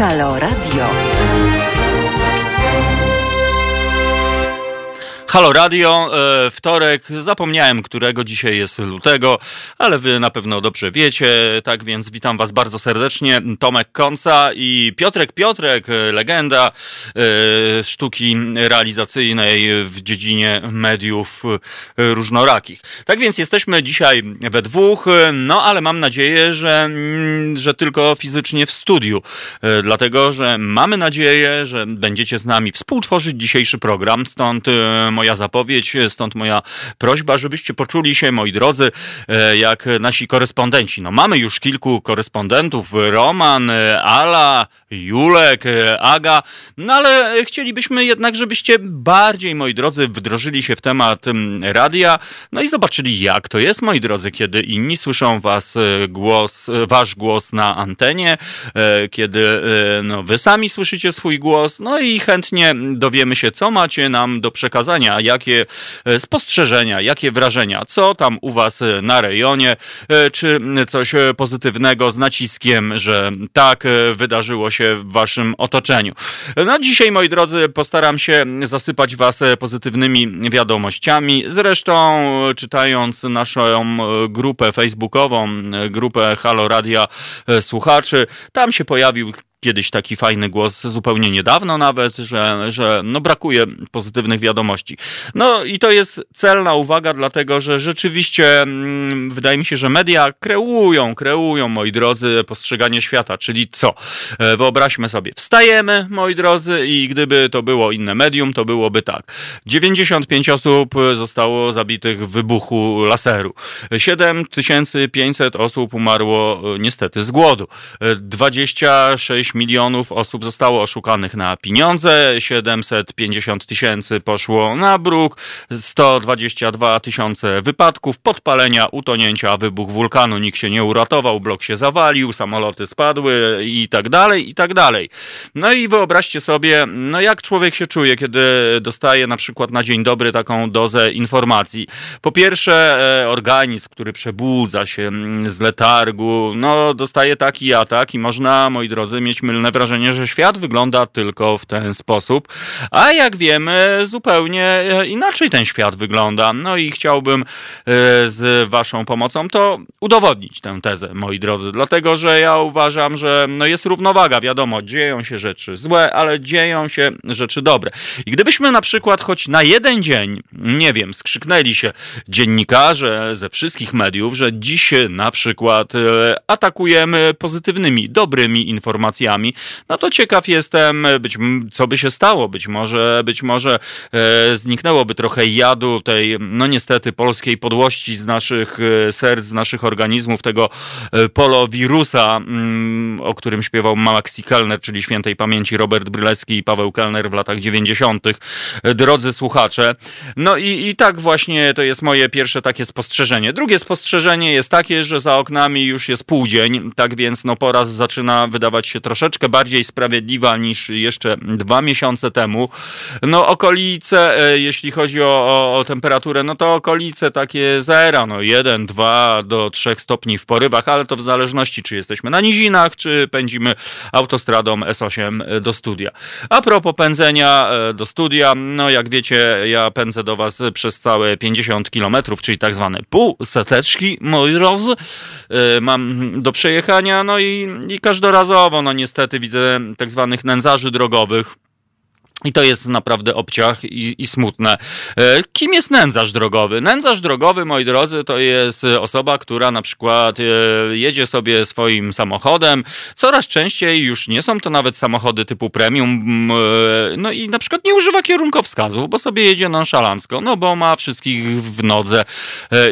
Halo Radio. Halo Radio, e, wtorek, zapomniałem którego dzisiaj jest lutego, ale wy na pewno dobrze wiecie, tak więc witam was bardzo serdecznie, Tomek Konca i Piotrek Piotrek, e, legenda e, sztuki realizacyjnej w dziedzinie mediów różnorakich. Tak więc jesteśmy dzisiaj we dwóch, no ale mam nadzieję, że, mm, że tylko fizycznie w studiu, dlatego że mamy nadzieję, że będziecie z nami współtworzyć dzisiejszy program, stąd moja zapowiedź, stąd moja prośba, żebyście poczuli się, moi drodzy, e, jak nasi korespondenci. No mamy już kilku korespondentów, Roman, e, Ala, Julek, e, Aga, no ale chcielibyśmy jednak, żebyście bardziej, moi drodzy, wdrożyli się w temat radia, no i zobaczyli, jak to jest, moi drodzy, kiedy inni słyszą was głos, wasz głos na antenie, kiedy no, wy sami słyszycie swój głos, no i chętnie dowiemy się, co macie nam do przekazania, jakie e, spostrzeżenia, jakie wrażenia, co tam u was e, na rejonie, e, czy coś pozytywnego z naciskiem, że tak wydarzyło się w waszym otoczeniu. No dzisiaj, moi drodzy, postaram się zasypać was pozytywnymi wiadomościami. Zresztą czytając naszą grupę facebookową, grupę Halo Radia Słuchaczy, tam się pojawił kiedyś taki fajny głos, zupełnie niedawno nawet, że, że no brakuje pozytywnych wiadomości. No i to jest celna uwaga, dlatego że rzeczywiście mm, wydaje mi się, że media kreują, kreują, moi drodzy, postrzeganie świata, czyli co? E, wyobraźmy sobie, wstajemy, moi drodzy, i gdyby to było inne medium, to byłoby tak. 95 osób zostało zabitych w wybuchu laseru. 7500 osób umarło e, niestety z głodu. E, 26 milionów osób zostało oszukanych na pieniądze, 750 tysięcy poszło na bruk, 122 tysiące wypadków, podpalenia, utonięcia, wybuch wulkanu, nikt się nie uratował, blok się zawalił, samoloty spadły i tak dalej, i tak dalej. No i wyobraźcie sobie, no jak człowiek się czuje, kiedy dostaje na przykład na dzień dobry taką dozę informacji. Po pierwsze, e, organizm, który przebudza się mm, z letargu, no dostaje taki atak i można, moi drodzy, mieć mylne wrażenie, że świat wygląda tylko w ten sposób, a jak wiemy, zupełnie e, inaczej ten świat wygląda. No i chciałbym e, z waszą pomocą to udowodnić tę tezę, moi drodzy, dlatego że ja uważam, że no jest równowaga, wiadomo, dzieją się rzeczy złe, ale dzieją się rzeczy dobre. I gdybyśmy na przykład choć na jeden dzień, nie wiem, skrzyknęli się dziennikarze ze wszystkich mediów, że dziś na przykład e, atakujemy pozytywnymi, dobrymi informacjami, no to ciekaw jestem, być, co by się stało. Być może, być może e, zniknęłoby trochę jadu tej, no niestety, polskiej podłości z naszych e, serc, z naszych organizmów, tego e, polowirusa, mm, o którym śpiewał Maxi Kellner, czyli świętej pamięci Robert Brylewski i Paweł Kellner w latach 90. E, Drodzy słuchacze. No i, i tak właśnie to jest moje pierwsze takie spostrzeżenie. Drugie spostrzeżenie jest takie, że za oknami już jest półdzień, tak więc no poraz zaczyna wydawać się troszeczkę bardziej sprawiedliwa niż jeszcze dwa miesiące temu. No okolice, e, jeśli chodzi o, o, o temperaturę, no to okolice takie zera, no 1, 2 do 3 stopni w porywach, ale to w zależności, czy jesteśmy na nizinach, czy pędzimy autostradą S8 do studia. A propos pędzenia e, do studia, no jak wiecie, ja pędzę do was przez całe 50 kilometrów, czyli tak zwane pół seteczki, moi drodzy, e, mam do przejechania, no i, i każdorazowo, no niestety widzę tak zwanych nędzarzy drogowych, i to jest naprawdę obciach i, i smutne. E, Kim jest nędzarz drogowy? Nędzarz drogowy, moi drodzy, to jest osoba, która na przykład e, jedzie sobie swoim samochodem. Coraz częściej już nie są to nawet samochody typu premium. m, e, No i na przykład nie używa kierunkowskazów, bo sobie jedzie nonszalancko, no bo ma wszystkich w nodze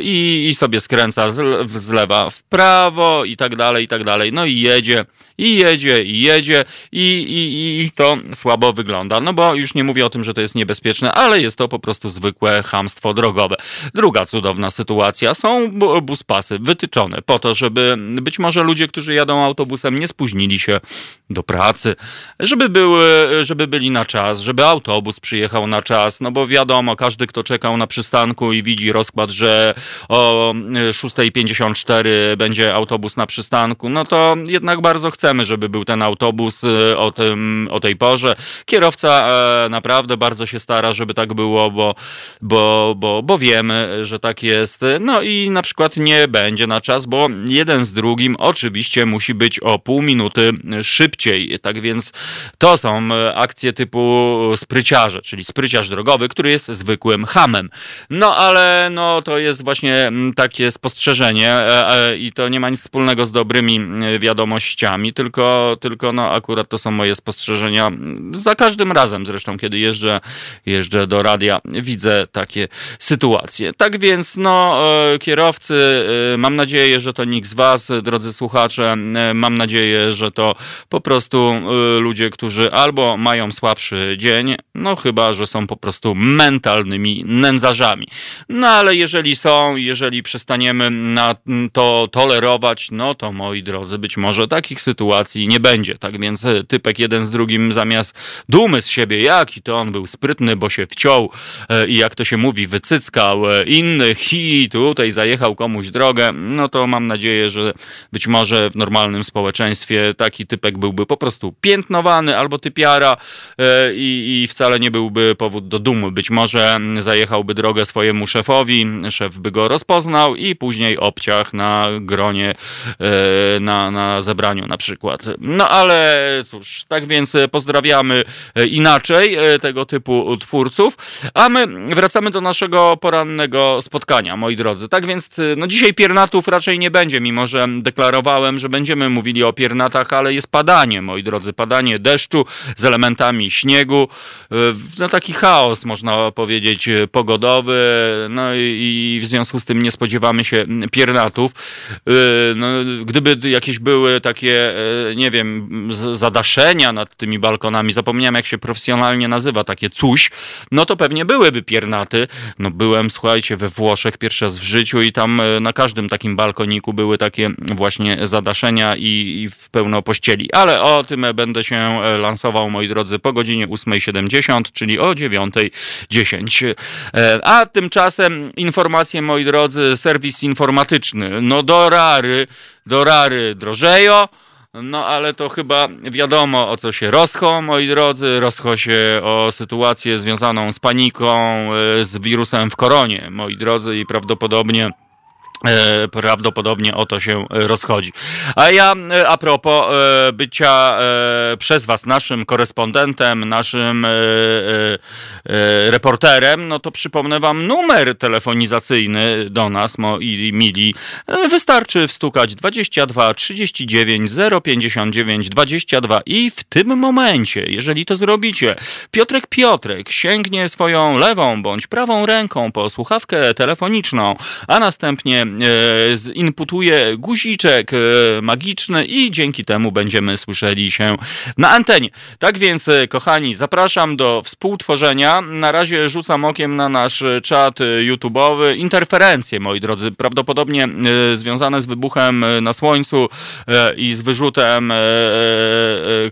i, i sobie skręca z, z lewa w prawo i tak dalej, i tak dalej. No i jedzie, i jedzie, i jedzie i, i, i to słabo wygląda. No bo już nie mówię o tym, że to jest niebezpieczne, ale jest to po prostu zwykłe hamstwo drogowe. Druga cudowna sytuacja są buspasy wytyczone po to, żeby być może ludzie, którzy jadą autobusem, nie spóźnili się do pracy, żeby, były, żeby byli na czas, żeby autobus przyjechał na czas, no bo wiadomo, każdy, kto czekał na przystanku i widzi rozkład, że o 6.54 będzie autobus na przystanku, no to jednak bardzo chcemy, żeby był ten autobus e, o, tym, o tej porze. Kierowca e, naprawdę bardzo się stara, żeby tak było, bo, bo, bo, bo wiemy, że tak jest. No i na przykład nie będzie na czas, bo jeden z drugim oczywiście musi być o pół minuty szybciej. Tak więc to są akcje typu spryciarze, czyli spryciarz drogowy, który jest zwykłym hamem. No ale no to jest właśnie takie spostrzeżenie e, i to nie ma nic wspólnego z dobrymi wiadomościami, tylko, tylko no akurat to są moje spostrzeżenia. Za każdym razem zresztą, kiedy jeżdżę, jeżdżę do radia, widzę takie sytuacje. Tak więc, no, e, kierowcy, e, mam nadzieję, że to nikt z Was, drodzy słuchacze, e, mam nadzieję, że to po prostu ludzie, którzy albo mają słabszy dzień, no chyba, że są po prostu mentalnymi nędzarzami. No ale jeżeli są, jeżeli przestaniemy na to tolerować, no to moi drodzy, być może takich sytuacji nie będzie. Tak więc typek jeden z drugim zamiast dumy z siebie, jaki to on był sprytny, bo się wciął i jak to się mówi, wycyckał innych i tutaj zajechał komuś drogę, no to mam nadzieję, że być może w normalnym społeczeństwie taki typek byłby po prostu piętnowany albo typiara e, i, i wcale nie byłby powód do dumy. Być może zajechałby drogę swojemu szefowi, szef by go rozpoznał i później obciach na gronie, e, na, na zebraniu na przykład. No ale cóż, tak więc pozdrawiamy inaczej e, tego typu twórców, a my wracamy do naszego porannego spotkania, moi drodzy. Tak więc no dzisiaj piernatów raczej nie będzie, mimo że deklarowałem, że będziemy mówili o piernatach, ale jest padanie, moi drodzy, padanie deszczu z elementami śniegu. No taki chaos, można powiedzieć, pogodowy, no i w związku z tym nie spodziewamy się piernatów. No, gdyby jakieś były takie, nie wiem, zadaszenia nad tymi balkonami, zapomniałem jak się profesjonalnie nazywa, takie coś, no to pewnie byłyby piernaty. No byłem, słuchajcie, we Włoszech pierwszy raz w życiu i tam na każdym takim balkoniku były takie właśnie zadaszenia i, i w pełno pościeli. Ale o tym będę się e, lansował, moi drodzy, po godzinie 8.70, czyli o 9.10. E, a tymczasem informacje, moi drodzy, serwis informatyczny. No do rary, do rary drożejo. No ale to chyba wiadomo o co się rozcho, moi drodzy. Rozcho się o sytuację związaną z paniką, e, z wirusem w koronie, moi drodzy, i prawdopodobnie prawdopodobnie o to się rozchodzi. A ja e, a propos e, bycia przez Was naszym korespondentem, naszym reporterem, no to przypomnę Wam numer telefonizacyjny do nas, moi mili. Wystarczy wstukać 22 39 059 22 i w tym momencie, jeżeli to zrobicie, Piotrek Piotrek sięgnie swoją lewą bądź prawą ręką po słuchawkę telefoniczną, a następnie E, zinputuje guziczek e, magiczny i dzięki temu będziemy słyszeli się na antenie. Tak więc, e, kochani, zapraszam do współtworzenia. Na razie rzucam okiem na nasz czat YouTube'owy. Interferencje, moi drodzy, prawdopodobnie związane z wybuchem na Słońcu i z wyrzutem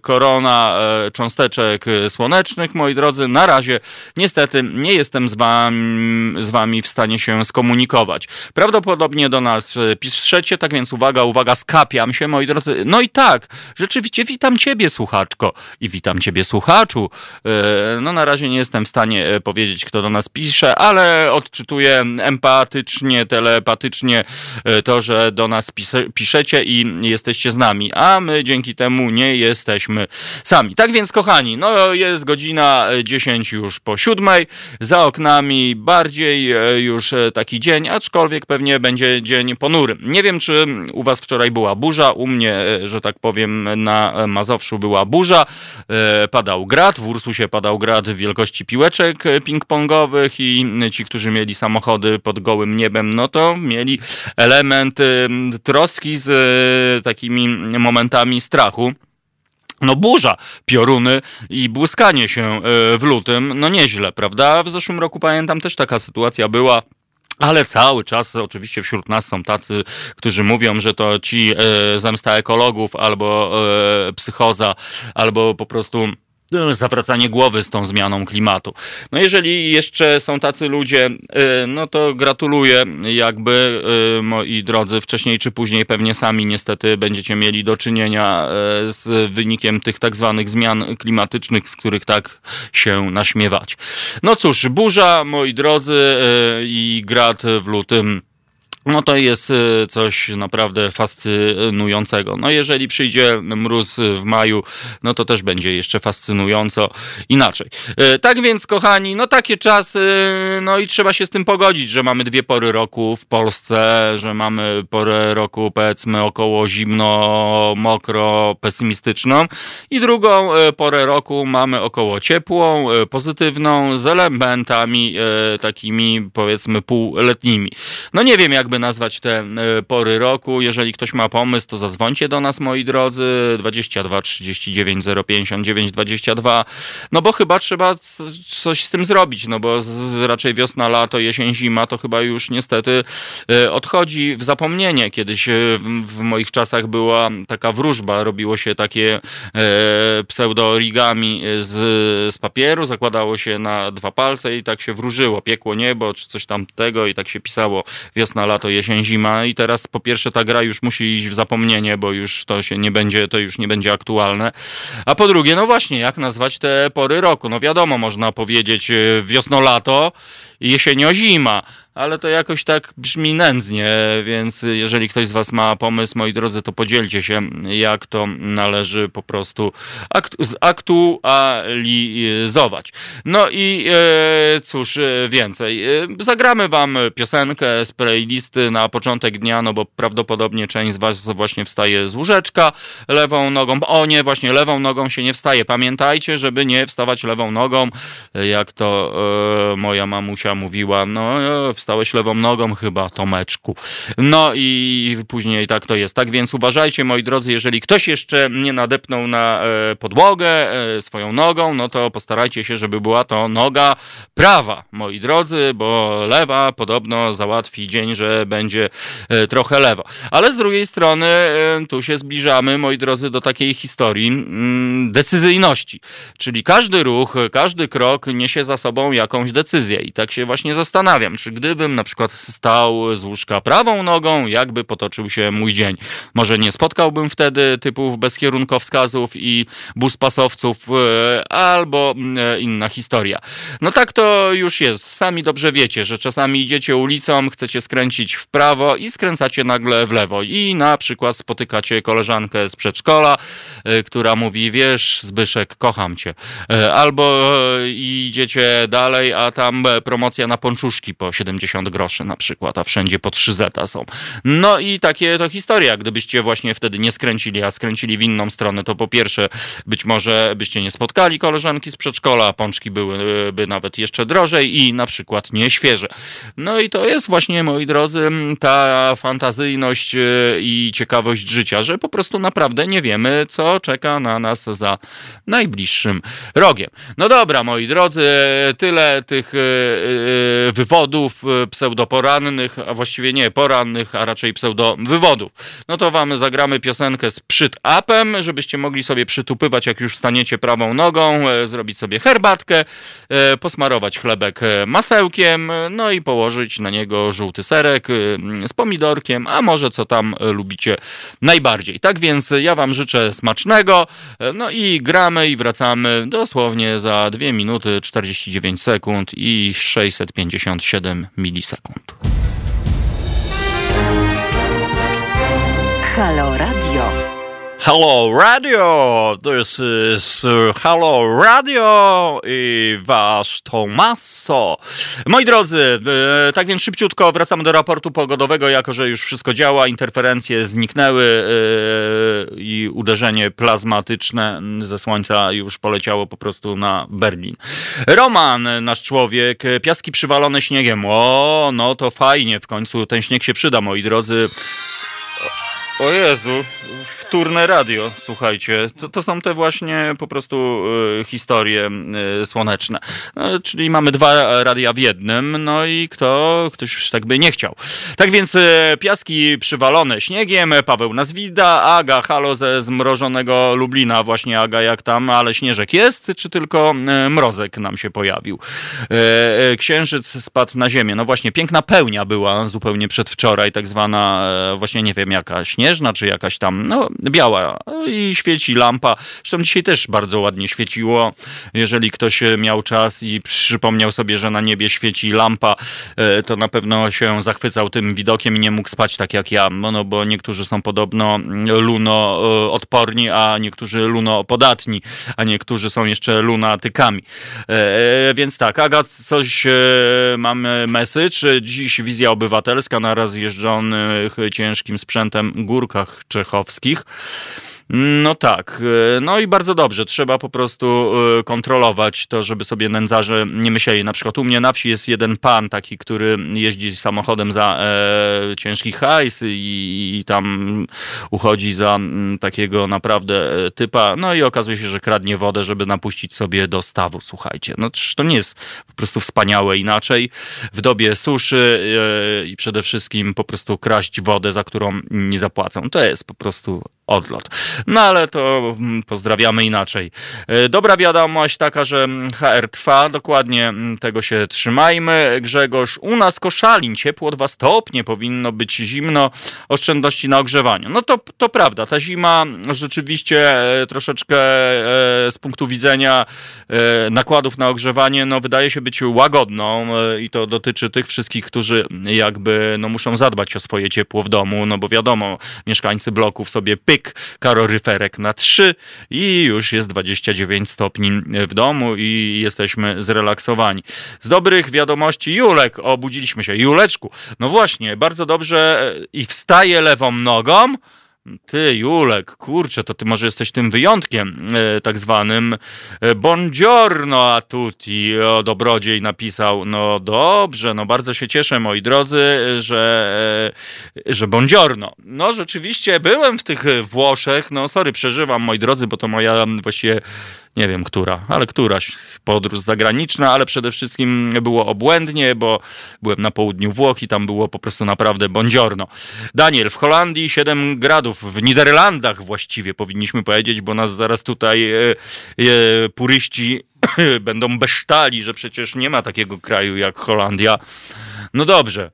korona cząsteczek słonecznych, moi drodzy. Na razie niestety nie jestem z wami, z wami w stanie się skomunikować. Prawdopodobnie prawdopodobnie do nas e, piszecie, tak więc uwaga, uwaga, skapiam się, moi drodzy. No i tak, rzeczywiście witam ciebie, słuchaczko i witam ciebie, słuchaczu. E, no na razie nie jestem w stanie e, powiedzieć, kto do nas pisze, ale odczytuję empatycznie, telepatycznie to, że do nas piszecie i jesteście z nami, a my dzięki temu nie jesteśmy sami. Tak więc, kochani, no jest godzina 10 już po siódmej, za oknami bardziej już taki dzień, aczkolwiek pewnie będzie będzie dzień ponury. Nie wiem, czy u was wczoraj była burza, u mnie, e, że tak powiem, na Mazowszu była burza, e, padał grad, w Ursusie padał grad wielkości piłeczek ping-pongowych i ci, którzy mieli samochody pod gołym niebem, no to mieli element troski z e, takimi momentami strachu. no burza, pioruny i błyskanie się w lutym, no nieźle, prawda? W zeszłym roku pamiętam też taka sytuacja była. Ale cały czas oczywiście wśród nas są tacy, którzy mówią, że to ci e, zemsta ekologów albo e, psychoza, albo po prostu zawracanie głowy z tą zmianą klimatu. No jeżeli jeszcze są tacy ludzie, y, no to gratuluję, jakby y, moi drodzy, wcześniej czy później pewnie sami niestety będziecie mieli do czynienia y, z wynikiem tych tak zwanych zmian klimatycznych, z których tak się naśmiewać. No cóż, burza, moi drodzy, i grad w lutym no to jest y, coś naprawdę fascynującego. No jeżeli przyjdzie mróz w maju, no to też będzie jeszcze fascynująco inaczej. Y, tak więc, kochani, no takie czasy, no i trzeba się z tym pogodzić, że mamy dwie pory roku w Polsce, że mamy porę roku powiedzmy około zimno, mokro, pesymistyczną i drugą y, porę roku mamy około ciepłą, pozytywną, z elementami takimi powiedzmy półletnimi. No nie wiem jakby nazwać te e, pory roku. Jeżeli ktoś ma pomysł, to zadzwońcie do nas, moi drodzy. 22 39 059 22. No bo chyba trzeba coś z tym zrobić, no bo raczej wiosna, lato, jesień, zima to chyba już niestety e, odchodzi w zapomnienie. Kiedyś e, w moich czasach była taka wróżba, robiło się takie pseudo-origami z, z papieru, zakładało się na dwa palce i tak się wróżyło, piekło niebo, czy coś tamtego i tak się pisało wiosna, lato, jesień, zima i teraz po pierwsze ta gra już musi iść w zapomnienie, bo już to się nie będzie, to już nie będzie aktualne. A po drugie, no właśnie, jak nazwać te pory roku? No wiadomo, można powiedzieć e, wiosno-lato, jesienio-zima ale to jakoś tak brzmi nędznie, więc jeżeli ktoś z Was ma pomysł, moi drodzy, to podzielcie się, jak to należy po prostu aktu zaktualizować. No i e, cóż, e, więcej. E, zagramy Wam piosenkę z playlisty na początek dnia, no bo prawdopodobnie część z Was właśnie wstaje z łóżeczka lewą nogą. O nie, właśnie lewą nogą się nie wstaje. Pamiętajcie, żeby nie wstawać lewą nogą, jak to e, moja mamusia mówiła. No, wstawać stałeś lewą nogą chyba, Tomeczku. No i później tak to jest. Tak więc uważajcie, moi drodzy, jeżeli ktoś jeszcze nie nadepnął na e, podłogę e, swoją nogą, no to postarajcie się, żeby była to noga prawa, moi drodzy, bo lewa podobno załatwi dzień, że będzie e, trochę lewo. Ale z drugiej strony tu się zbliżamy, moi drodzy, do takiej historii mm, decyzyjności. Czyli każdy ruch, każdy krok niesie za sobą jakąś decyzję. I tak właśnie zastanawiam, czy gdy gdybym na przykład stał z łóżka prawą nogą, jakby potoczył się mój dzień. Może nie spotkałbym wtedy typów bez kierunkowskazów i buspasowców, e, albo e, inna historia. No tak to już jest. Sami dobrze wiecie, że czasami idziecie ulicą, chcecie skręcić w prawo i skręcacie nagle w lewo. I na przykład spotykacie koleżankę z przedszkola, e, która mówi, wiesz, Zbyszek, kocham cię. Albo idziecie dalej, a tam promocja na ponczuszki po 70 50 groszy na przykład, a wszędzie po 3 zeta są. No i takie to historia. Gdybyście właśnie wtedy nie skręcili, a skręcili w inną stronę, to po pierwsze być może byście nie spotkali koleżanki z przedszkola, pączki byłyby nawet jeszcze drożej i na przykład nie świeże. No i to jest właśnie, moi drodzy, ta fantazyjność e, i ciekawość życia, że po prostu naprawdę nie wiemy, co czeka na nas za najbliższym rogiem. No dobra, moi drodzy, tyle tych e, wywodów pseudoporannych, a właściwie nie porannych, a raczej pseudowywodów. No to wam zagramy piosenkę z przyt-upem, żebyście mogli sobie przytupywać, jak już staniecie prawą nogą, e, zrobić sobie herbatkę, e, posmarować chlebek e, masełkiem, no i położyć na niego żółty serek z pomidorkiem, a może co tam lubicie najbardziej. Tak więc ja wam życzę smacznego, no i gramy i wracamy dosłownie za 2 minuty 49 sekund i 657 milisekund. Halo Radio. Hello Radio! This is uh, Hello Radio i wasz Tomaso. Moi drodzy, e, tak więc szybciutko wracamy do raportu pogodowego, jako że już wszystko działa, interferencje zniknęły e, i uderzenie plazmatyczne ze słońca już poleciało po prostu na Berlin. Roman, nasz człowiek, piaski przywalone śniegiem. O, no to fajnie, w końcu ten śnieg się przyda, moi drodzy. O Jezu, wtórne radio, słuchajcie. To, to są te właśnie po prostu y, historie y, słoneczne. No, czyli mamy dwa radia w jednym, no i kto, ktoś tak by nie chciał. Tak więc y, piaski przywalone śniegiem, Paweł nas wida, Aga, halo ze zmrożonego Lublina, właśnie Aga jak tam, ale śnieżek jest, czy tylko mrozek nam się pojawił? Księżyc spadł na ziemię, no właśnie, piękna pełnia była zupełnie przedwczoraj, tak zwana, właśnie nie wiem jaka, śnieżna, czy jakaś tam, no biała i świeci lampa. Zresztą dzisiaj też bardzo ładnie świeciło. Jeżeli ktoś miał czas i przypomniał sobie, że na niebie świeci lampa, e, to na pewno się zachwycał tym widokiem i nie mógł spać tak jak ja, no, no bo niektórzy są podobno luno e, odporni, a niektórzy luno podatni, a niektórzy są jeszcze lunatykami. E, więc tak, Aga, coś mamy message. Dziś wizja obywatelska na rozjeżdżonych ciężkim sprzętem górkach czechowskich. No tak, e, no i bardzo dobrze. Trzeba po prostu e, kontrolować to, żeby sobie nędzarze nie myśleli. Na przykład u mnie na wsi jest jeden pan taki, który jeździ samochodem za e, ciężki hajs i, i, tam uchodzi za takiego naprawdę e, typa. No i okazuje się, że kradnie wodę, żeby napuścić sobie do stawu. Słuchajcie, no to nie jest po prostu wspaniałe inaczej. W dobie suszy e, i przede wszystkim po prostu kraść wodę, za którą nie zapłacą. To jest po prostu odlot. No ale to mm, pozdrawiamy inaczej. E, dobra wiadomość taka, że mm, HR trwa, dokładnie mm, tego się trzymajmy. Grzegorz, u nas Koszalin, ciepło 2 stopnie, powinno być zimno, oszczędności na ogrzewaniu. No to, to prawda, ta zima rzeczywiście e, troszeczkę e, z punktu widzenia nakładów na ogrzewanie, no wydaje się być łagodną i to dotyczy tych wszystkich, którzy jakby no muszą zadbać o swoje ciepło w domu, no bo wiadomo, mieszkańcy bloków sobie py pyk, karoryferek na 3 i już jest 29 stopni w domu i jesteśmy zrelaksowani. Z dobrych wiadomości Julek, obudziliśmy się. Juleczku, no właśnie, bardzo dobrze i wstaje lewą nogą, ty, Julek, kurczę, to ty może jesteś tym wyjątkiem e, tak zwanym. E, buongiorno a tutti, o dobrodziej napisał. No dobrze, no bardzo się cieszę, moi drodzy, że, e, że buongiorno. No rzeczywiście byłem w tych Włoszech, no sorry, przeżywam, moi drodzy, bo to moja właściwie nie wiem która, ale któraś podróż zagraniczna, ale przede wszystkim było obłędnie, bo byłem na południu Włoch i tam było po prostu naprawdę bądziorno. Daniel, w Holandii 7 gradów, w Niderlandach właściwie powinniśmy powiedzieć, bo nas zaraz tutaj e, e, puryści będą besztali, że przecież nie ma takiego kraju jak Holandia. No dobrze.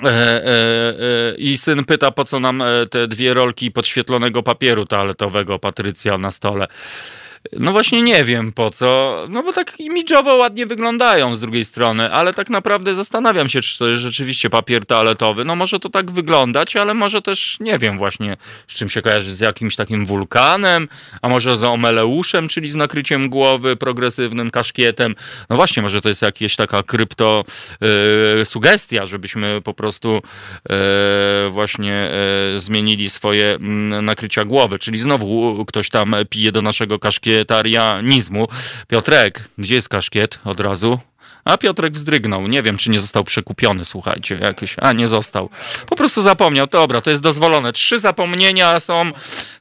E, e, e, I syn pyta, po co nam e, te dwie rolki podświetlonego papieru toaletowego Patrycja na stole. No właśnie nie wiem po co, no bo tak imidżowo ładnie wyglądają z drugiej strony, ale tak naprawdę zastanawiam się, czy to jest rzeczywiście papier toaletowy. No może to tak wyglądać, ale może też nie wiem właśnie, z czym się kojarzy, z jakimś takim wulkanem, a może z omeleuszem, czyli z nakryciem głowy, progresywnym kaszkietem. No właśnie, może to jest jakaś taka krypto yy, sugestia, żebyśmy po prostu yy, właśnie yy, zmienili swoje mm, nakrycia głowy, czyli znowu ktoś tam pije do naszego kaszkietu kaszkietarianizmu. Piotrek, gdzie jest kaszkiet od razu? A Piotrek wzdrygnął. Nie wiem, czy nie został przekupiony, słuchajcie. Jakiś, a nie został. Po prostu zapomniał. Dobra, to jest dozwolone. Trzy zapomnienia są,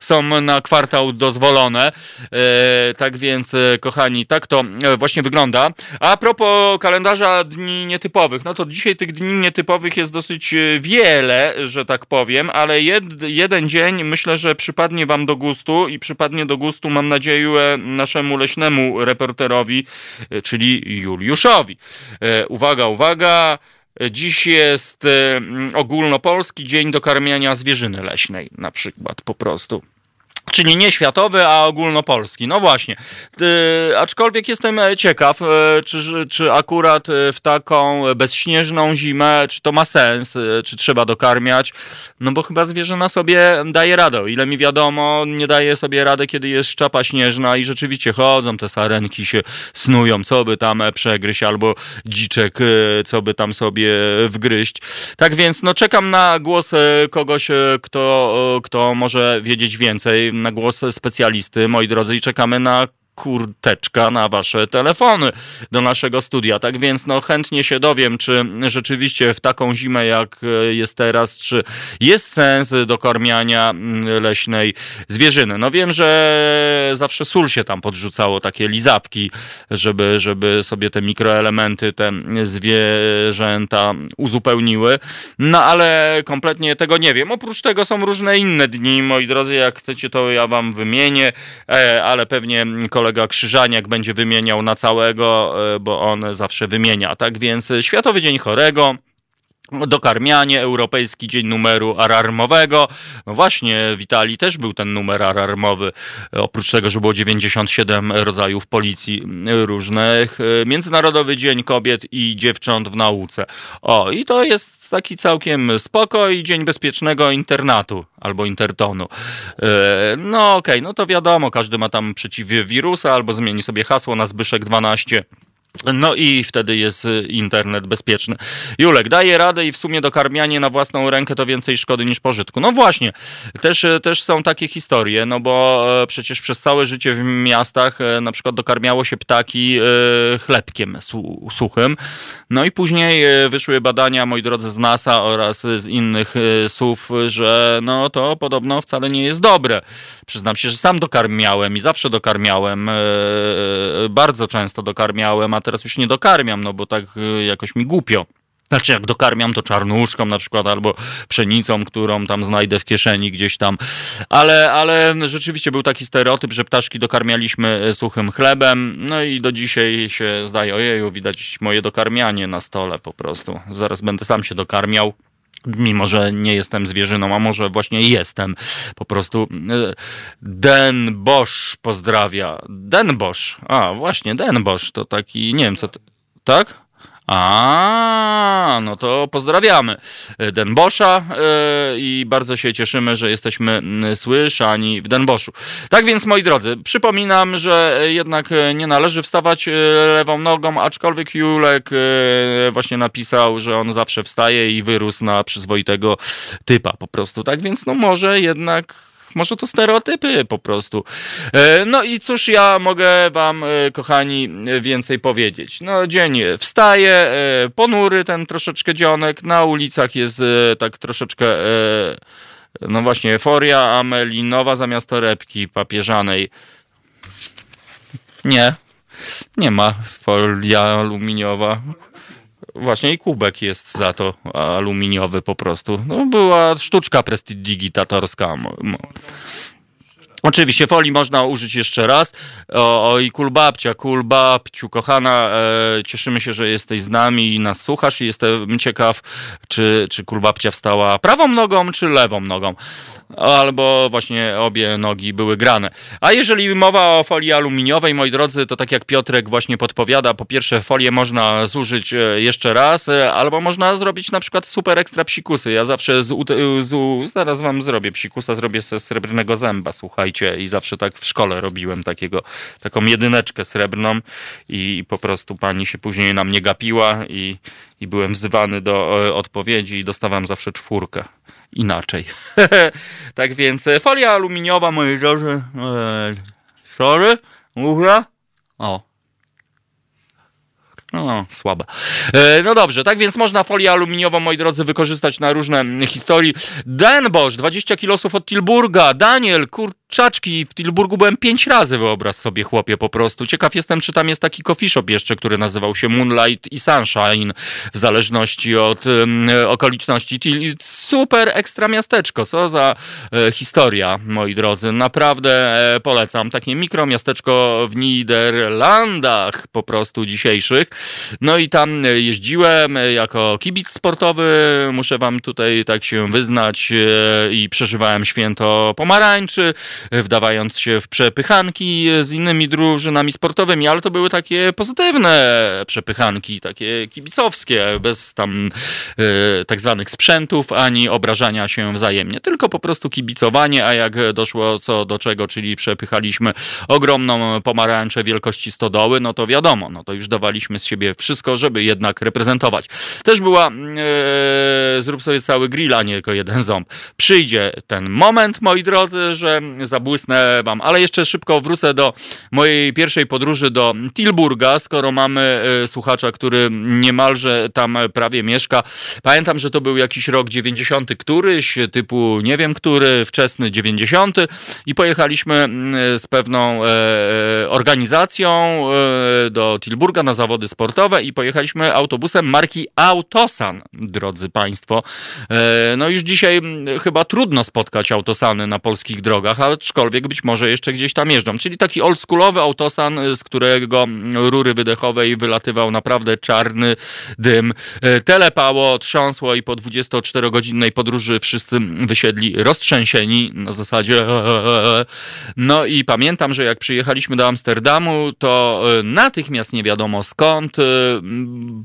są na kwartał dozwolone. E, tak więc, e, kochani, tak to e, właśnie wygląda. A propos kalendarza dni nietypowych, no to dzisiaj tych dni nietypowych jest dosyć wiele, że tak powiem, ale jed, jeden dzień myślę, że przypadnie wam do gustu i przypadnie do gustu, mam nadzieję, naszemu leśnemu reporterowi, czyli Juliuszowi. Uwaga, uwaga. Dziś jest ogólnopolski dzień dokarmiania zwierzyny leśnej, na przykład po prostu. Czyli nie światowy, a ogólnopolski. No właśnie. Yy, aczkolwiek jestem ciekaw, yy, czy, czy akurat w taką bezśnieżną zimę, czy to ma sens, yy, czy trzeba dokarmiać. No bo chyba zwierzyna sobie daje radę. Ile mi wiadomo, nie daje sobie radę, kiedy jest szczapa śnieżna i rzeczywiście chodzą te sarenki się snują, co by tam przegryźć, albo dziczek, co by tam sobie wgryźć. Tak więc, no czekam na głos kogoś, kto, kto może wiedzieć więcej na głos specjalisty, moi drodzy, i czekamy na kurteczka na wasze telefony do naszego studia. Tak więc no chętnie się dowiem, czy rzeczywiście w taką zimę jak jest teraz, czy jest sens dokarmiania mm, leśnej zwierzyny. No wiem, że zawsze sól się tam podrzucało, takie lizawki, żeby, żeby sobie te mikroelementy, te zwierzęta uzupełniły. No ale kompletnie tego nie wiem. Oprócz tego są różne inne dni, moi drodzy, jak chcecie to ja wam wymienię, e, ale pewnie kolega Krzyżaniak będzie wymieniał na całego, e, bo on zawsze wymienia. Tak więc Światowy Dzień Chorego, dokarmianie, Europejski Dzień Numeru Alarmowego. No właśnie, w Italii też był ten numer alarmowy, oprócz tego, że było 97 rodzajów policji różnych. Międzynarodowy Dzień Kobiet i Dziewcząt w Nauce. O, i to jest taki całkiem spoko i Dzień Bezpiecznego Internatu albo Intertonu. E, no okej, okay, no to wiadomo, każdy ma tam przeciw wirusa albo zmieni sobie hasło na Zbyszek 12 no i wtedy jest y, internet bezpieczny. Julek, daje radę i w sumie dokarmianie na własną rękę to więcej szkody niż pożytku. No właśnie, też, y, też są takie historie, no bo e, przecież przez całe życie w miastach na przykład dokarmiało się ptaki chlebkiem suchym. No i później wyszły badania, moi drodzy, z NASA oraz z innych słów, że no to podobno wcale nie jest dobre. Przyznam się, że sam dokarmiałem i zawsze dokarmiałem, bardzo często dokarmiałem, a teraz już nie dokarmiam, no bo tak y, jakoś mi głupio. Znaczy, jak dokarmiam to czarnuszką na przykład, albo pszenicą, którą tam znajdę w kieszeni gdzieś tam. Ale, ale rzeczywiście był taki stereotyp, że ptaszki dokarmialiśmy y, suchym chlebem. No i do dzisiaj się zdaje, ojeju, widać moje dokarmianie na stole po prostu. Zaraz będę sam się dokarmiał mimo że nie jestem zwierzyną, a może właśnie jestem. Po prostu e, Den Bosch pozdrawia. Den Bosch. A, właśnie, Den Bosch to taki, nie wiem co to, tak? A, no to pozdrawiamy Denbosza yy, i bardzo się cieszymy, że jesteśmy mm, słyszani w Denboszu. Tak więc, moi drodzy, przypominam, że jednak nie należy wstawać e, lewą nogą, aczkolwiek Julek właśnie napisał, że on zawsze wstaje i wyrósł na przyzwoitego typa po prostu. Tak więc, no może jednak może to stereotypy po prostu. E, no i cóż ja mogę wam, e, kochani, więcej powiedzieć. No dzień wstaje, e, ponury ten troszeczkę dzionek, na ulicach jest tak troszeczkę no właśnie foria amelinowa zamiast torebki papieżanej. Nie, nie ma folia aluminiowa. Właśnie i kubek jest za to aluminiowy po prostu. No, była sztuczka prestidigitatorska. Oczywiście folii można użyć jeszcze raz. O, i kulbabcia, kulbabciu, kochana, e, cieszymy się, że jesteś z nami i nas słuchasz i jestem ciekaw, czy, czy kulbabcia wstała prawą nogą, czy lewą nogą albo właśnie obie nogi były grane. A jeżeli mowa o folii aluminiowej, moi drodzy, to tak jak Piotrek właśnie podpowiada, po pierwsze folię można zużyć e, jeszcze raz, e, albo można zrobić na przykład super ekstra psikusy. Ja zawsze z, z, zaraz wam zrobię psikusa, zrobię ze srebrnego zęba, słuchajcie, i zawsze tak w szkole robiłem takiego, taką jedyneczkę srebrną i po prostu pani się później na mnie gapiła i, i byłem wzywany do e, odpowiedzi i dostawałem zawsze czwórkę inaczej. tak więc e, folia aluminiowa, moi drodzy. E, sorry, mówię. O, no, słabe. E, no dobrze, tak więc można folię aluminiową, moi drodzy, wykorzystać na różne historii. Denbosch, 20 kilosów od Tilburga. Daniel, kurczaczki, w Tilburgu byłem pięć razy, wyobraź sobie, chłopie, po prostu. Ciekaw jestem, czy tam jest taki coffee shop jeszcze, który nazywał się Moonlight i Sunshine, w zależności od um, okoliczności. Super ekstra miasteczko, co za e, historia, moi drodzy. Naprawdę e, polecam. Takie mikromiasteczko w Niderlandach po prostu dzisiejszych. No i tam jeździłem jako kibic sportowy, muszę wam tutaj tak się wyznać e, i przeżywałem święto pomarańczy, wdawając się w przepychanki z innymi drużynami sportowymi, ale to były takie pozytywne przepychanki, takie kibicowskie, bez tam e, tak zwanych sprzętów, ani obrażania się wzajemnie, tylko po prostu kibicowanie, a jak doszło co do czego, czyli przepychaliśmy ogromną pomarańczę wielkości stodoły, no to wiadomo, no to już dawaliśmy z siebie wszystko, żeby jednak reprezentować. Też była, e, zrób sobie cały grill, a nie tylko jeden ząb. Przyjdzie ten moment, moi drodzy, że zabłysnę wam. Ale jeszcze szybko wrócę do mojej pierwszej podróży do Tilburga, skoro mamy słuchacza, który niemalże tam prawie mieszka. Pamiętam, że to był jakiś rok 90 któryś, typu nie wiem który, wczesny 90 i pojechaliśmy mm, z pewną organizacją do Tilburga na zawody sportowe i pojechaliśmy autobusem marki Autosan, drodzy Państwo. E, no już dzisiaj chyba trudno spotkać autosany na polskich drogach, aczkolwiek być może jeszcze gdzieś tam jeżdżą. Czyli taki oldschoolowy autosan, z którego rury wydechowej wylatywał naprawdę czarny dym. E, telepało, trząsło i po 24-godzinnej podróży wszyscy wysiedli roztrzęsieni na zasadzie no i pamiętam, że jak przyjechaliśmy do Amsterdamu, to e, natychmiast nie wiadomo skąd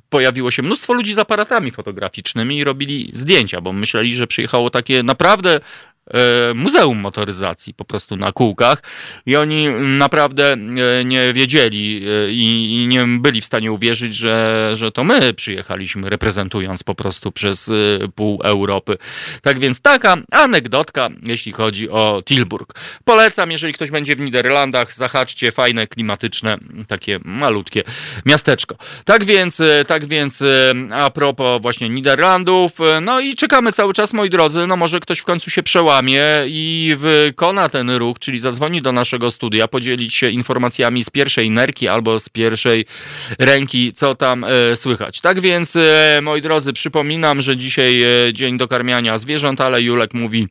pojawiło się mnóstwo ludzi z aparatami fotograficznymi i robili zdjęcia, bo myśleli, że przyjechało takie naprawdę muzeum motoryzacji po prostu na kółkach i oni naprawdę e, nie wiedzieli e, i nie byli w stanie uwierzyć, że, że to my przyjechaliśmy reprezentując po prostu przez pół Europy. Tak więc taka anegdotka, jeśli chodzi o Tilburg. Polecam, jeżeli ktoś będzie w Niderlandach, zahaczcie fajne, klimatyczne, takie malutkie miasteczko. Tak więc, tak więc a propos właśnie Niderlandów, no i czekamy cały czas, moi drodzy, no może ktoś w końcu się przełamie i wykona ten ruch, czyli zadzwoni do naszego studia, podzielić się informacjami z pierwszej nerki albo z pierwszej ręki, co tam e, słychać. Tak więc, e, moi drodzy, przypominam, że dzisiaj e, dzień dokarmiania zwierząt, ale Julek mówi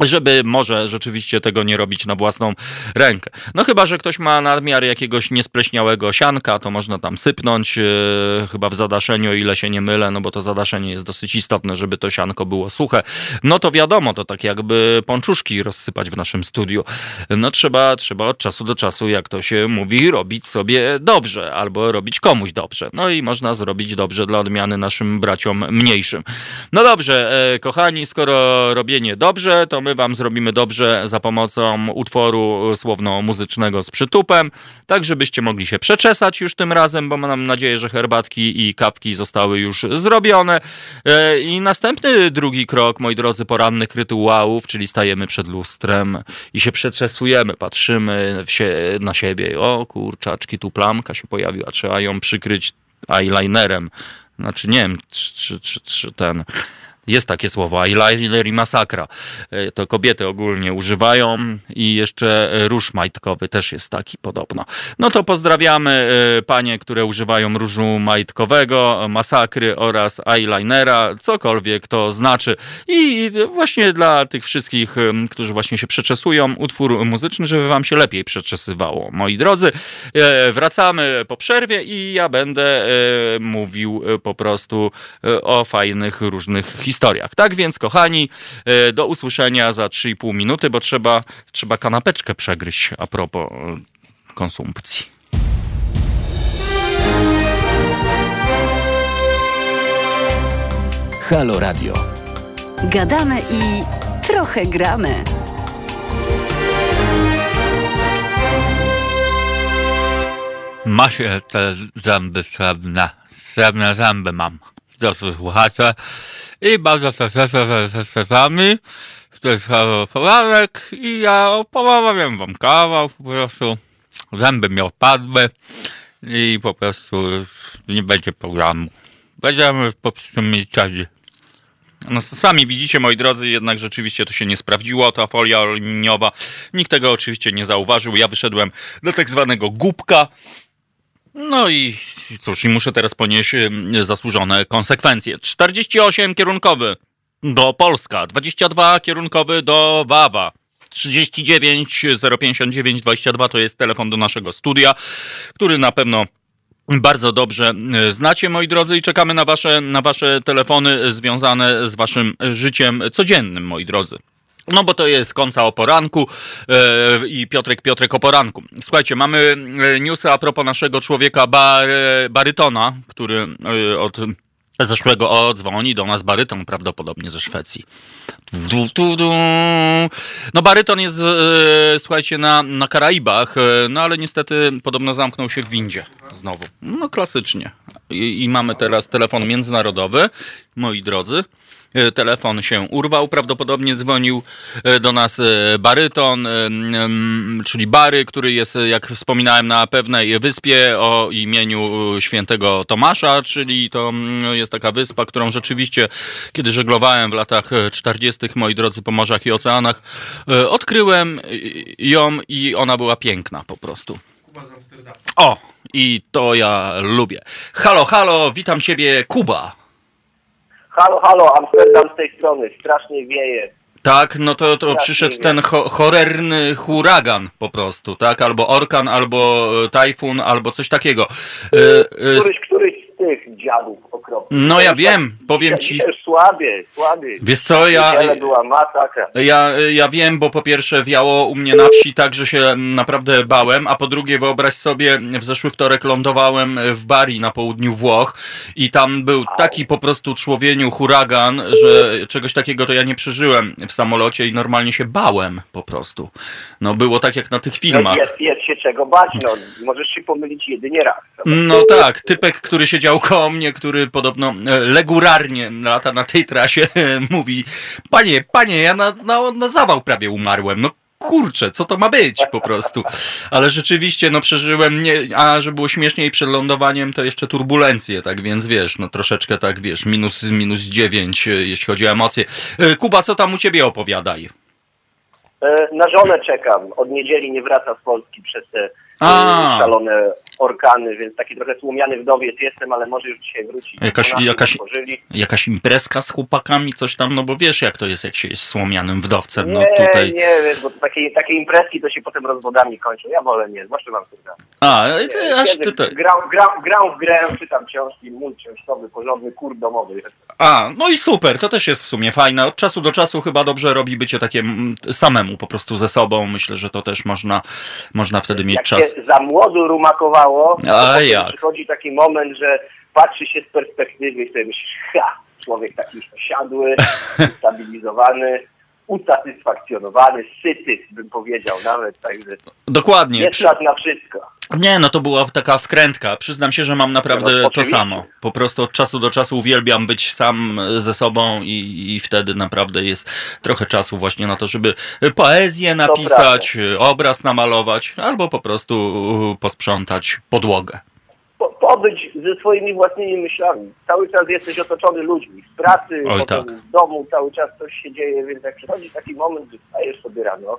żeby może rzeczywiście tego nie robić na własną rękę. No chyba, że ktoś ma nadmiar jakiegoś niespleśniałego sianka, to można tam sypnąć, yy, chyba w zadaszeniu, ile się nie mylę, no bo to zadaszenie jest dosyć istotne, żeby to sianko było suche. No to wiadomo, to tak jakby pączuszki rozsypać w naszym studiu. No trzeba, trzeba od czasu do czasu, jak to się mówi, robić sobie dobrze, albo robić komuś dobrze. No i można zrobić dobrze dla odmiany naszym braciom mniejszym. No dobrze, e, kochani, skoro robienie dobrze, to my my wam zrobimy dobrze za pomocą utworu słowno-muzycznego z przytupem, tak żebyście mogli się przeczesać już tym razem, bo mam nadzieję, że herbatki i kapki zostały już zrobione. E, I następny drugi krok, moi drodzy, porannych rytuałów, czyli stajemy przed lustrem i się przeczesujemy, patrzymy na siebie. O kurczaczki, tu plamka się pojawiła, trzeba ją przykryć eyelinerem. Znaczy, nie wiem, czy, czy, czy ten jest takie słowo, eyeliner i masakra. E, to kobiety ogólnie używają i jeszcze róż majtkowy też jest taki podobno. No to pozdrawiamy e, panie, które używają różu majtkowego, masakry oraz eyelinera, cokolwiek to znaczy. I właśnie dla tych wszystkich, e, którzy właśnie się przeczesują, utwór muzyczny, żeby wam się lepiej przeczesywało. Moi drodzy, wracamy po przerwie i ja będę mówił po prostu o fajnych różnych historiach historiach. Tak więc, kochani, e, do usłyszenia za 3,5 minuty, bo trzeba, trzeba kanapeczkę przegryźć a propos e, konsumpcji. Halo Radio. Gadamy i trochę gramy. Masz te zęby srebrne. Srebrne zęby mam. Drodzy słuchacze, i bardzo się cieszę, że jesteście z nami. To jest poranek i ja opowiem wam kawał po prostu. Zęby mi opadły i po prostu nie będzie programu. Będziemy po prostu milczeli. No sami widzicie, moi drodzy, jednak rzeczywiście to się nie sprawdziło, ta folia aluminiowa. Nikt tego oczywiście nie zauważył. Ja wyszedłem do tak zwanego głupka, no i cóż, i muszę teraz ponieść zasłużone konsekwencje. 48 kierunkowy do Polska, 22 kierunkowy do Wawa. 39 059 22 to jest telefon do naszego studia, który na pewno bardzo dobrze e, znacie, moi drodzy, i czekamy na wasze, na wasze telefony związane z waszym życiem codziennym, moi drodzy. No bo to jest końca o poranku yy, i Piotrek Piotrek o poranku. Słuchajcie, mamy e, newsy a propos naszego człowieka bar, barytona, który yy, od zeszłego o dzwoni do nas baryton prawdopodobnie ze Szwecji. No baryton jest, słuchajcie, na, na Karaibach, no ale niestety podobno zamknął się w windzie znowu. No klasycznie. I, i mamy teraz telefon międzynarodowy, moi drodzy. E, telefon się urwał. Prawdopodobnie dzwonił e, do nas e, baryton, czyli Bary, który jest, jak wspominałem, na pewnej wyspie o imieniu świętego Tomasza, czyli to jest taka wyspa, którą rzeczywiście, kiedy żeglowałem w latach 40., moi drodzy, po morzach i oceanach, odkryłem ją i ona była piękna po prostu. O, i to ja lubię. Halo, halo, witam Ciebie, Kuba. Halo, halo, Amsterdam z tej strony, strasznie wieje. Tak, no to, to przyszedł ten cho horrorny huragan po prostu, tak? Albo orkan, albo e, tajfun, albo coś takiego. E, e, któryś, któryś tych dziadów okropnych. No ja wiem, powiem ci. Słabiej, słabiej. Wiesz co, ja. była masakra. Ja, ja wiem, bo po pierwsze wiało u mnie na wsi tak, że się naprawdę bałem, a po drugie wyobraź sobie, w zeszły wtorek lądowałem w Bari na południu Włoch i tam był taki po prostu człowieniu huragan, że czegoś takiego to ja nie przeżyłem w samolocie i normalnie się bałem po prostu. No było tak jak na tych filmach. No jest, jest się czego bać, no. Możesz się pomylić jedynie raz. No tak, typek, który siedział koło mnie, który podobno e, legurarnie lata na tej trasie, mówi, panie, panie, ja na, na, na zawał prawie umarłem, no kurczę, co to ma być po prostu. Ale rzeczywiście, no przeżyłem, nie, a że było śmieszniej przed lądowaniem, to jeszcze turbulencje, tak więc wiesz, no troszeczkę tak wiesz, minus, minus dziewięć, e, jeśli chodzi o emocje. E, Kuba, co tam u ciebie opowiadaj? Na żonę czekam. Od niedzieli nie wraca z Polski przez te a. szalone orkany, więc taki trochę słomiany wdowiec jestem, ale może już dzisiaj wrócić. Jakaś, jakaś, jakaś imprezka z chłopakami, coś tam, no bo wiesz jak to jest, jak się jest słomianym wdowcem, no nie, tutaj... Nie, wiesz, bo takie, takie imprezki to się potem rozwodami kończą. Ja wolę nie, zwłaszcza mam syna. A, ty, aż ty to... Gram, gram, gram w grę, czytam książki, mój książkowy, porządny, kur domowy. A, no i super, to też jest w sumie fajne. Od czasu do czasu chyba dobrze robi bycie takie samemu po prostu ze sobą. Myślę, że to też można, można wtedy mieć jak czas. Za młodu rumakowało, A jak? przychodzi taki moment, że patrzy się z perspektywy i sobie myślisz, ha, człowiek taki już osiadły, ustabilizowany, usatysfakcjonowany, syty, bym powiedział nawet. Także Dokładnie. Jest czas na wszystko. Nie, no to była taka wkrętka. Przyznam się, że mam naprawdę no, to samo. Po prostu od czasu do czasu uwielbiam być sam ze sobą i, i wtedy naprawdę jest trochę czasu właśnie na to, żeby poezję napisać, obraz namalować albo po prostu posprzątać podłogę. Po, pobyć ze swoimi własnymi myślami. Cały czas jesteś otoczony ludźmi. W pracy, Oj, tak. w domu cały czas coś się dzieje, więc jak przychodzi taki moment, że stajesz sobie rano,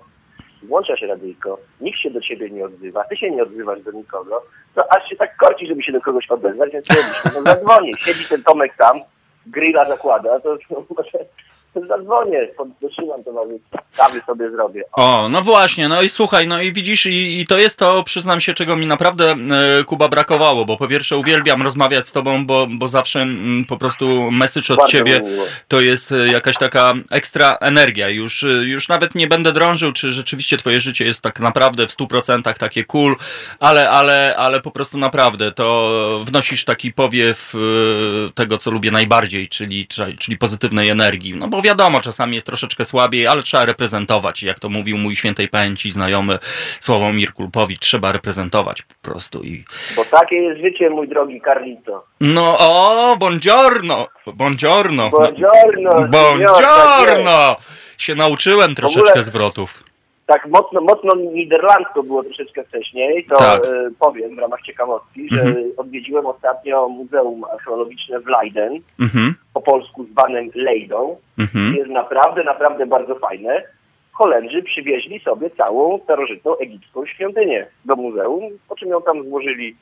włączasz radyjko, nikt się do ciebie nie odzywa, ty się nie odzywasz do nikogo, to aż się tak korci, żeby się do kogoś odezwać, więc no zadzwonię. Siedzi ten Tomek tam, grilla zakłada, to no, może zadzwonię, podtrzymam towarzystwo, kawy sobie zrobię. O. o, no właśnie, no i słuchaj, no i widzisz, i, i to jest to, przyznam się, czego mi naprawdę, e, Kuba, brakowało, bo po pierwsze uwielbiam rozmawiać z tobą, bo, bo zawsze m, mm, po prostu message od Bardzo ciebie to jest e, jakaś taka ekstra energia. Już, e, już nawet nie będę drążył, czy rzeczywiście twoje życie jest tak naprawdę w stu procentach takie cool, ale, ale, ale po prostu naprawdę to wnosisz taki powiew e, tego, co lubię najbardziej, czyli, czyli pozytywnej energii. No bo wiadomo, czasami jest troszeczkę słabiej, ale trzeba reprezentować. Jak to mówił mój świętej pamięci znajomy Sławomir Kulpowicz, trzeba reprezentować po prostu. I... Bo takie jest życie, mój drogi Carlito. No o, buongiorno, buongiorno. Buongiorno. Buongiorno. Się nauczyłem troszeczkę zwrotów tak mocno, mocno niderlandzko było troszeczkę wcześniej, to tak. E, powiem w ramach ciekawostki, że mhm. odwiedziłem ostatnio Muzeum Archeologiczne w Leiden, mhm. po polsku zwanym Lejdą. Mhm. Jest naprawdę, naprawdę bardzo fajne. Holendrzy przywieźli sobie całą starożytną egipską świątynię do muzeum, po czym ją tam złożyli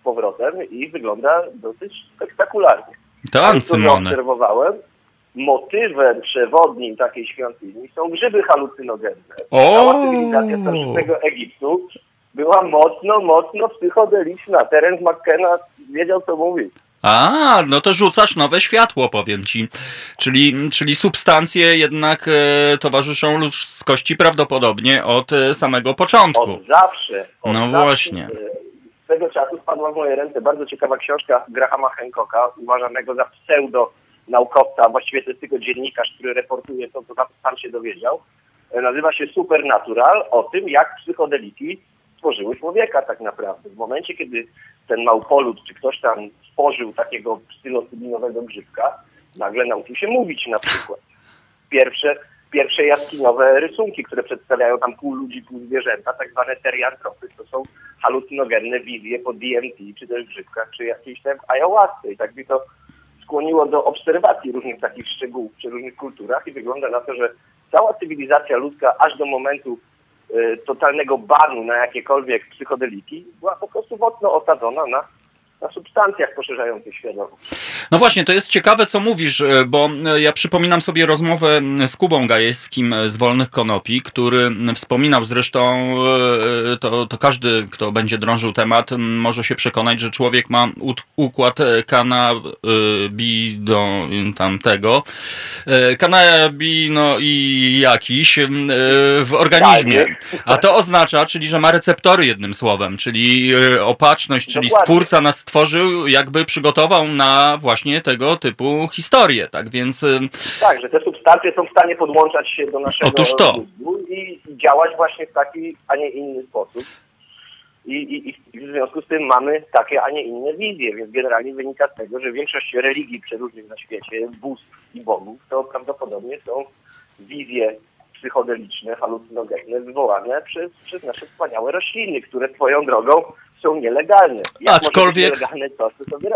z powrotem i wygląda dosyć spektakularnie. To obserwowałem, motywem przewodnim takiej świątyni są grzyby halucynogenne. Cała cywilizacja starożytnego Egiptu była mocno, mocno psychodeliczna. Terence McKenna wiedział, co mówić. A, no to rzucasz nowe światło, powiem ci. Czyli, czyli substancje jednak e, towarzyszą ludzkości prawdopodobnie od e, samego początku. Od zawsze. Od no zawsze. właśnie. Z tego czasu spadła w moje ręce bardzo ciekawa książka Grahama Hancocka, uważanego za pseudo naukowca, właściwie to jest tylko dziennikarz, który reportuje to, co sam się dowiedział. E, nazywa się Supernatural, o tym, jak psychodeliki stworzyły człowieka tak naprawdę. W momencie, kiedy ten małpolud, czy ktoś tam stworzył takiego psylocybinowego grzybka, nagle nauczył się mówić na przykład. Pierwsze, pierwsze jaskiniowe rysunki, które przedstawiają tam pół ludzi, pół zwierzęta, tak zwane teriantropy, to są halucynogenne wizje po DMT, czy też grzybkach, czy jakiejś tam ayahuasce. I tak mi to skłoniło do obserwacji różnych takich szczegółów przy różnych kulturach i wygląda na to, że cała cywilizacja ludzka aż do momentu y, totalnego banu na jakiekolwiek psychodeliki była po prostu mocno osadzona na na substancjach poszerzających świadomość. No właśnie, to jest ciekawe, co mówisz, e, bo e, ja przypominam sobie rozmowę z Kubą Gajewskim e, z Wolnych Konopi, który wspominał zresztą, to, to każdy, kto będzie drążył temat, może się przekonać, że człowiek ma układ kanabino tamtego, kanabino i jakiś w organizmie. A to oznacza, czyli że ma receptory jednym słowem, czyli opatrzność, czyli Dokładnie. stwórca nas stworzył, jakby przygotował na właśnie tego typu historię, tak więc... Tak, że te substancje są w stanie podłączać się do naszego Otóż to. i działać właśnie w taki, a nie inny sposób. I, i, I, w związku z tym mamy takie, a nie inne wizje, więc generalnie wynika z tego, że większość religii przeróżnych na świecie, bóstw i bogów, to prawdopodobnie są wizje psychodeliczne, halucynogenne wywołane przez, przez nasze wspaniałe rośliny, które swoją drogą są nielegalne. Jak aczkolwiek. Nielegalne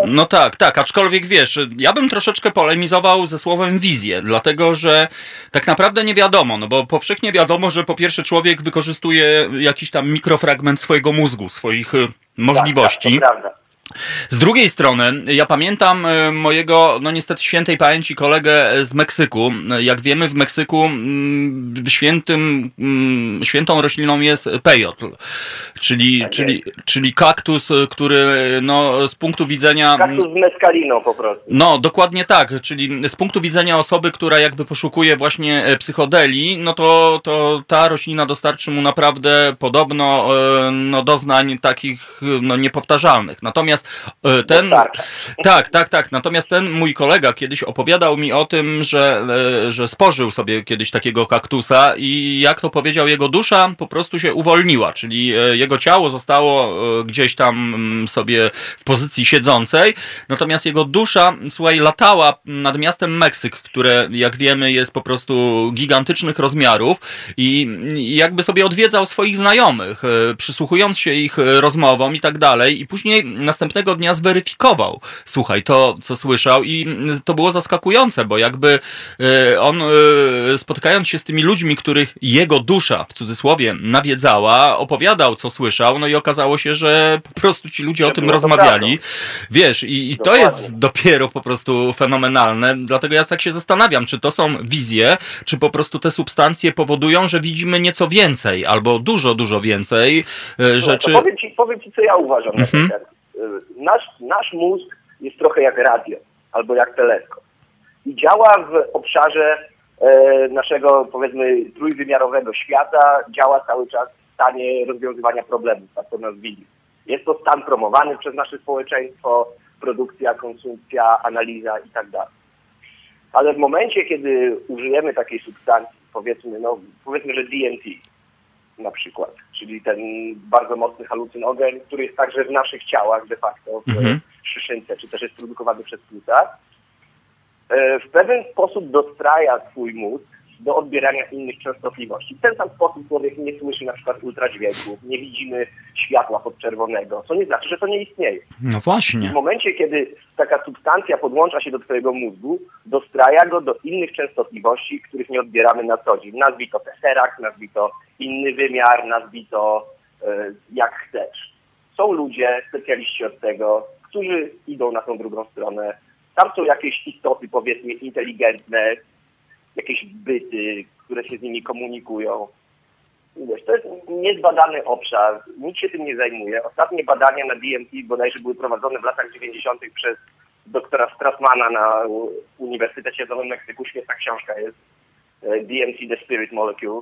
no tak, tak, aczkolwiek wiesz, ja bym troszeczkę polemizował ze słowem wizję, dlatego że tak naprawdę nie wiadomo, no bo powszechnie wiadomo, że po pierwsze człowiek wykorzystuje jakiś tam mikrofragment swojego mózgu, swoich y, możliwości. Tak, tak, to prawda. Z drugiej strony, ja pamiętam e, mojego, no niestety świętej pamięci kolegę z Meksyku. Jak wiemy, w Meksyku mm, świętym, mm, świętą rośliną jest pejotl, czyli, tak czyli, czyli kaktus, który no, z punktu widzenia... Kaktus z mescaliną po prostu. No, dokładnie tak, czyli z punktu widzenia osoby, która jakby poszukuje właśnie e, psychodeli, no to, to ta roślina dostarczy mu naprawdę podobno e, no, doznań takich no, niepowtarzalnych. Natomiast Natomiast e, ten. Tak, tak, tak. Natomiast ten mój kolega kiedyś opowiadał mi o tym, że, e, że spożył sobie kiedyś takiego kaktusa i jak to powiedział, jego dusza po prostu się uwolniła, czyli e, jego ciało zostało gdzieś tam mm, sobie w pozycji siedzącej, natomiast jego dusza, słuchaj, latała nad miastem Meksyk, które jak wiemy jest po prostu gigantycznych rozmiarów i jakby sobie odwiedzał swoich znajomych, przysłuchując się ich rozmowom i tak dalej i później następnie następnego dnia zweryfikował, słuchaj, to co słyszał i to było zaskakujące, bo jakby e, on e, spotykając się z tymi ludźmi, których jego dusza, w cudzysłowie, nawiedzała, opowiadał, co słyszał, no i okazało się, że po prostu ci ludzie o tym rozmawiali. Wiesz, i, i to jest dopiero po prostu fenomenalne, dlatego ja tak się zastanawiam, czy to są wizje, czy po prostu te substancje powodują, że widzimy nieco więcej, albo dużo, dużo więcej e, rzeczy. powiem, ci, powiem ci, co ja uważam mhm. na ten Y, nasz, nasz mózg jest trochę jak radio albo jak teleskop i działa w obszarze e, naszego, powiedzmy, trójwymiarowego świata, działa cały czas w stanie rozwiązywania problemów, tak to nazwijmy. Jest to stan promowany przez nasze społeczeństwo, produkcja, konsumpcja, analiza i tak dalej. Ale w momencie, kiedy użyjemy takiej substancji, powiedzmy, no, powiedzmy, że DMT, na przykład, czyli ten bardzo mocny halucynogen, który jest także w naszych ciałach de facto, w mhm. szyszynce, czy też jest produkowany przez płuca, e, w pewien sposób dostraja swój mózg do odbierania innych częstotliwości. W ten sam sposób człowiek nie słyszy na przykład ultradźwięków, nie widzimy światła podczerwonego, co nie znaczy, że to nie istnieje. No właśnie. W momencie, kiedy taka substancja podłącza się do twojego mózgu, dostraja go do innych częstotliwości, których nie odbieramy na co dzień. Nazwij to teserak, nazwij to inny wymiar, nazwij to e, jak chcesz. Są ludzie, specjaliści od tego, którzy idą na tą drugą stronę. Tam są jakieś istoty, powiedzmy, inteligentne, jakieś byty, które się z nimi komunikują. Wiesz, to jest niezbadany obszar, nikt się tym nie zajmuje. Ostatnie badania na DMT bodajże były prowadzone w latach 90. przez doktora Strassmana na Uniwersytecie w Nowym Meksyku. Świetna książka jest e, DMT The Spirit Molecule.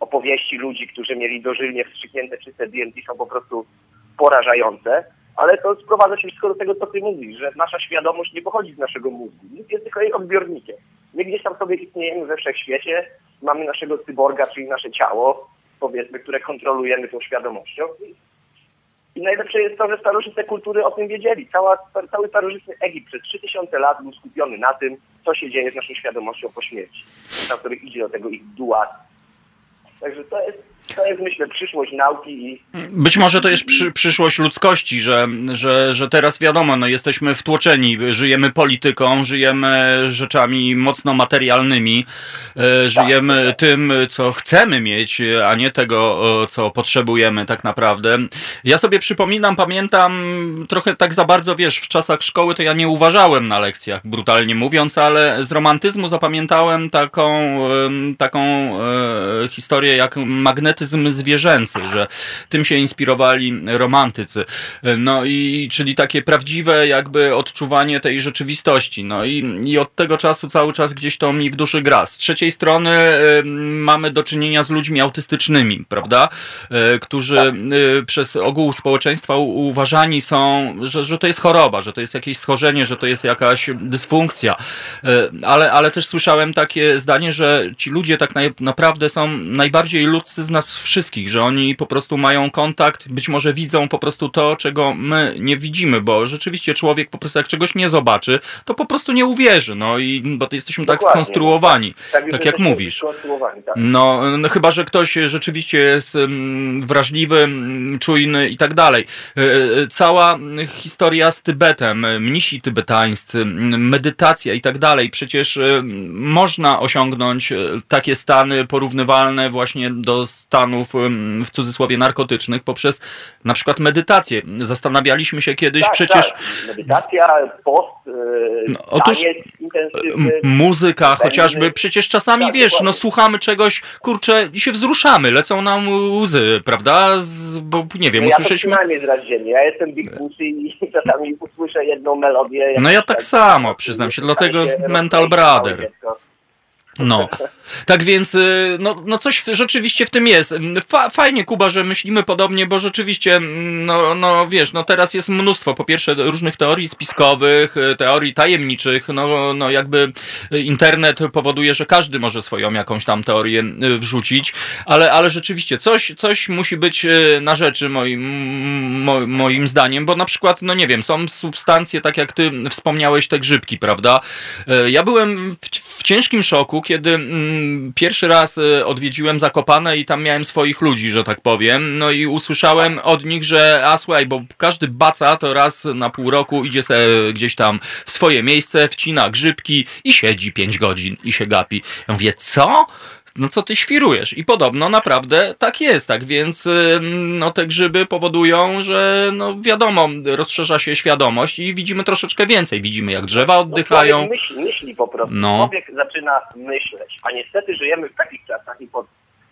Opowieści ludzi, którzy mieli dożylnie wstrzyknięte czyste DMT są po prostu porażające, ale to sprowadza się wszystko do tego, co ty mówisz, że nasza świadomość nie pochodzi z naszego mózgu. Nic jest tylko jej odbiornikiem. My gdzieś tam sobie istniejemy we wszechświecie, mamy naszego cyborga, czyli nasze ciało, powiedzmy, które kontrolujemy tą świadomością. I najlepsze jest to, że starożytne kultury o tym wiedzieli. Cała, cały starożytny Egipt przez 3000 lat był skupiony na tym, co się dzieje z naszą świadomością po śmierci. Na których idzie do tego ich duat. Także to jest to jest, myślę, przyszłość nauki. I... Być może to jest przy, przyszłość ludzkości, że, że, że teraz wiadomo, no, jesteśmy wtłoczeni, żyjemy polityką, żyjemy rzeczami mocno materialnymi, e, żyjemy tym, co chcemy mieć, a nie tego, co potrzebujemy tak naprawdę. Ja sobie przypominam, pamiętam trochę tak za bardzo, wiesz, w czasach szkoły to ja nie uważałem na lekcjach, brutalnie mówiąc, ale z romantyzmu zapamiętałem taką, taką e, historię jak magnet magnetyzm zwierzęcy, że tym się inspirowali romantycy. No i czyli takie prawdziwe jakby odczuwanie tej rzeczywistości. No i, i od tego czasu cały czas gdzieś to mi w duszy gra. Z trzeciej strony y, mamy do czynienia z ludźmi autystycznymi, prawda? Y, którzy y, przez ogół społeczeństwa uważani są, że, że to jest choroba, że to jest jakieś schorzenie, że to jest jakaś dysfunkcja. Ale, ale też słyszałem takie zdanie, że ci ludzie tak naprawdę są najbardziej ludzcy z nas nas wszystkich, że oni po prostu mają kontakt, być może widzą po prostu to, czego my nie widzimy, bo rzeczywiście człowiek po prostu jak czegoś nie zobaczy, to po prostu nie uwierzy, no i bo to jesteśmy tak Dokładnie. tak skonstruowani, tak, tak jak mówisz. Tak. No, no, chyba, że ktoś rzeczywiście jest mm, wrażliwy, mm, czujny i tak dalej. E, e, cała historia z Tybetem, mnisi tybetańscy, medytacja i tak dalej, przecież e, można osiągnąć takie stany porównywalne właśnie do stanów w cudzysłowie narkotycznych poprzez na przykład medytację. Zastanawialiśmy się kiedyś tak, przecież... Tak. Medytacja, post, e, no, otóż muzyka chociażby, przecież czasami tak, wiesz, no słuchamy czegoś, kurczę, i się wzruszamy, lecą nam łzy, prawda? Z, bo nie wiem, no usłyszeliśmy... Ja przynajmniej zraźnie. Ja jestem Big Pussy i czasami usłyszę jedną melodię. No ja tak samo, przyznam się, dlatego Mental Brother. No. Tak więc, y, no, no coś rzeczywiście w tym jest. fajnie, Kuba, że myślimy podobnie, bo rzeczywiście, mm, no, no wiesz, no teraz jest mnóstwo, po pierwsze, różnych teorii spiskowych, y, teorii tajemniczych, no, no jakby internet powoduje, że każdy może swoją jakąś tam teorię y, wrzucić, ale, ale rzeczywiście coś, coś musi być na rzeczy moim, moim zdaniem, bo na przykład, no nie wiem, są substancje, tak jak ty wspomniałeś, te grzybki, prawda? Ja byłem w, w ciężkim szoku, kiedy mm, pierwszy raz y, odwiedziłem Zakopane i tam miałem swoich ludzi, że tak powiem, no i usłyszałem od nich, że a słuchaj, bo każdy baca to raz na pół roku idzie sobie gdzieś tam w swoje miejsce, wcina grzybki i siedzi pięć godzin i się gapi. Ja mówię, co? No co ty świrujesz? I podobno naprawdę tak jest, tak więc y, no te grzyby powodują, że no wiadomo, rozszerza się świadomość i widzimy troszeczkę więcej. Widzimy jak drzewa oddychają. No, myśli, myśli po prostu. No. Człowiek zaczyna myśleć, a niestety żyjemy w takich czasach i pod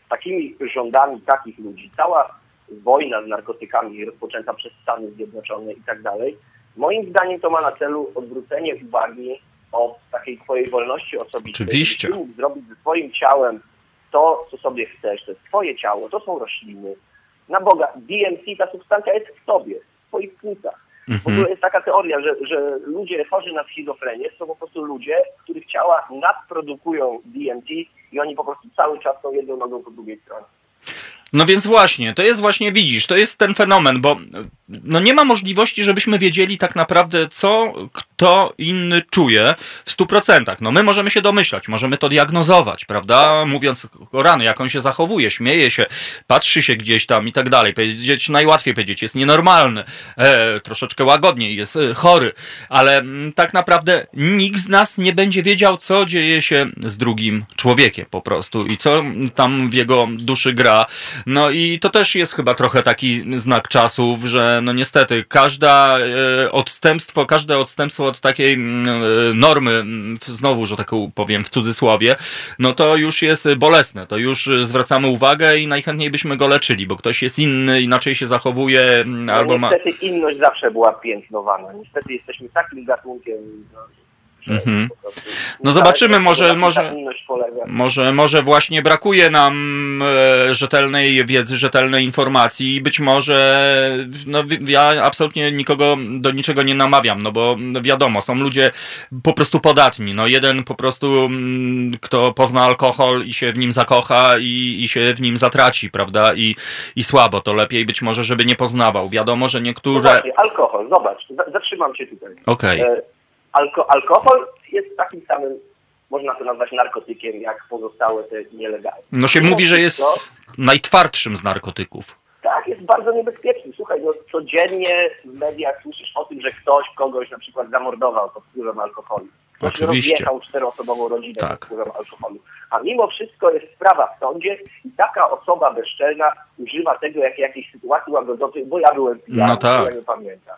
takimi rządami takich ludzi. Cała wojna z narkotykami rozpoczęta przez Stany Zjednoczone i tak dalej. Moim zdaniem to ma na celu odwrócenie uwagi od takiej twojej wolności osobistej. Oczywiście. Mógł zrobić ze swoim ciałem to, co sobie chcesz, to jest twoje ciało, to są rośliny. Na Boga, DMC, ta substancja jest w tobie, w twoich płucach. Mhm. W ogóle jest taka teoria, że, że ludzie chorzy na schizofrenię są po prostu ludzie, których ciała nadprodukują DMT i oni po prostu cały czas są jedną nogą po drugiej stronie. No więc właśnie, to jest właśnie, widzisz, to jest ten fenomen, bo no nie ma możliwości, żebyśmy wiedzieli tak naprawdę, co kto inny czuje w stu procentach. No my możemy się domyślać, możemy to diagnozować, prawda? Mówiąc o rany, jak on się zachowuje, śmieje się, patrzy się gdzieś tam i tak dalej. Powiedzieć, najłatwiej powiedzieć, jest nienormalny, e, troszeczkę łagodniej, jest e, chory, ale m, mm, tak naprawdę nikt z nas nie będzie wiedział, co dzieje się z drugim człowiekiem po prostu i co tam w jego duszy gra. No i to też jest chyba trochę taki znak czasów, że no niestety każda e, odstępstwo, każde odstępstwo od takiej mm, e, normy, mm, znowu, że tak powiem w cudzysłowie, no to już jest bolesne, to już zwracamy uwagę i najchętniej byśmy go leczyli, bo ktoś jest inny, inaczej się zachowuje, mm, no, albo niestety ma... inność zawsze była piętnowana. Niestety jesteśmy takim gatunkiem, no, Mhm. No zobaczymy, może, może, może, może właśnie brakuje nam e, rzetelnej wiedzy, rzetelnej informacji i być może, no ja absolutnie nikogo do niczego nie namawiam, no bo wiadomo, są ludzie po prostu podatni, no jeden po prostu, mm, kto pozna alkohol i się w nim zakocha i, i się w nim zatraci, prawda, i, i słabo, to lepiej być może, żeby nie poznawał. Wiadomo, że niektóre... No alkohol, zobacz, zatrzymam się tutaj. Okej. Okay. Alko alkohol jest takim samym, można to nazwać narkotykiem, jak pozostałe te nielegalne. No się mówi, że jest najtwardszym z narkotyków. Tak, jest bardzo niebezpieczny. Słuchaj, no codziennie w mediach słyszysz o tym, że ktoś kogoś na przykład zamordował pod wpływem alkoholu. Ktoś Oczywiście. rozjechał czteroosobową rodzinę tak. pod wpływem alkoholu. A mimo wszystko jest sprawa w sądzie i taka osoba bezczelna używa tego jak jakiejś sytuacji łagodzącej, bo ja byłem pijany, no tak. ja nie pamiętam.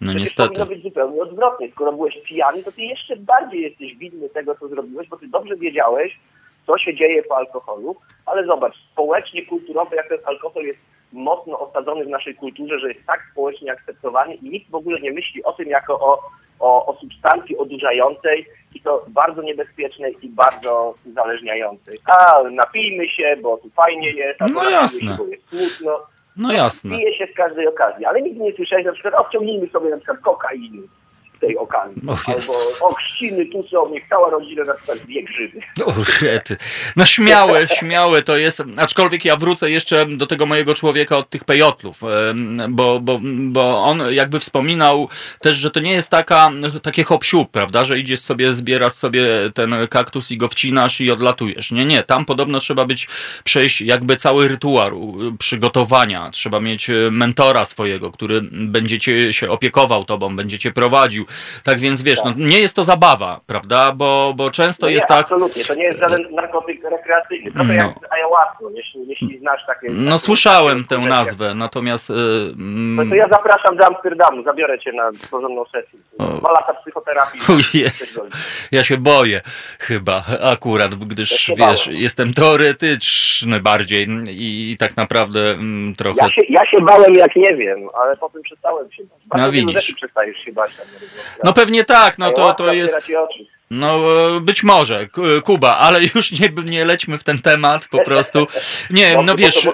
No Przecież niestety. powinno być zupełnie odwrotnie. Skoro byłeś pijany, to ty jeszcze bardziej jesteś winny tego, co zrobiłeś, bo ty dobrze wiedziałeś, co się dzieje po alkoholu, ale zobacz, społecznie, kulturowo, jak ten alkohol jest mocno osadzony w naszej kulturze, że jest tak społecznie akceptowany i nikt w ogóle nie myśli o tym jako o, o, o substancji odurzającej i to bardzo niebezpiecznej i bardzo uzależniającej. A napijmy się, bo tu fajnie jest, a no jasne. Się, bo jest smutno. No jasne. Pije się z każdej okazji, ale nigdy nie słyszałeś na przykład, odciągnijmy sobie na przykład kokainy tej okazji. O, Albo tu są, niech cała rodzina na przykład zje grzyby. O, No śmiałe, śmiałe to jest, aczkolwiek ja wrócę jeszcze do tego mojego człowieka od tych pejotlów, bo, bo, bo on jakby wspominał też, że to nie jest taka, takie hop prawda, że idziesz sobie, zbierasz sobie ten kaktus i go wcinasz i odlatujesz. Nie, nie, tam podobno trzeba być, przejść jakby cały rytuał przygotowania, trzeba mieć mentora swojego, który będzie cię się opiekował tobą, będzie cię prowadził, tak więc wiesz, no, tak. no, nie jest to zabawa, prawda? Bo, bo często no jest nie, tak. Absolutnie, to nie jest żaden narkotyk rekreacyjny. Trochę no. jak ayahuasca, jeśli, jeśli znasz takie. No takie, słyszałem takie tę nazwę, natomiast. Yy, no to ja zapraszam do Amsterdamu, zabiorę cię na porządną sesję. Dwa lata psychoterapii. Jest. Ja się boję chyba akurat, gdyż ja wiesz, bałem. jestem teoretyczny bardziej i, i tak naprawdę mm, trochę. Ja się, ja się bałem jak nie wiem, ale potem przestałem się bać. No widzisz. się bać. No pewnie tak, no to, to jest... No być może, Kuba, ale już nie, nie lećmy w ten temat po prostu. Nie, no wiesz.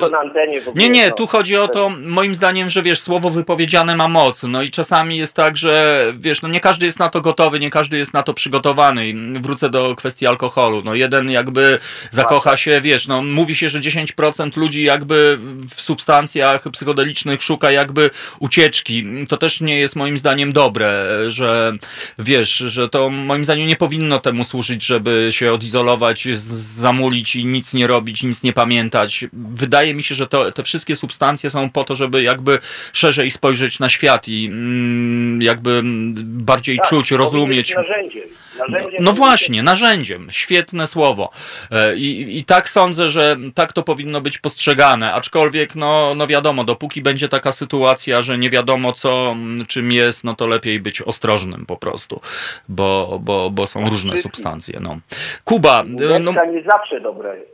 Nie, nie, tu chodzi o to, moim zdaniem, że wiesz, słowo wypowiedziane ma moc. No i czasami jest tak, że wiesz, no nie każdy jest na to gotowy, nie każdy jest na to przygotowany. I wrócę do kwestii alkoholu. No jeden jakby zakocha się, wiesz, no mówi się, że 10% ludzi jakby w substancjach psychodelicznych szuka jakby ucieczki. To też nie jest moim zdaniem dobre, że wiesz, że to moim zdaniem nie powinno temu służyć, żeby się odizolować, zamulić i nic nie robić, nic nie pamiętać. Wydaje mi się, że to, te wszystkie substancje są po to, żeby jakby szerzej spojrzeć na świat i mm, jakby bardziej tak, czuć, rozumieć. Narzędziem. Narzędziem no, właśnie, narzędziem. Świetne słowo. E, I, I tak sądzę, że tak to powinno być postrzegane. Aczkolwiek, no, no wiadomo, dopóki będzie taka sytuacja, że nie wiadomo co, czym jest, no to lepiej być ostrożnym po prostu, bo, bo, bo są różne substancje. No. Kuba. E, no, nie zawsze dobre mm,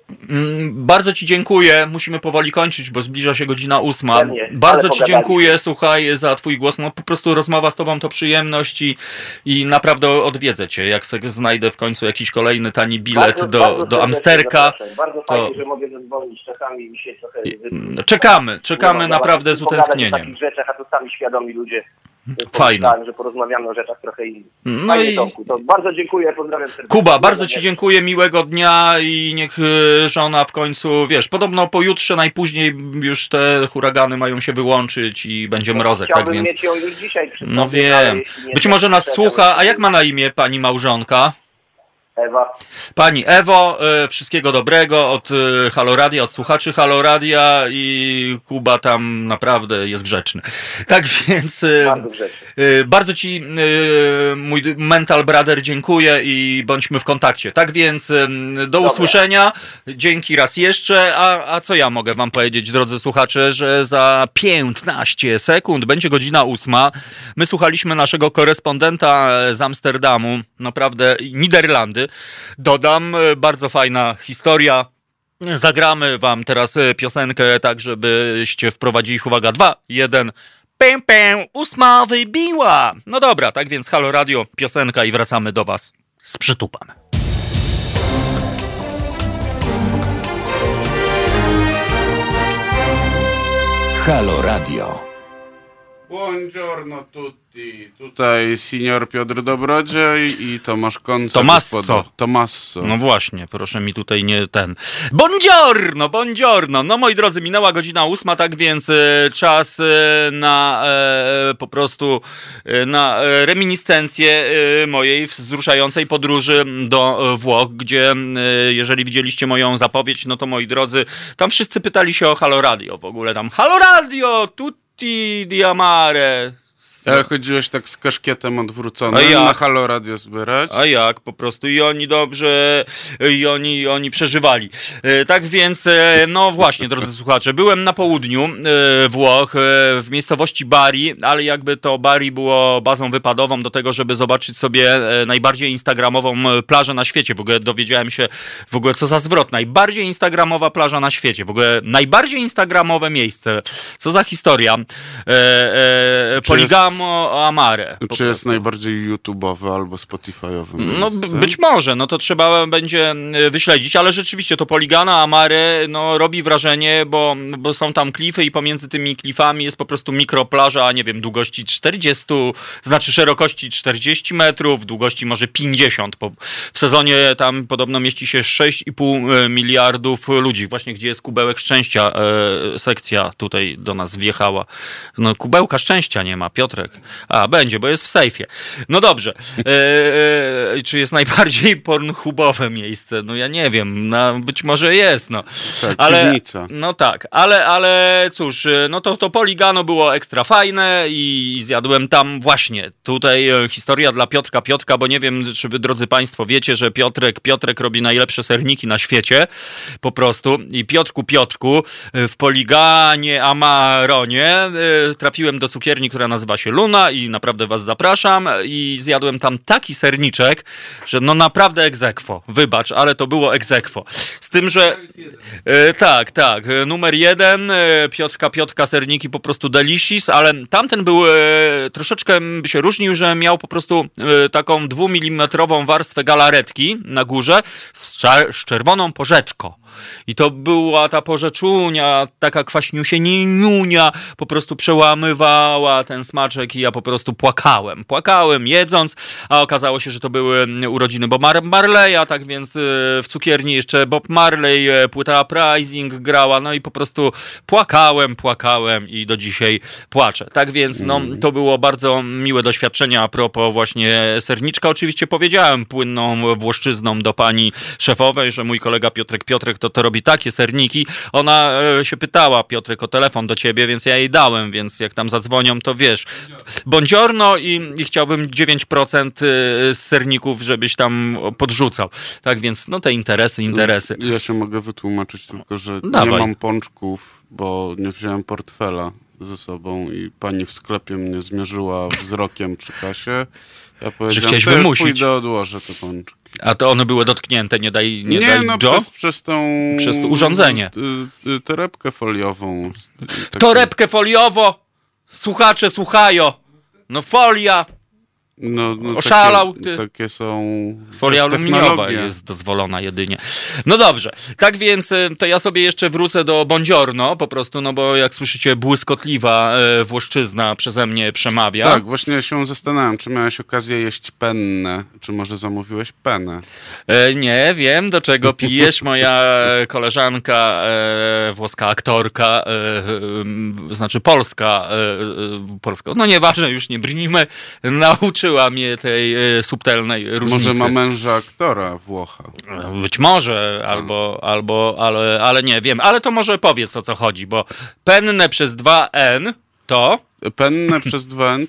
Bardzo Ci dziękuję. Musimy powoli kończyć, bo zbliża się godzina ósma. Bardzo Ci dziękuję, słuchaj, za Twój głos. No po prostu rozmowa z Tobą to przyjemność i, i naprawdę odwiedzę Cię. Jak sobie znajdę w końcu jakiś kolejny tani bilet bardzo, do, bardzo do Amsterka. Bardzo to... fajnie, że mogę zadzwonić czasami się trochę... Czekamy, czekamy naprawdę z utęsknieniem. O takich rzeczach, a to sami świadomi ludzie Fajnie. że porozmawiamy o rzeczach trochę innych. No i... Tomku, to bardzo dziękuję, pozdrawiam serdecznie. Kuba, bardzo Ci dziękuję, miłego dnia i niech y, żona w końcu, wiesz, podobno pojutrze najpóźniej już te huragany mają się wyłączyć i będzie mrozek, tak więc... mieć ją już dzisiaj No wiem. Być może nas słucha, a jak ma na imię pani małżonka? Ewa. Pani Ewo, e, wszystkiego dobrego od e, Haloradia, od słuchaczy Haloradia i Kuba tam naprawdę jest grzeczny. Tak więc e, bardzo, bardzo Ci mój mental brother dziękuję i bądźmy w kontakcie. Tak więc do Dobra. usłyszenia. Dzięki raz jeszcze. A, a co ja mogę Wam powiedzieć, drodzy słuchacze, że za 15 sekund będzie godzina ósma. My słuchaliśmy naszego korespondenta z Amsterdamu, naprawdę Niderlandy. Dodam, e, bardzo fajna historia. Zagramy wam teraz e, piosenkę, tak żebyście wprowadzili, uwaga, dwa, jeden, Pę, pę, ósma wybiła. No dobra, tak więc Halo Radio, piosenka i wracamy do was z przytupem. Halo Radio. Buongiorno tutti. Tutaj senior Piotr Dobrodziej i Tomasz Konca. Tomasso. Tomasso. No właśnie, proszę mi tutaj nie ten. Buongiorno, buongiorno. No moi drodzy, minęła godzina ósma, tak więc e, czas e, na e, po prostu e, na reminiscencję mojej wzruszającej podróży do Włoch, gdzie jeżeli widzieliście moją zapowiedź, no to moi drodzy, tam wszyscy pytali się o Halo Radio w ogóle tam. Halo Radio, tutti di amare. Ale chodziłeś tak z kaszkietem odwróconym na Halo Radio zbierać? A jak, po prostu i oni dobrze, i oni, oni przeżywali. E, tak więc, e, no właśnie, drodzy słuchacze, byłem na południu e, Włoch, w miejscowości Bari, ale jakby to Bari było bazą wypadową do tego, żeby zobaczyć sobie najbardziej instagramową plażę na świecie. W ogóle dowiedziałem się, w ogóle co za zwrot, najbardziej instagramowa plaża na świecie, w ogóle najbardziej instagramowe miejsce. Co za historia. Poligam samo Amare. Czy prostu. jest najbardziej YouTube'owy albo Spotify'owy? No być może, no to trzeba będzie e, wyśledzić, ale rzeczywiście to Poligana Amare no, robi wrażenie, bo, bo są tam klify i pomiędzy tymi klifami jest po prostu mikroplaża, nie wiem, długości 40, znaczy szerokości 40 metrów, długości może 50. w sezonie tam podobno mieści się 6,5 e, miliardów ludzi. Właśnie gdzie jest kubełek szczęścia, e, sekcja tutaj do nas wjechała. No kubełka szczęścia nie ma, Piotrek. A, będzie, bo jest w sejfie. No dobrze. E, e, czy jest najbardziej pornhubowe miejsce? No ja nie wiem. No, być może jest, no. Tak, ale, piwnica. No tak, ale, ale cóż, e, no to, to Poligano było ekstra fajne i zjadłem tam właśnie. Tutaj e, historia dla Piotrka Piotrka, bo nie wiem, czy wy, drodzy państwo, wiecie, że Piotrek Piotrek robi najlepsze serniki na świecie. Po prostu. I Piotrku Piotrku w Poliganie Amaronie trafiłem do cukierni, która nazywa się Luna i naprawdę was zapraszam i zjadłem tam taki serniczek, że no naprawdę egzekwo. Wybacz, ale to było egzekwo. Z tym, że e, tak, tak, numer jeden e, Piotrka Piotrka serniki po prostu delicious, ale tamten był e, troszeczkę się różnił, że miał po prostu e, taką dwumilimetrową warstwę galaretki na górze z, z czerwoną porzeczką. I to była ta porzeczunia, taka kwaśniusieninionia, po prostu przełamywała ten i ja po prostu płakałem. Płakałem jedząc, a okazało się, że to były urodziny Bob Mar Marleya, tak więc y, w cukierni jeszcze Bob Marley, y, płyta Uprising grała, no i po prostu płakałem, płakałem i do dzisiaj płaczę. Tak więc no, mm. to było bardzo miłe doświadczenie a propos właśnie serniczka. Oczywiście powiedziałem płynną włoszczyzną do pani szefowej, że mój kolega Piotrek Piotrek to, to robi takie serniki. Ona e, się pytała, Piotrek, o telefon do ciebie, więc ja jej dałem, więc jak tam zadzwonią, to wiesz. Bądziorno i, i chciałbym 9% e, z serników, żebyś tam podrzucał. Tak więc, no te interesy, interesy. Ja się mogę wytłumaczyć tylko, że Dawaj. nie mam pączków, bo nie wziąłem portfela ze sobą i pani w sklepie mnie zmierzyła wzrokiem przy kasie. Ja powiedziałem, że wymusić. pójdę odłożę te pączki. A to one były dotknięte, nie daj Nie, nie daj no Joe? przez, przez tą... Przez urządzenie. Torebkę foliową. Torebkę foliowo! Słuchacze słuchają! No folia! No, no Oszalał takie, ty. Takie są. Folia aluminiowa jest dozwolona jedynie. No dobrze. Tak więc e, to ja sobie jeszcze wrócę do Bądziorno po prostu, no bo jak słyszycie, błyskotliwa e, włoszczyzna przeze mnie przemawia. Tak, właśnie się zastanawiam, czy miałeś okazję jeść pennę, czy może zamówiłeś penę? E, nie wiem, do czego pijesz. Moja koleżanka, e, włoska aktorka, e, znaczy polska, e, polska, no nieważne, już nie brnijmy, nauczyła nauczyła mnie tej e, subtelnej różnicy. Może ma męża aktora Włocha. Być może, albo, albo ale, ale nie wiem. Ale to może powiedz o co chodzi, bo penne przez dwa N to... Penne przez dwa N,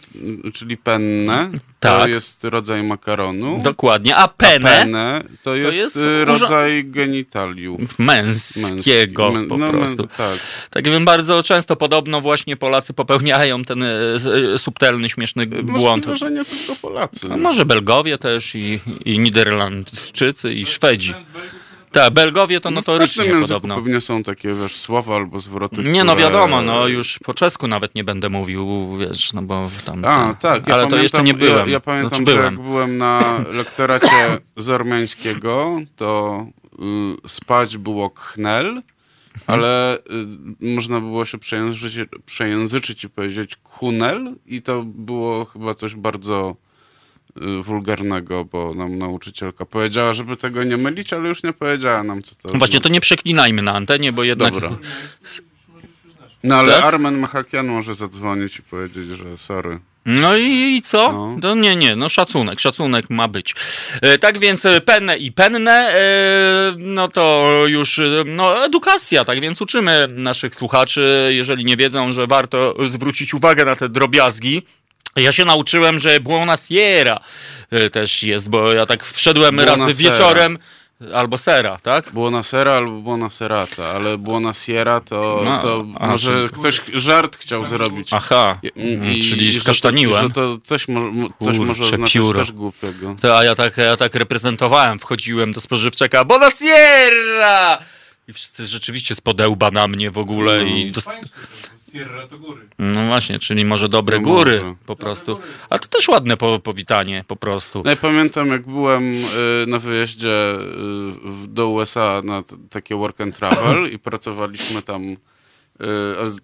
czyli penne, tak. to jest rodzaj makaronu. Dokładnie, a penne, a penne to, jest to jest, y, rodzaj genitaliów. Męskiego Męski. po no, prostu. tak. tak więc bardzo często podobno właśnie Polacy popełniają ten y, y, subtelny, śmieszny błąd. Może nie tylko Polacy. A może Belgowie też i, i Niderlandczycy i Szwedzi. Tak, Belgowie to no, notorycznie w podobno. pewnie są takie, wiesz, słowa albo zwroty, Nie, no wiadomo, no już po czesku nawet nie będę mówił, wiesz, no bo tam... A, tak. Ja ale pamiętam, to jeszcze nie byłem. Ja, ja pamiętam, znaczy, że byłem. jak byłem na lektoracie z to y, spać było knel, ale y, można było się przejęzyczyć, przejęzyczyć i powiedzieć kunel i to było chyba coś bardzo wulgarnego, bo nam nauczycielka powiedziała, żeby tego nie mylić, ale już nie powiedziała nam, co to no Właśnie, to nie przeklinajmy na antenie, bo jednak... Dobra. No ale tak? Armen Machakian może zadzwonić i powiedzieć, że sorry. No i, i co? No. To nie, nie, no szacunek, szacunek ma być. E, tak więc e, penne i penne, e, no to już no, edukacja, tak więc uczymy naszych słuchaczy, jeżeli nie wiedzą, że warto zwrócić uwagę na te drobiazgi, ja się nauczyłem, że Buona Sierra y, też jest, bo ja tak wszedłem Buona raz Sera. wieczorem albo sera, tak? Buona Sera albo Buona Serata, ale Buona Sierra to, no, to a, może ktoś żart chciał zrobić. Aha, I, i, czyli skasztaniłem. Że to, coś, mo coś może oznaczać pióro. też głupiego. To, a ja tak, ja tak reprezentowałem, wchodziłem do spożywczaka, Buona Sierra! I wszyscy rzeczywiście spodełba na mnie w ogóle no. i... To... Sierra to góry. No właśnie, czyli może dobre no góry może. po prostu. A to też ładne po, powitanie po prostu. No ja pamiętam jak byłem y, na wyjeździe y, do USA na takie work and travel i pracowaliśmy tam y,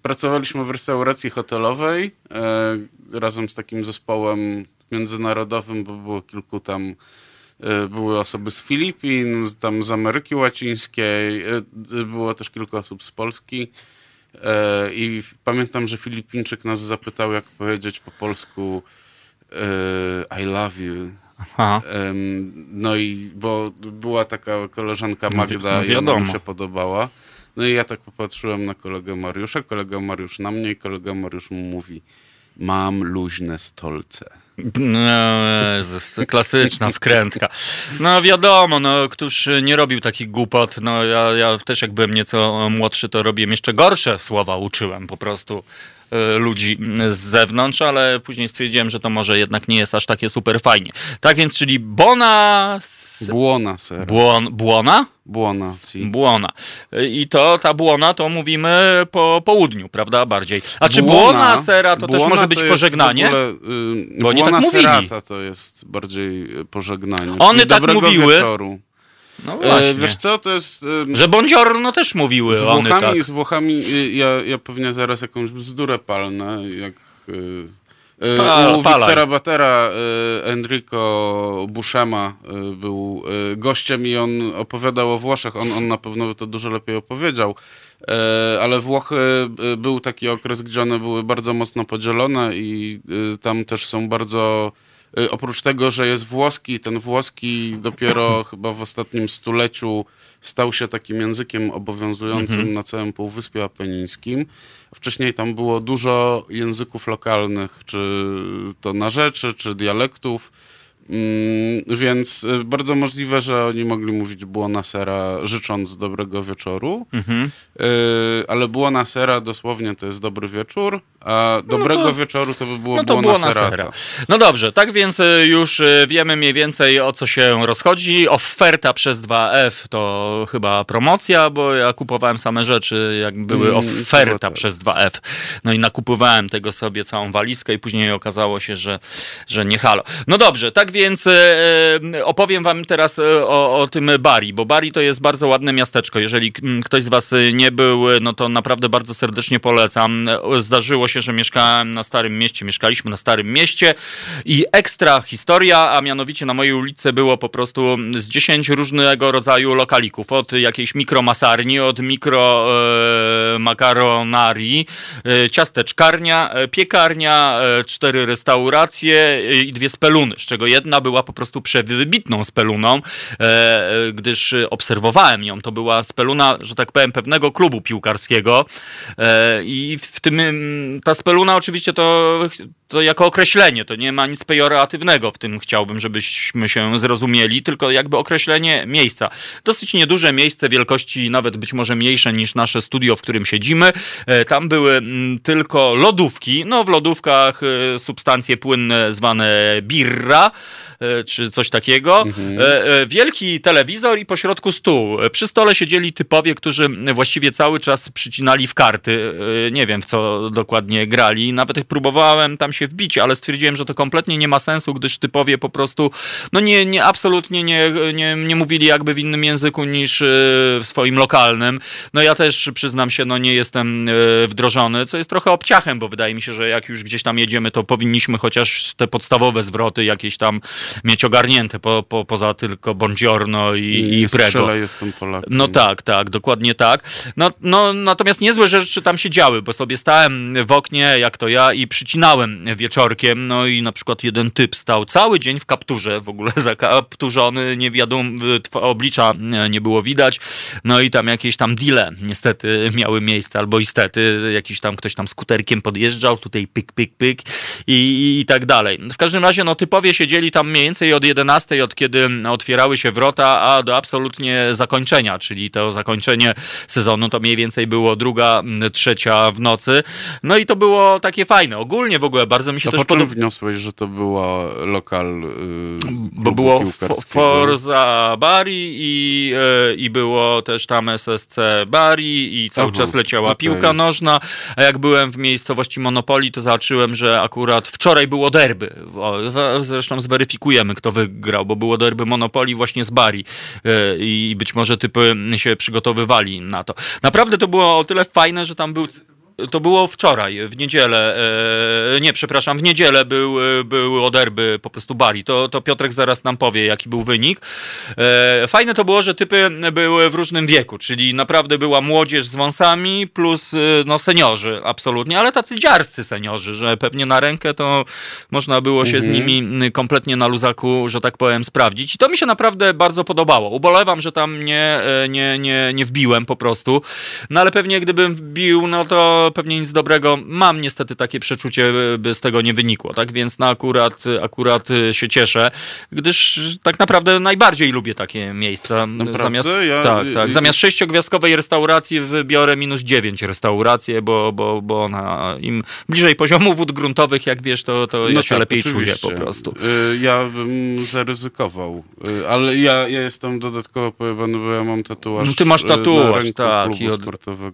pracowaliśmy w restauracji hotelowej razem z takim zespołem międzynarodowym, bo było kilku tam były osoby z Filipin, tam z Ameryki Łacińskiej, było też kilka osób z Polski. E, I pamiętam, że Filipińczyk nas zapytał, jak powiedzieć po polsku e, I love you. Aha. No i bo była taka koleżanka no Magda no, i ona mi się podobała. No i ja tak popatrzyłem na kolegę Mariusza, kolega Mariusz na mnie i kolega Mariusz mu mówi mam luźne stolce. No, klasyczna wkrętka. No wiadomo, no, któż nie robił takich głupot. No, ja, ja też jak byłem nieco młodszy, to robiłem jeszcze gorsze słowa, uczyłem po prostu ludzi z zewnątrz, ale później stwierdziłem, że to może jednak nie jest aż takie super fajnie. Tak więc, czyli Bona... Buona sera. Buon, buona? Buona, si. Buona. I to, ta buona to mówimy po południu, prawda, bardziej. A czy buona sera to też może być pożegnanie? Ogóle, yy, Bo oni tak serata to jest bardziej pożegnanie. One tak mówiły. Wieczoru. No e, właśnie. E, wiesz co, to jest... E, że buongiorno też mówiły z Włochami, one tak. Z Włochami, y, ja, ja pewnie zaraz jakąś bzdurę palnę, jak... Y, u Wiktora Batera Enrico Buszema był gościem i on opowiadał o Włoszech. On, on na pewno by to dużo lepiej opowiedział. Ale Włochy był taki okres, gdzie one były bardzo mocno podzielone i tam też są bardzo oprócz tego, że jest włoski, ten włoski dopiero chyba w ostatnim stuleciu stał się takim językiem obowiązującym mhm. na całym Półwyspie Apenińskim. Wcześniej tam było dużo języków lokalnych, czy to na rzeczy, czy dialektów. Mm, więc y, bardzo możliwe, że oni mogli mówić buona sera życząc dobrego wieczoru, mhm. Y, ale buona sera dosłownie to jest dobry wieczór, a no dobrego no to, wieczoru to by było no to buona. No dobrze, tak więc y, już wiemy mniej więcej o co się rozchodzi. Oferta przez 2F to chyba promocja, bo ja kupowałem same rzeczy, jak były mm, oferta tak. przez 2F. No i nakupowałem tego sobie całą walizkę i później okazało się, że, że nie halo. No dobrze, tak więc e, e, opowiem wam teraz e, o, o tym Bari, bo Bari to jest bardzo ładne miasteczko. Jeżeli ktoś z was nie był, no to naprawdę bardzo serdecznie polecam. Zdarzyło się, że mieszkałem na Starym Mieście, mieszkaliśmy na Starym Mieście i ekstra historia, a mianowicie na mojej ulicy było po prostu z 10 różnego rodzaju lokalików. Od jakiejś mikromasarni, od mikro e, makaronarii, e, ciasteczkarnia, piekarnia, e, cztery restauracje i dwie speluny, z czego jedna jedna była po prostu przewybitną speluną, e, e, gdyż obserwowałem ją. To była speluna, że tak powiem, pewnego klubu piłkarskiego e, i w tym ta speluna oczywiście to to jako określenie, to nie ma nic pejoratywnego w tym, chciałbym, żebyśmy się zrozumieli, tylko jakby określenie miejsca. Dosyć nieduże miejsce wielkości, nawet być może mniejsze niż nasze studio, w którym siedzimy. E, tam były tylko lodówki, no w lodówkach e, substancje płynne zwane birra, czy coś takiego. Mhm. E, e, wielki telewizor i pośrodku stół. Przy stole siedzieli typowie, którzy właściwie cały czas przycinali w karty. Nie wiem, w co dokładnie grali. Nawet próbowałem tam się wbić, ale stwierdziłem, że to kompletnie nie ma sensu, gdyż typowie po prostu no nie, nie absolutnie nie, nie, nie mówili jakby w innym języku niż w swoim lokalnym. No ja też przyznam się, no nie jestem wdrożony, co jest trochę obciachem, bo wydaje mi się, że jak już gdzieś tam jedziemy, to powinniśmy chociaż te podstawowe zwroty jakieś tam mieć ogarnięte, po, po, poza tylko Bongiorno i, i, i Prego. jestem Polakiem. No tak, tak, dokładnie tak. No, no, natomiast niezłe rzeczy tam się działy, bo sobie stałem w oknie, jak to ja, i przycinałem wieczorkiem, no i na przykład jeden typ stał cały dzień w kapturze, w ogóle zakapturzony, nie wiadomo, oblicza nie było widać, no i tam jakieś tam deale niestety miały miejsce, albo istety, jakiś tam ktoś tam skuterkiem podjeżdżał, tutaj pyk, pyk, pyk i, i, i tak dalej. W każdym razie, no typowie siedzieli tam mniej więcej od 11, od kiedy otwierały się wrota, a do absolutnie zakończenia, czyli to zakończenie sezonu to mniej więcej było druga, trzecia w nocy. No i to było takie fajne. Ogólnie w ogóle bardzo mi się a też podobało. wniosłeś, że to była lokal yy, Bo było Forza Bari i, yy, i było też tam SSC Bari i cały Aha, czas leciała okay. piłka nożna, a jak byłem w miejscowości Monopoli, to zobaczyłem, że akurat wczoraj było derby. Zresztą zweryfikuję kto wygrał, bo było derby Monopoli właśnie z Bari e, i być może typy się przygotowywali na to. Naprawdę to było o tyle fajne, że tam był to było wczoraj, w niedzielę, e, nie, przepraszam, w niedzielę był, był derby po prostu Bali. To, to Piotrek zaraz nam powie, jaki był wynik. E, fajne to było, że typy były w różnym wieku, czyli naprawdę była młodzież z wąsami plus e, no, seniorzy, absolutnie, ale tacy dziarscy seniorzy, że pewnie na rękę to można było się mhm. z nimi kompletnie na luzaku, że tak powiem, sprawdzić. I to mi się naprawdę bardzo podobało. Ubolewam, że tam nie, nie, nie, nie wbiłem po prostu, no ale pewnie gdybym wbił, no to pewnie nic dobrego. Mam niestety takie przeczucie, by z tego nie wynikło, tak? Więc na akurat, akurat się cieszę, gdyż tak naprawdę najbardziej lubię takie miejsca. Naprawdę? Zamiast, ja... tak, tak. Zamiast sześciogwiazdkowej restauracji wybiorę minus dziewięć restauracje, bo, bo, bo ona im bliżej poziomu wód gruntowych, jak wiesz, to, to no ja się tak, lepiej oczywiście. czuję po prostu. Y, ja bym zaryzykował, y, ale ja, ja jestem dodatkowo pojebany, bo ja mam tatuaż. No, ty masz y, tatuaż, tak. I od,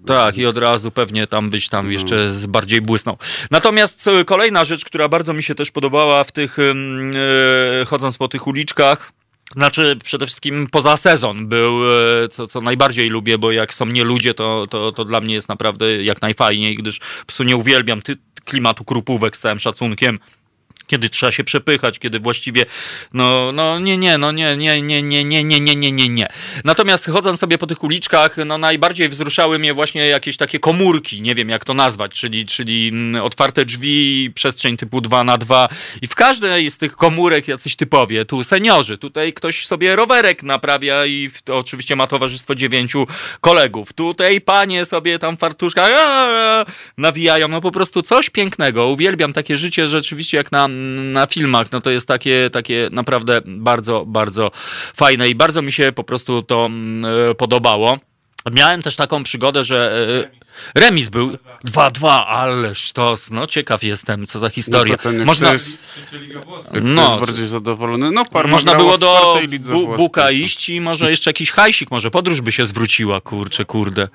tak, i od razu pewnie tam byś tam no. jeszcze bardziej błysnął. Natomiast kolejna rzecz, która bardzo mi się też podobała w tych, yy, chodząc po tych uliczkach, znaczy, przede wszystkim poza sezon był, e, co, co najbardziej lubię, bo jak są nie ludzie, to, to, to dla mnie jest naprawdę jak najfajniej, gdyż psu nie uwielbiam ty, klimatu krupówek z całym szacunkiem kiedy trzeba się przepychać, kiedy właściwie, no, no nie, nie, no nie, nie, nie, nie, nie, nie, nie, nie, nie, nie. Natomiast chodząc sobie po tych uliczkach, no najbardziej wzruszały mnie właśnie jakieś takie komórki, nie wiem jak to nazwać, czyli, czyli otwarte drzwi, przestrzeń typu 2 na 2 i w każdej z tych komórek jacyś typowie, tu seniorzy, tutaj ktoś sobie rowerek naprawia i w, oczywiście ma towarzystwo dziewięciu kolegów, tutaj panie sobie tam fartuszka nawijają, no po prostu coś pięknego, uwielbiam takie życie rzeczywiście jak na na filmach, no to jest takie, takie naprawdę bardzo, bardzo fajne i bardzo mi się po prostu to mm, e, podobało. Miałem też taką przygodę, że e, remis był 2-2, ale sztos, no ciekaw jestem, co za historia. No Można... jest, no, jest bardziej zadowolony. No, Parma Można było do bu Buka iść i może jeszcze jakiś hajsik, może podróż by się zwróciła, kurczę, kurde.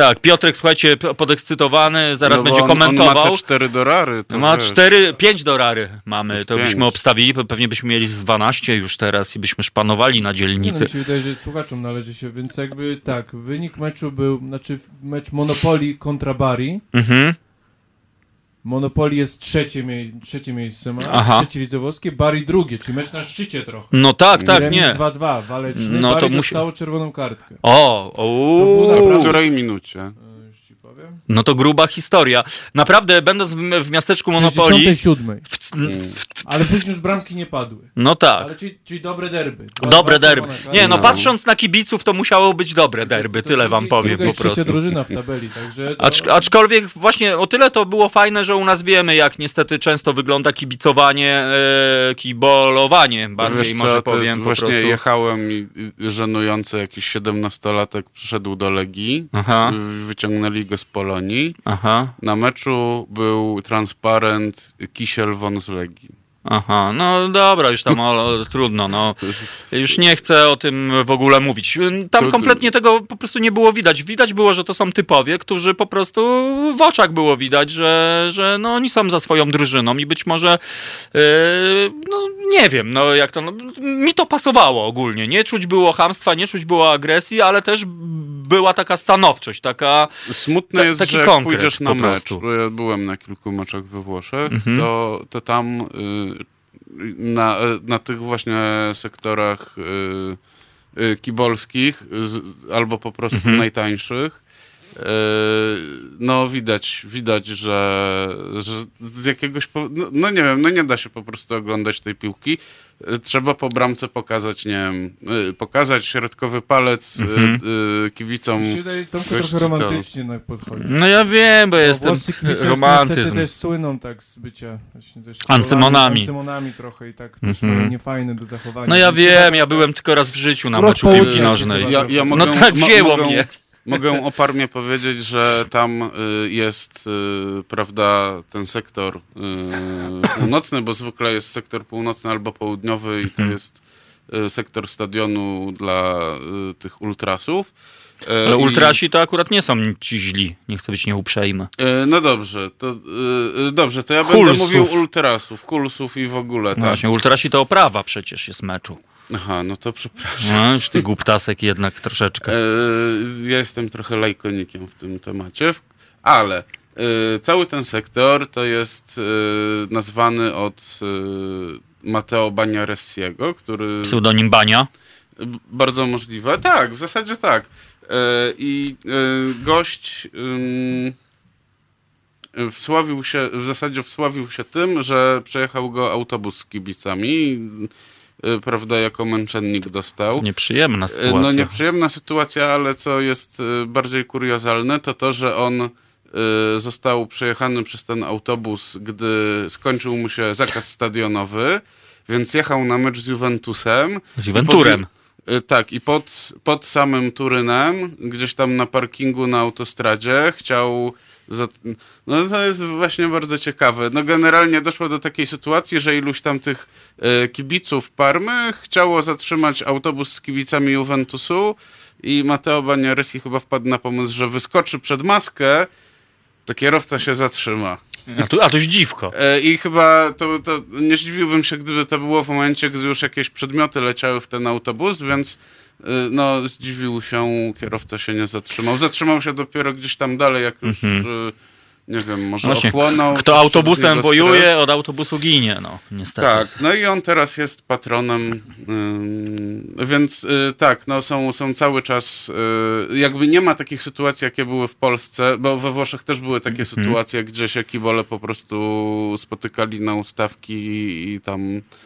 Tak, Piotrek, słuchajcie, podekscytowany, zaraz no będzie on, komentował. On ma te cztery dorary. To ma cztery, pięć dorary mamy, to byśmy obstawili, pewnie byśmy mieli z 12 już teraz i byśmy szpanowali na dzielnicy. No, mi się wydaje, że słuchaczom należy się, więc jakby tak, wynik meczu był, znaczy mecz Monopoli kontra Bari. Mhm. Monopoli jest trzecie, mie trzecie miejsce, ma Aha. trzecie widzowowskie, Bari drugie, czyli mecz na szczycie trochę. No tak, tak, nie. 2-2, waleczny, no Bari to musi... dostało czerwoną kartkę. O, o. W której minucie? No to gruba historia. Naprawdę, będąc w, miasteczku Monopolii... 67. W, w, ale później już bramki nie padły. No tak. Ale czyli, czyli dobre derby. dobre derby. Nie, no, no, patrząc na kibiców, to musiało być dobre derby, tyle wam powiem po prostu. drużyna w tabeli, także... To... Acz, aczkolwiek właśnie o tyle to było fajne, że u nas wiemy, jak niestety często wygląda kibicowanie, e, kibolowanie bardziej Wiesz może powiem jest, po właśnie prostu. jechałem i żenujący jakiś siedemnastolatek przyszedł do Legii, Aha. wyciągnęli go z Polonii. Aha. Na meczu był transparent Kisiel von z Legii. Aha, no dobra, już tam trudno, no. Już nie chcę o tym w ogóle mówić. Tam kompletnie tego po prostu nie było widać. Widać było, że to są typowie, którzy po prostu w oczach było widać, że, że no, oni są za swoją drużyną i być może yy, no nie wiem, no jak to, no, mi to pasowało ogólnie. Nie czuć było hamstwa, nie czuć było agresji, ale też była taka stanowczość, taka Smutne ta, jest, taki że jak pójdziesz na mecz, ja byłem na kilku meczach we Włoszech, mhm. to, to tam... Yy, na, na tych właśnie sektorach y, y, kibolskich, albo po prostu mhm. najtańszych, y, no widać, widać, że, że z jakiegoś, no, no, nie wiem, no nie da się po prostu oglądać tej piłki. Y, trzeba po bramce pokazać, nie wiem, y, pokazać środkowy palec mhm. kibicom. Wydaje, trochę romantycznie podchodzi. No ja wiem, bo, bo jestem romantyzm. też słyną tak z bycia właśnie też ancymonami. Ancymonami trochę i tak też mhm. niefajne do zachowania. No ja wiem, ja byłem tylko raz w życiu na meczu piłki nożnej. Ja, ja mogę, no tak wzięło mogę, mnie. Mogę o Parmie powiedzieć, że tam y, jest, y, prawda, ten sektor y, północny, bo zwykle jest sektor północny albo południowy i to mhm. jest sektor stadionu dla tych ultrasów. Ale ultrasi to akurat nie są ci źli, nie chcę być nieuprzejmy. No dobrze, to dobrze, to ja Kulsów. będę mówił ultrasów, kulsów i w ogóle. No tak. Właśnie, ultrasi to oprawa przecież jest meczu. Aha, no to przepraszam. No, już ty głuptasek jednak troszeczkę. E, ja jestem trochę lajkonikiem w tym temacie, ale e, cały ten sektor to jest e, nazwany od Mateo Baniaressiego, który... Pseudonim Bania? Bardzo możliwe. Tak, w zasadzie tak. I gość wsławił się, w zasadzie wsławił się tym, że przejechał go autobus z kibicami prawda, jako męczennik dostał. To nieprzyjemna sytuacja. No nieprzyjemna sytuacja, ale co jest y, bardziej kuriozalne, to to, że on y, został przejechany przez ten autobus, gdy skończył mu się zakaz stadionowy, więc jechał na mecz z Juventusem. Z Juventurem. Tak, i pod, pod samym Turynem, gdzieś tam na parkingu na autostradzie, chciał no to jest właśnie bardzo ciekawe. No generalnie doszło do takiej sytuacji, że iluś tam tych e, kibiców Parmy chciało zatrzymać autobus z kibicami Juventusu i Matteo Baniaresi chyba wpadł na pomysł, że wyskoczy przed maskę, to kierowca się zatrzyma. A tu, a to dziwko. E, I chyba to, to nie zdziwiłbym się, gdyby to było w momencie, gdy już jakieś przedmioty leciały w ten autobus, więc Y, no, zdziwił się, kierowca się nie zatrzymał. Zatrzymał się dopiero gdzieś tam dalej, jak już mhm nie wiem, może Właśnie, ochłonął. Kto autobusem wojuje, stres. od autobusu ginie, no niestety. Tak, no i on teraz jest patronem, yy, więc yy, tak, no są, są cały czas, yy, jakby nie ma takich sytuacji, jakie były w Polsce, bo we Włoszech też były takie mm. sytuacje, gdzie się kibole po prostu spotykali na ustawki i tam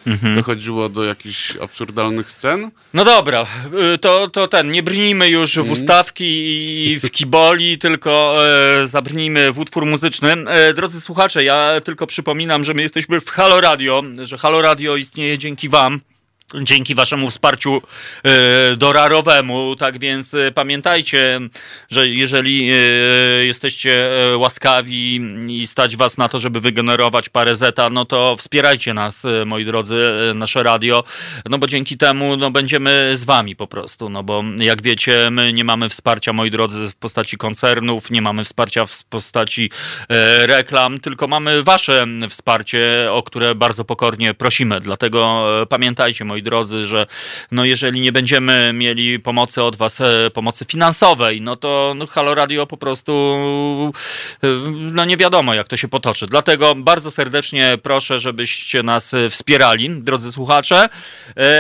mm -hmm. dochodziło do jakichś absurdalnych scen. No dobra, y, to, to ten, nie brnijmy już w mhm. ustawki i w kiboli, tylko e, zabrnijmy w utwór muzyczny. E, drodzy słuchacze, ja tylko przypominam, że my jesteśmy w Halo Radio, że Halo Radio istnieje dzięki Wam dzięki waszemu wsparciu e, dorarowemu. Tak więc e, pamiętajcie, że jeżeli e, jesteście łaskawi i stać was na to, żeby wygenerować parę zeta, no to wspierajcie nas, moi drodzy, nasze radio, no bo dzięki temu no, będziemy z wami po prostu, no bo jak wiecie, my nie mamy wsparcia, moi drodzy, w postaci koncernów, nie mamy wsparcia w postaci reklam, tylko mamy wasze wsparcie, o które bardzo pokornie prosimy. Dlatego pamiętajcie, moi moi drodzy, że no jeżeli nie będziemy mieli pomocy od was, e, pomocy finansowej, no to no, Halo Radio po prostu e, no nie wiadomo jak to się potoczy. Dlatego bardzo serdecznie proszę, żebyście nas wspierali, drodzy słuchacze.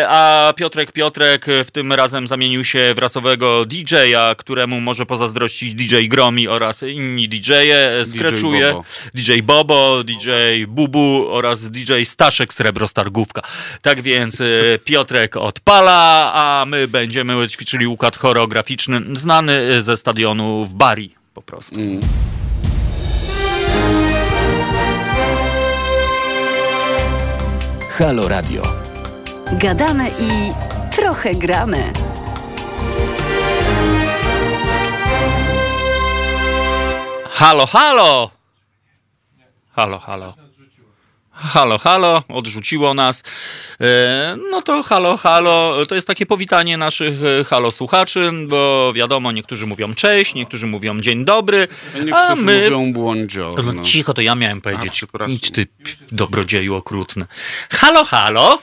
A Piotrek Piotrek w tym razem zamienił się w rasowego DJ-a, któremu może pozazdrościć DJ Gromi oraz inni DJ-e. Skreczuje DJ Bobo, DJ Bubu oraz DJ Staszek Srebrostargówka. Tak więc Piotrek odpala, a my będziemy ćwiczyli układ choreograficzny znany ze stadionu w Bari po prostu. Mm. Halo Radio. Gadamy i trochę gramy. Halo, halo! Halo, halo. Halo, halo, odrzuciło nas. E, no to halo, halo, to jest takie powitanie naszych e, halo słuchaczy, bo wiadomo, niektórzy mówią cześć, niektórzy mówią dzień dobry, a my... mówią błądzio. No cicho, to ja miałem powiedzieć. A, Idź ty, dobrodzieju okrutny. Halo, halo.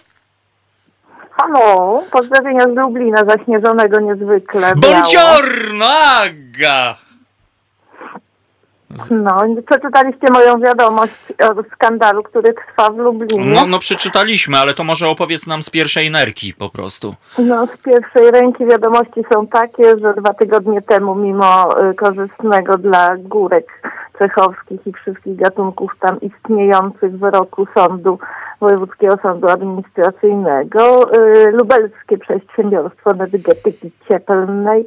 Halo, pozdrowienia z Lublina, zaśnieżonego niezwykle. Buongiorno, Aga! No, przeczytaliście moją wiadomość o skandalu, który trwa w Lublinie. No, no przeczytaliśmy, ale to może opowiedz nam z pierwszej nerki po prostu. No, z pierwszej ręki wiadomości są takie, że dwa tygodnie temu, mimo y, korzystnego dla górek cechowskich i wszystkich gatunków tam istniejących wyroku sądu, Wojewódzkiego Sądu Administracyjnego, y, lubelskie przedsiębiorstwo energetyki cieplnej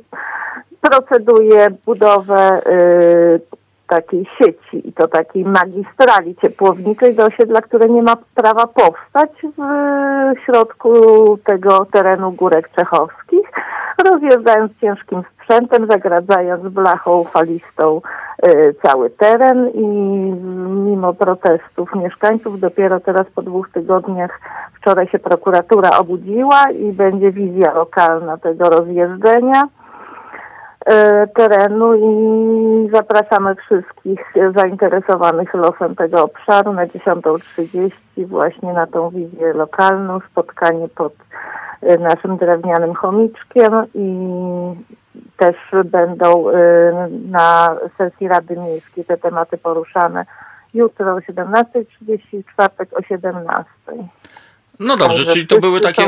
proceduje budowę y, takiej sieci i to takiej magistrali ciepłowniczej do osiedla, które nie ma prawa powstać w środku tego terenu górek czechowskich, rozjeżdżając ciężkim sprzętem, zagradzając blachą falistą y, cały teren i mimo protestów mieszkańców dopiero teraz po dwóch tygodniach wczoraj się prokuratura obudziła i będzie wizja lokalna tego rozjeżdżenia. E, terenu i zapraszamy wszystkich zainteresowanych losem tego obszaru na 10.30 właśnie na tą wizję lokalną, spotkanie pod e, naszym drewnianym chomiczkiem i też będą e, na sesji Rady Miejskiej te tematy poruszane jutro o 17.30, w czwartek o 17.00. No dobrze, czyli to były takie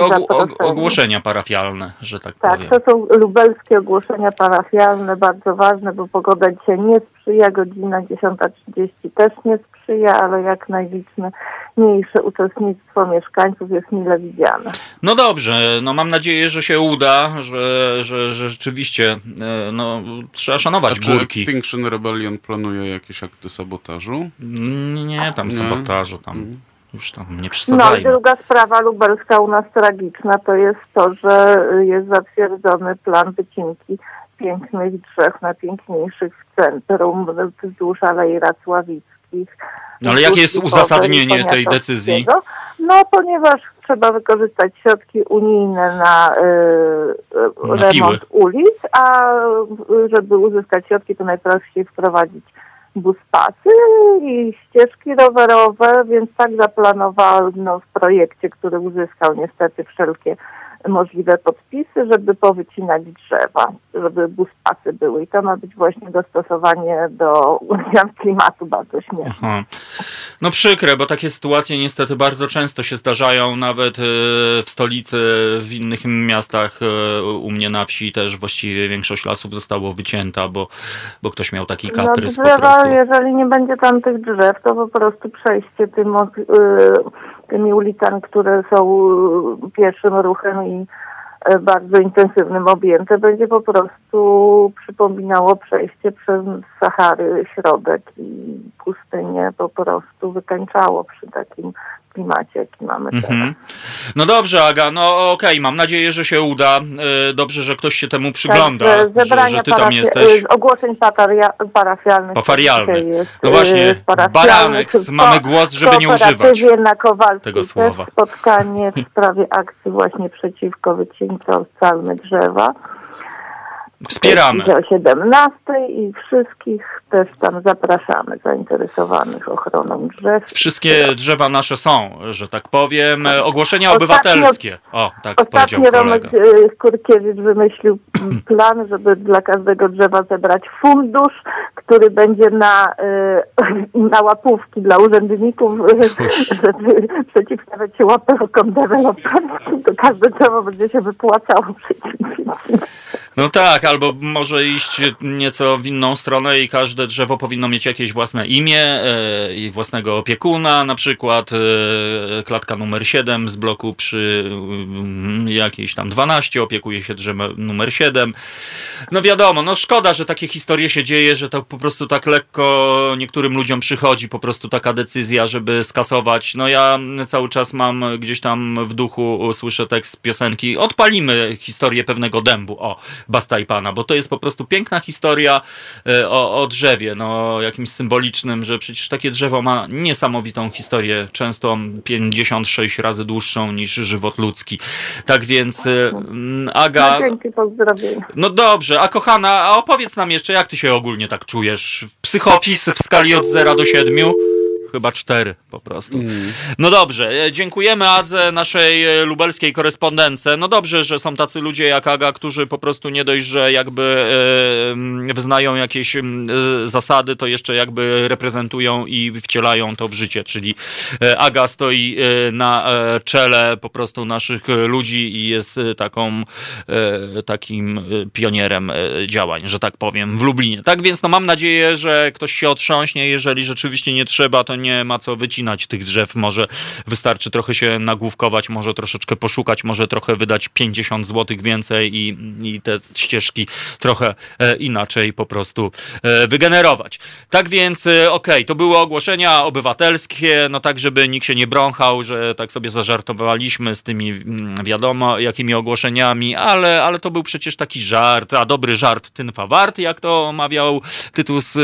ogłoszenia parafialne, że tak, tak powiem. Tak, to są lubelskie ogłoszenia parafialne, bardzo ważne, bo pogoda dzisiaj nie sprzyja, godzina 10.30 też nie sprzyja, ale jak najliczniejsze uczestnictwo mieszkańców jest mile widziane. No dobrze, no mam nadzieję, że się uda, że, że, że rzeczywiście e, no, trzeba szanować A czy górki. Extinction Rebellion planuje jakieś akty sabotażu? Nie, tam sabotażu, tam... Już tam nie No i druga sprawa lubelska u nas tragiczna to jest to, że jest zatwierdzony plan wycinki pięknych drzew najpiękniejszych w centrum wzdłuż Alei Racławickich. No ale jakie jest uzasadnienie tej decyzji? No ponieważ trzeba wykorzystać środki unijne na, y, na remont piły. ulic, a żeby uzyskać środki to najprościej wprowadzić buspasy i ścieżki rowerowe, więc tak zaplanowano w projekcie, który uzyskał niestety wszelkie możliwe podpisy, żeby powycinać drzewa, żeby buspasy były. I to ma być właśnie dostosowanie do zmian klimatu bardzo śmieszne. Aha. No przykre, bo takie sytuacje niestety bardzo często się zdarzają, nawet e, w stolicy, w innych miastach, e, u mnie na wsi też właściwie większość lasów zostało wycięta, bo, bo ktoś miał taki no, kaprys no drzewa, po prostu. jeżeli nie będzie tam tych drzew, to po prostu przejście tym, tymi ulicami, które są pierwszym ruchem i e, bardzo intensywnym objęte, będzie po prostu przypominało przejście przez Sahary, środek i pustynię po prostu wykańczało przy takim klimacie, jaki mamy teraz. Mhm. No dobrze, Aga, no okej, okay, mam nadzieję, że się uda. E, dobrze, że ktoś się temu przygląda, tak, że, że ty tam jesteś. E, ogłoszeń parafialnych. Pafarialnych. No właśnie, e, baranek, mamy głos, żeby nie używać na tego słowa. spotkanie w sprawie akcji właśnie przeciwko wycince drzewa. Wspieramy. O 17 i wszystkich też tam zapraszamy zainteresowanych ochroną drzew. Wszystkie drzewa nasze są, że tak powiem. Tak. Ogłoszenia ostatnio, obywatelskie. O, tak ostatnio powiedział Romek e, Kurkiewicz wymyślił plan, żeby dla każdego drzewa zebrać fundusz, który będzie na, e, na łapówki dla urzędników, żeby przeciwstawiać się łapełkom deweloperskim. To każde drzewo będzie się wypłacało. No tak, albo może iść nieco w inną stronę i każde drzewo powinno mieć jakieś własne imię e, i własnego opiekuna, na przykład e, klatka numer 7 z bloku przy mm, jakiejś tam 12 opiekuje się drzewem numer 7. No wiadomo, no szkoda, że takie historie się dzieje, że to po prostu tak lekko niektórym ludziom przychodzi po prostu taka decyzja, żeby skasować. No ja cały czas mam gdzieś tam w duchu, słyszę tekst piosenki, odpalimy historię pewnego dębu, o, Basta i Pana, bo to jest po prostu piękna historia e, o, o drzewie, no jakimś symbolicznym, że przecież takie drzewo ma niesamowitą historię, często 56 razy dłuższą niż żywot ludzki. Tak więc e, Aga... No, dzięki, No dobrze, a kochana, a opowiedz nam jeszcze, jak ty się ogólnie tak czujesz? Psychopis w skali od 0 do 7? Chyba cztery po prostu. Mm. No dobrze, e, dziękujemy Adze, naszej e, lubelskiej korespondence. No dobrze, że są tacy ludzie jak Aga, którzy po prostu nie dość, że jakby e, wyznają jakieś zasady, to jeszcze jakby reprezentują i wcielają to w życie, czyli Aga stoi na czele po prostu naszych ludzi i jest taką takim pionierem działań, że tak powiem, w Lublinie. Tak więc no mam nadzieję, że ktoś się otrząśnie, jeżeli rzeczywiście nie trzeba, to nie nie ma co wycinać tych drzew. Może wystarczy trochę się nagłówkować, może troszeczkę poszukać, może trochę wydać 50 zł więcej i, i te ścieżki trochę e, inaczej po prostu e, wygenerować. Tak więc, e, okej, okay, to były ogłoszenia obywatelskie, no tak, żeby nikt się nie brąchał, że tak sobie zażartowaliśmy z tymi mm, wiadomo jakimi ogłoszeniami, ale, ale to był przecież taki żart, a dobry żart tynfa wart, jak to mawiał Tytus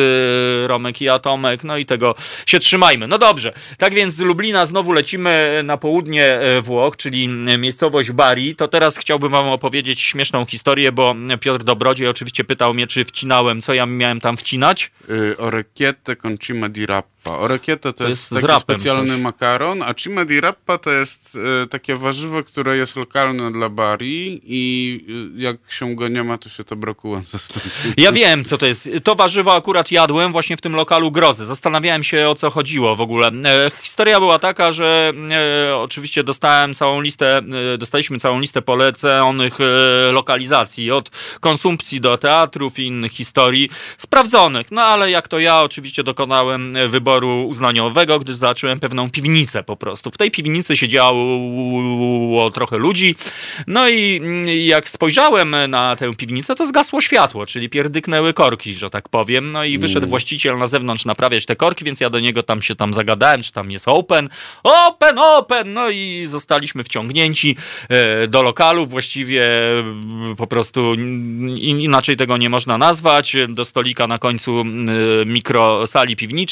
Romek i Atomek, no i tego się trzymają no dobrze, tak więc z Lublina znowu lecimy na południe e, Włoch, czyli miejscowość Bari. To teraz chciałbym wam opowiedzieć śmieszną historię, bo Piotr Dobrodziej oczywiście pytał mnie, czy wcinałem, co ja miałem tam wcinać. Y, orecchiette con cima di rap rappa. Orecchietta to, to jest, jest taki specjalny coś. makaron, a cima di rappa to jest e, takie warzywo, które jest lokalne dla Bari i e, jak się go nie ma, to się to brokułem zastąpi. Ja wiem, co to jest. To warzywo akurat jadłem właśnie w tym lokalu Grozy. Zastanawiałem się, o co chodziło w ogóle. E, historia była taka, że e, oczywiście dostałem całą listę, e, dostaliśmy całą listę poleconych e, lokalizacji, od konsumpcji do teatrów i innych historii sprawdzonych. No ale jak to ja oczywiście dokonałem wyboru uznaniowego, gdyż zacząłem pewną piwnicę po prostu. W tej piwnicy siedziało trochę ludzi, no i jak spojrzałem na tę piwnicę, to zgasło światło, czyli pierdyknęły korki, że tak powiem, no i wyszedł mm. właściciel na zewnątrz naprawiać te korki, więc ja do niego tam się tam zagadałem, czy tam jest open, open, open, no i zostaliśmy wciągnięci e, do lokalu, właściwie po prostu inaczej tego nie można nazwać, do stolika na końcu mikrosali piwniczej,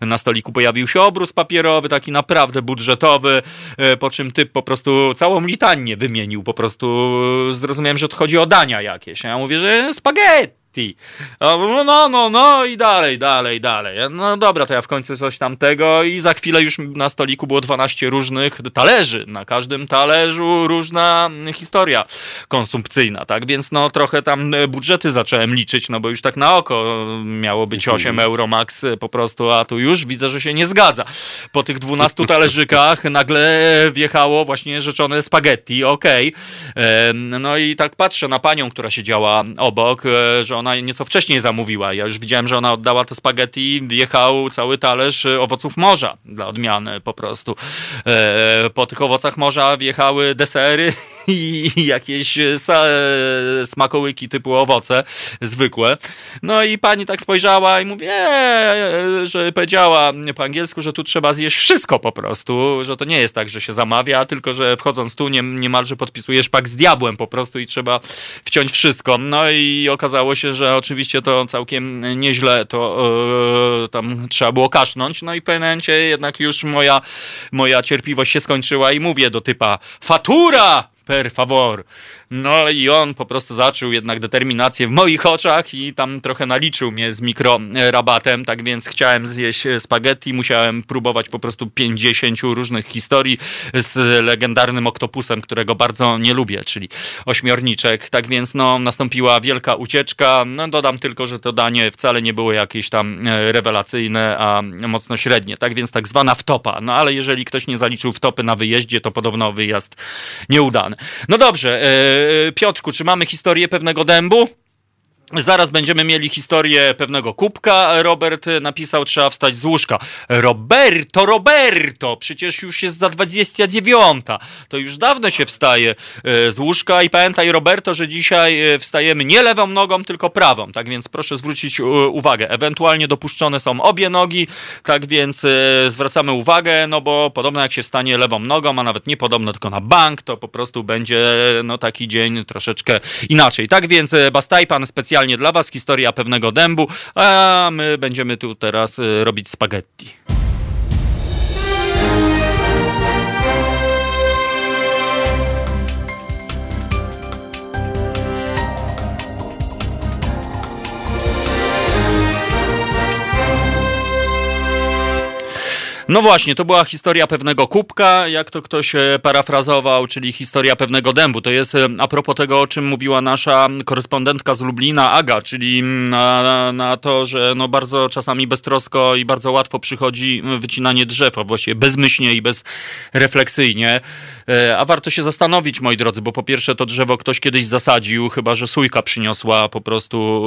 na stoliku pojawił się obrus papierowy, taki naprawdę budżetowy, e, po czym typ po prostu całą litanię wymienił, po prostu zrozumiałem, że to chodzi o dania jakieś. Ja mówię, że spaghetti no, no, no, no i dalej, dalej, dalej. No dobra, to ja w końcu coś tamtego i za chwilę już na stoliku było 12 różnych talerzy. Na każdym talerzu różna historia konsumpcyjna, tak? Więc no trochę tam budżety zacząłem liczyć, no bo już tak na oko miało być 8 mhm. euro max po prostu, a tu już widzę, że się nie zgadza. Po tych 12 talerzykach nagle wjechało właśnie rzeczone spaghetti, okej. Okay. No i tak patrzę na panią, która siedziała obok, e, że ona nieco wcześniej zamówiła. Ja już widziałem, że ona oddała to spaghetti, wjechał cały talerz y, owoców morza dla odmiany po prostu. E, po tych owocach morza wjechały desery i jakieś smakołyki typu owoce zwykłe. No i pani tak spojrzała i mówi, że powiedziała po angielsku, że tu trzeba zjeść wszystko po prostu, że to nie jest tak, że się zamawia, tylko że wchodząc tu nie, niemalże podpisujesz pak z diabłem po prostu i trzeba wciąć wszystko. No i okazało się, że oczywiście to całkiem nieźle to yy, tam trzeba było kasznąć, no i w pewnym momencie jednak już moja, moja cierpliwość się skończyła i mówię do typa fatura! per favor. No i on po prostu zaczął jednak determinację w moich oczach i tam trochę naliczył mnie z mikrorabatem, tak więc chciałem zjeść spaghetti, musiałem próbować po prostu 50 różnych historii z legendarnym oktopusem, którego bardzo nie lubię, czyli ośmiorniczek. Tak więc no, nastąpiła wielka ucieczka. No, dodam tylko, że to danie wcale nie było jakieś tam e, rewelacyjne, a mocno średnie. Tak więc tak zwana wtopa. No ale jeżeli ktoś nie zaliczył wtopy na wyjeździe, to podobno wyjazd nieudany. No dobrze, e, Piotrku, czy mamy historię pewnego dębu? Zaraz będziemy mieli historię pewnego kubka. Robert napisał, trzeba wstać z łóżka. Roberto, Roberto, przecież już jest za 29. To już dawno się wstaje e, z łóżka i pamiętaj, Roberto, że dzisiaj e, wstajemy nie lewą nogą, tylko prawą. Tak więc proszę zwrócić e, uwagę. Ewentualnie dopuszczone są obie nogi, tak więc zwracamy uwagę, no bo podobno jak się wstanie lewą nogą, a nawet nie podobno tylko na bank, to po prostu będzie no taki dzień troszeczkę inaczej. Tak więc Bastaj, pan specjalnie specjalnie dla Was historia pewnego dębu, a my będziemy tu teraz y, robić spaghetti. No właśnie, to była historia pewnego kubka, jak to ktoś e, parafrazował, czyli historia pewnego dębu. To jest e, a propos tego, o czym mówiła nasza korespondentka z Lublina, Aga, czyli na, na to, że no bardzo czasami beztrosko i bardzo łatwo przychodzi wycinanie drzew, a właściwie bezmyślnie i bezrefleksyjnie. E, a warto się zastanowić, moi drodzy, bo po pierwsze to drzewo ktoś kiedyś zasadził, chyba że sójka przyniosła po prostu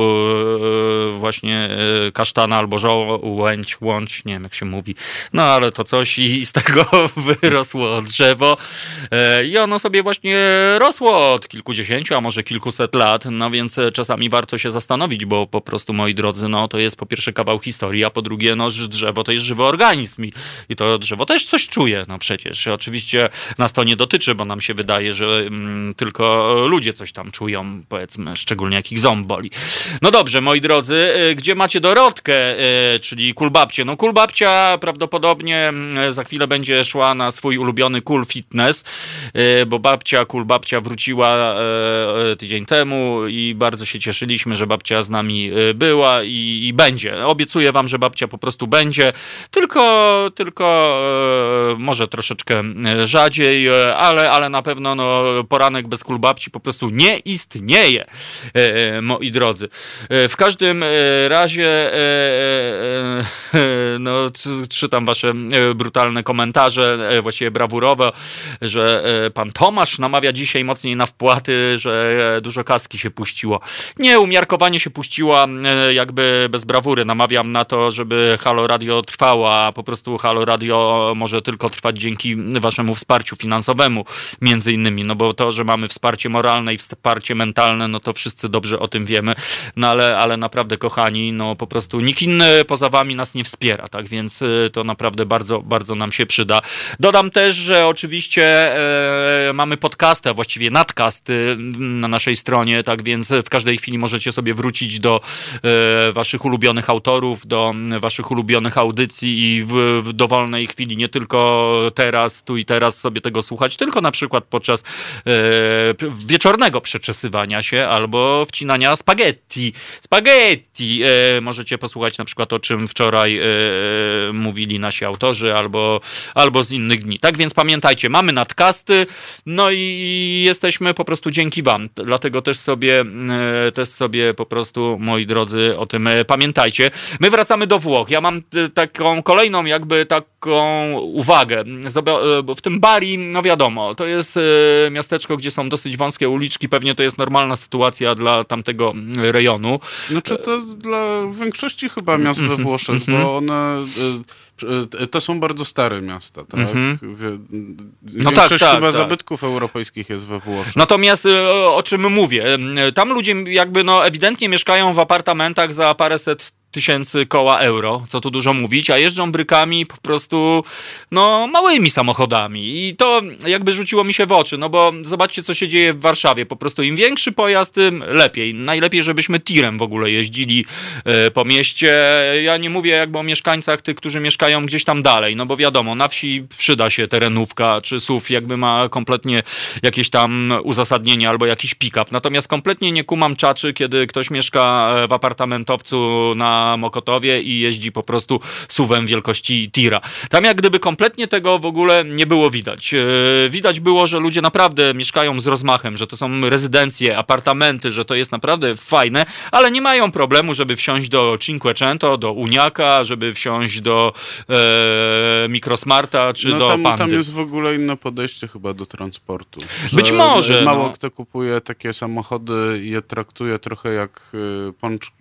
właśnie kasztana albo żołędź, łącz, nie wiem jak się mówi. No ale to coś i z tego wyrosło drzewo e, i ono sobie właśnie rosło od kilkudziesięciu, a może kilkuset lat, no więc czasami warto się zastanowić, bo po prostu, moi drodzy, no to jest po pierwsze kawał historii, a po drugie, no drzewo to jest żywy organizm i, to drzewo też coś czuje, no przecież. Oczywiście nas to nie dotyczy, bo nam się wydaje, że mm, tylko ludzie coś tam czują, powiedzmy, szczególnie jak ich ząb boli. No dobrze, moi drodzy, e, gdzie macie Dorotkę, e, czyli kulbabcie? No kulbabcia prawdopodobnie mm, za chwilę będzie szła na swój ulubiony Cool Fitness, y, bo babcia, Cool Babcia wróciła e, e, tydzień temu i bardzo się cieszyliśmy, że babcia z nami była i, i będzie. Obiecuję wam, że babcia po prostu będzie, tylko, tylko e, może troszeczkę rzadziej, ale, ale na pewno no, poranek bez Cool Babci po prostu nie istnieje, moi drodzy. W każdym razie no, czytam wasze E, brutalne komentarze, e, właściwie brawurowe, że e, pan Tomasz namawia dzisiaj mocniej na wpłaty, że dużo kaski się puściło. Nie, umiarkowanie się puściła jakby bez brawury. Namawiam na to, żeby Halo Radio trwało, a po prostu Halo Radio może tylko trwać dzięki waszemu wsparciu finansowemu, między innymi, no bo to, że mamy wsparcie moralne i wsparcie mentalne, no to wszyscy dobrze o tym wiemy, no ale, ale naprawdę kochani, no po prostu nikt inny poza wami nas nie wspiera, tak? Więc to naprawdę naprawdę bardzo, bardzo nam się przyda. Dodam też, że oczywiście e, mamy podcasty, a właściwie nadcasty na naszej stronie, tak więc w każdej chwili możecie sobie wrócić do e, waszych ulubionych autorów, do waszych ulubionych audycji i w, w dowolnej chwili, nie tylko teraz, tu i teraz sobie tego słuchać, tylko na przykład podczas e, wieczornego przeczesywania się albo wcinania spaghetti. Spaghetti! E, możecie posłuchać na przykład o czym wczoraj e, mówili nasi autorzy albo, albo z innych dni. Tak więc pamiętajcie, mamy nadcasty, no i jesteśmy po prostu dzięki wam. Dlatego też sobie, też sobie po prostu, moi drodzy, o tym pamiętajcie. My wracamy do Włoch. Ja mam taką kolejną jakby taką uwagę. W tym Bari, no wiadomo, to jest miasteczko, gdzie są dosyć wąskie uliczki, pewnie to jest normalna sytuacja dla tamtego rejonu. Znaczy to dla większości chyba miast we mhm. Włoszech, bo mhm. one to są bardzo stare miasta, tak? Mm -hmm. No tak, tak, chyba tak. zabytków europejskich jest we Włoszech. Natomiast o czym mówię? Tam ludzie jakby no ewidentnie mieszkają w apartamentach za paręset tysięcy koła euro, co tu dużo mówić, a jeżdżą brykami po prostu no, małymi samochodami. I to jakby rzuciło mi się w oczy, no bo zobaczcie, co się dzieje w Warszawie. Po prostu im większy pojazd, tym lepiej. Najlepiej, żebyśmy tirem w ogóle jeździli e, po mieście. Ja nie mówię jakby o mieszkańcach tych, którzy mieszkają gdzieś tam dalej, no bo wiadomo, na wsi przyda się terenówka, czy SUV jakby ma kompletnie jakieś tam uzasadnienie albo jakiś pick-up. Natomiast kompletnie nie kumam czaczy, kiedy ktoś mieszka w apartamentowcu na Mokotowie i jeździ po prostu suwem wielkości tira. Tam jak gdyby kompletnie tego w ogóle nie było widać. E, widać było, że ludzie naprawdę mieszkają z rozmachem, że to są rezydencje, apartamenty, że to jest naprawdę fajne, ale nie mają problemu, żeby wsiąść do Cinquecento, do Uniaka, żeby wsiąść do e, Microsmarta czy no, do tam, Pandy. Tam jest w ogóle inne podejście chyba do transportu. Być może. Mało no. kto kupuje takie samochody i je traktuje trochę jak y, pącz...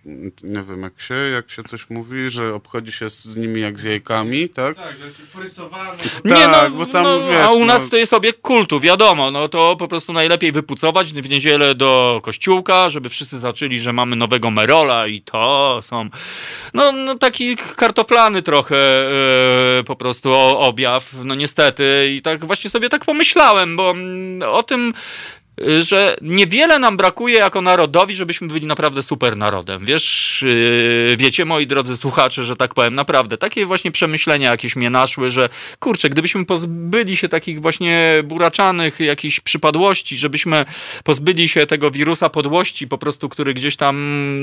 Nie wiem, jak się, jak się coś mówi, że obchodzi się z nimi jak z jajkami, tak? Tak, porysowane. Nie, tak, no, bo tam, no, wiesz, a u nas no... to jest obiekt kultu, wiadomo, no to po prostu najlepiej wypucować w niedzielę do kościółka, żeby wszyscy zaczęli, że mamy nowego Merola i to są, no, no taki kartoflany trochę yy, po prostu objaw, no niestety i tak właśnie sobie tak pomyślałem, bo mm, o tym że niewiele nam brakuje jako narodowi, żebyśmy byli naprawdę super narodem. Wiesz, yy, wiecie, moi drodzy słuchacze, że tak powiem, naprawdę takie właśnie przemyślenia jakieś mnie naszły, że kurczę, gdybyśmy pozbyli się takich właśnie buraczanych jakichś przypadłości, żebyśmy pozbyli się tego wirusa podłości po prostu, który gdzieś tam,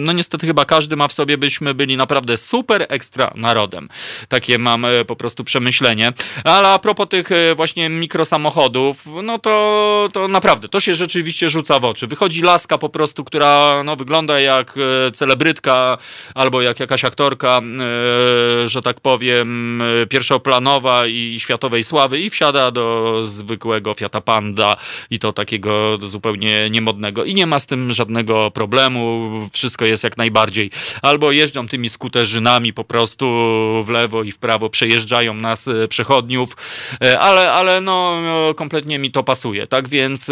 no niestety chyba każdy ma w sobie, byśmy byli naprawdę super ekstra narodem. Takie mam e, po prostu przemyślenie. Ale a propos tych e, właśnie mikrosamochodów, no to, to naprawdę, to się rzeczywiście rzuca w oczy. Wychodzi laska po prostu, która no, wygląda jak e, celebrytka albo jak jakaś aktorka, e, że tak powiem, e, pierwszoplanowa i światowej sławy i wsiada do zwykłego Fiata Panda i to takiego zupełnie niemodnego i nie ma z tym żadnego problemu, wszystko jest jak najbardziej. Albo jeżdżą tymi skuterzynami po prostu w lewo i w prawo, przejeżdżają nas przechodniów, ale, ale no kompletnie mi to pasuje, tak więc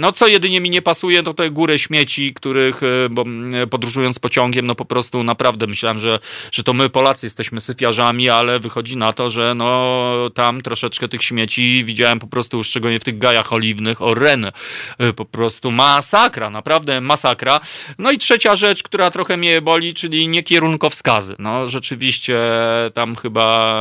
no co jedynie mi nie pasuje, to te góry śmieci, których, e, bo podróżując pociągiem, no po prostu naprawdę myślałem, że, że to my Polacy jesteśmy syfiarzami, ale wychodzi na to, że no tam troszeczkę tych śmieci widziałem po prostu, szczególnie w tych gajach oliwnych, o e, po prostu masakra, naprawdę masakra. No i trzecia rzecz, która trochę mnie boli, czyli niekierunkowskazy. No rzeczywiście tam chyba,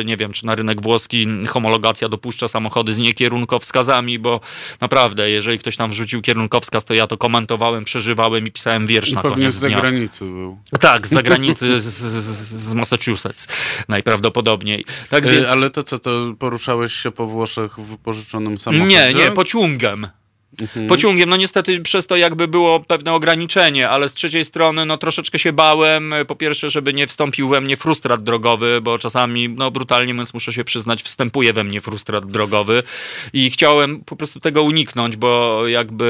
e, nie wiem, czy na rynek włoski homologacja dopuszcza samochody z niekierunkowskazami, bo naprawdę, jeżeli ktoś tam wrzucił kierunkowskaz, to ja to komentowałem, przeżywałem i pisałem wiersz I na pewnie z zagranicy był. Tak, z zagranicy, z, z, Massachusetts najprawdopodobniej. Tak więc... Ale to co, to poruszałeś się po Włoszech w wypożyczonym samochodzie? Nie, nie, pociągiem. Mhm. Pociągiem, no niestety przez to jakby było pewne ograniczenie, ale z trzeciej strony no troszeczkę się bałem, po pierwsze, żeby nie wstąpił we mnie frustrat drogowy, bo czasami, no brutalnie mówiąc muszę się przyznać, wstępuje we mnie frustrat drogowy i chciałem po prostu tego uniknąć, bo jakby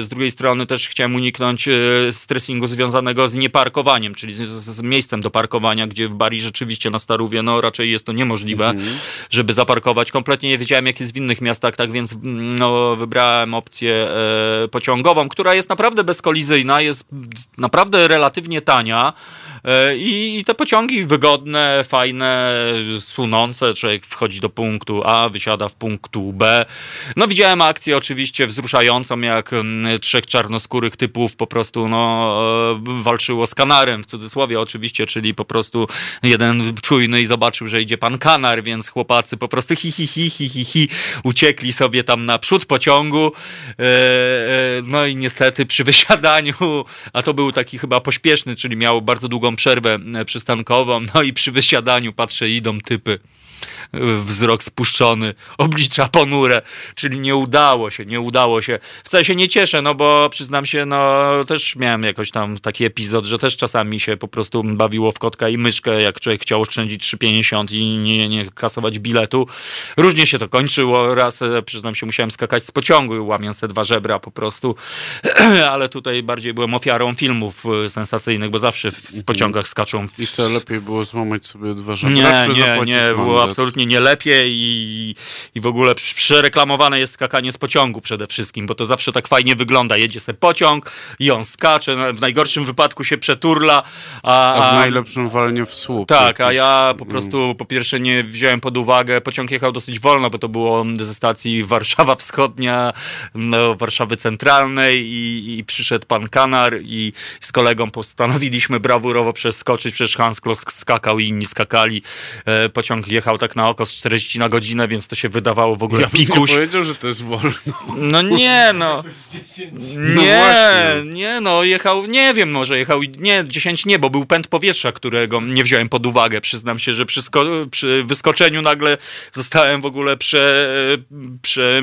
z drugiej strony też chciałem uniknąć e, stressingu związanego z nieparkowaniem, czyli z, z miejscem do parkowania, gdzie w Bari rzeczywiście na Starówie, no raczej jest to niemożliwe, mhm. żeby zaparkować. Kompletnie nie wiedziałem, jak jest w innych miastach, tak więc mm, no wybrałem wybrałem opcję e, pociągową, która jest naprawdę bezkolizyjna, jest naprawdę relatywnie tania. E, I, I, te pociągi wygodne, fajne, sunące. Człowiek wchodzi do punktu A, wysiada w punktu B. No widziałem akcję oczywiście wzruszającą, jak trzech czarnoskórych typów po prostu no, e, walczyło z kanarem, w cudzysłowie oczywiście, czyli po prostu jeden czujny i zobaczył, że idzie pan kanar, więc chłopacy po prostu hi, hi, hi, hi, hi, hi uciekli sobie tam naprzód pociągu. E, no i niestety przy wysiadaniu, a to był taki chyba pośpieszny, czyli miał bardzo długą przerwę e, przystankową, no i przy wysiadaniu patrzę, idą typy wzrok spuszczony, oblicza ponure, czyli nie udało się, nie udało się. Wcale się nie cieszę, no bo przyznam się, no też miałem jakoś tam taki epizod, że też czasami się po prostu bawiło w kotka i myszkę, jak człowiek chciał oszczędzić 3,50 i nie, nie kasować biletu. Różnie się to kończyło. Raz, e, przyznam się, musiałem skakać z pociągu, łamiąc te dwa żebra po prostu, ale tutaj bardziej byłem ofiarą filmów e, sensacyjnych, bo zawsze w pociągach skaczą. I co, lepiej było złamać sobie dwa żebra, Nie, nie, nie, było absolutnie absolutnie nie lepiej i, i w ogóle przereklamowane jest skakanie z pociągu przede wszystkim, bo to zawsze tak fajnie wygląda. Jedzie se pociąg i on skacze, w najgorszym wypadku się przeturla. A, a w najlepszym walnie w słup. Tak, a ja po prostu po pierwsze nie wziąłem pod uwagę, pociąg jechał dosyć wolno, bo to było ze stacji Warszawa Wschodnia do Warszawy Centralnej i, i przyszedł pan Kanar i z kolegą postanowiliśmy brawurowo przeskoczyć, przecież Hans Kloss skakał i inni skakali. E, pociąg jechał tak na oko z 40 na godzinę, więc to się wydawało w ogóle ja pikuś. nie powiedział, że to jest wolno. No nie, no. no nie, nie, no jechał, nie wiem, może jechał, nie, 10 nie, bo był pęd powietrza, którego nie wziąłem pod uwagę. Przyznam się, że przy, przy wyskoczeniu nagle zostałem w ogóle prze, prze,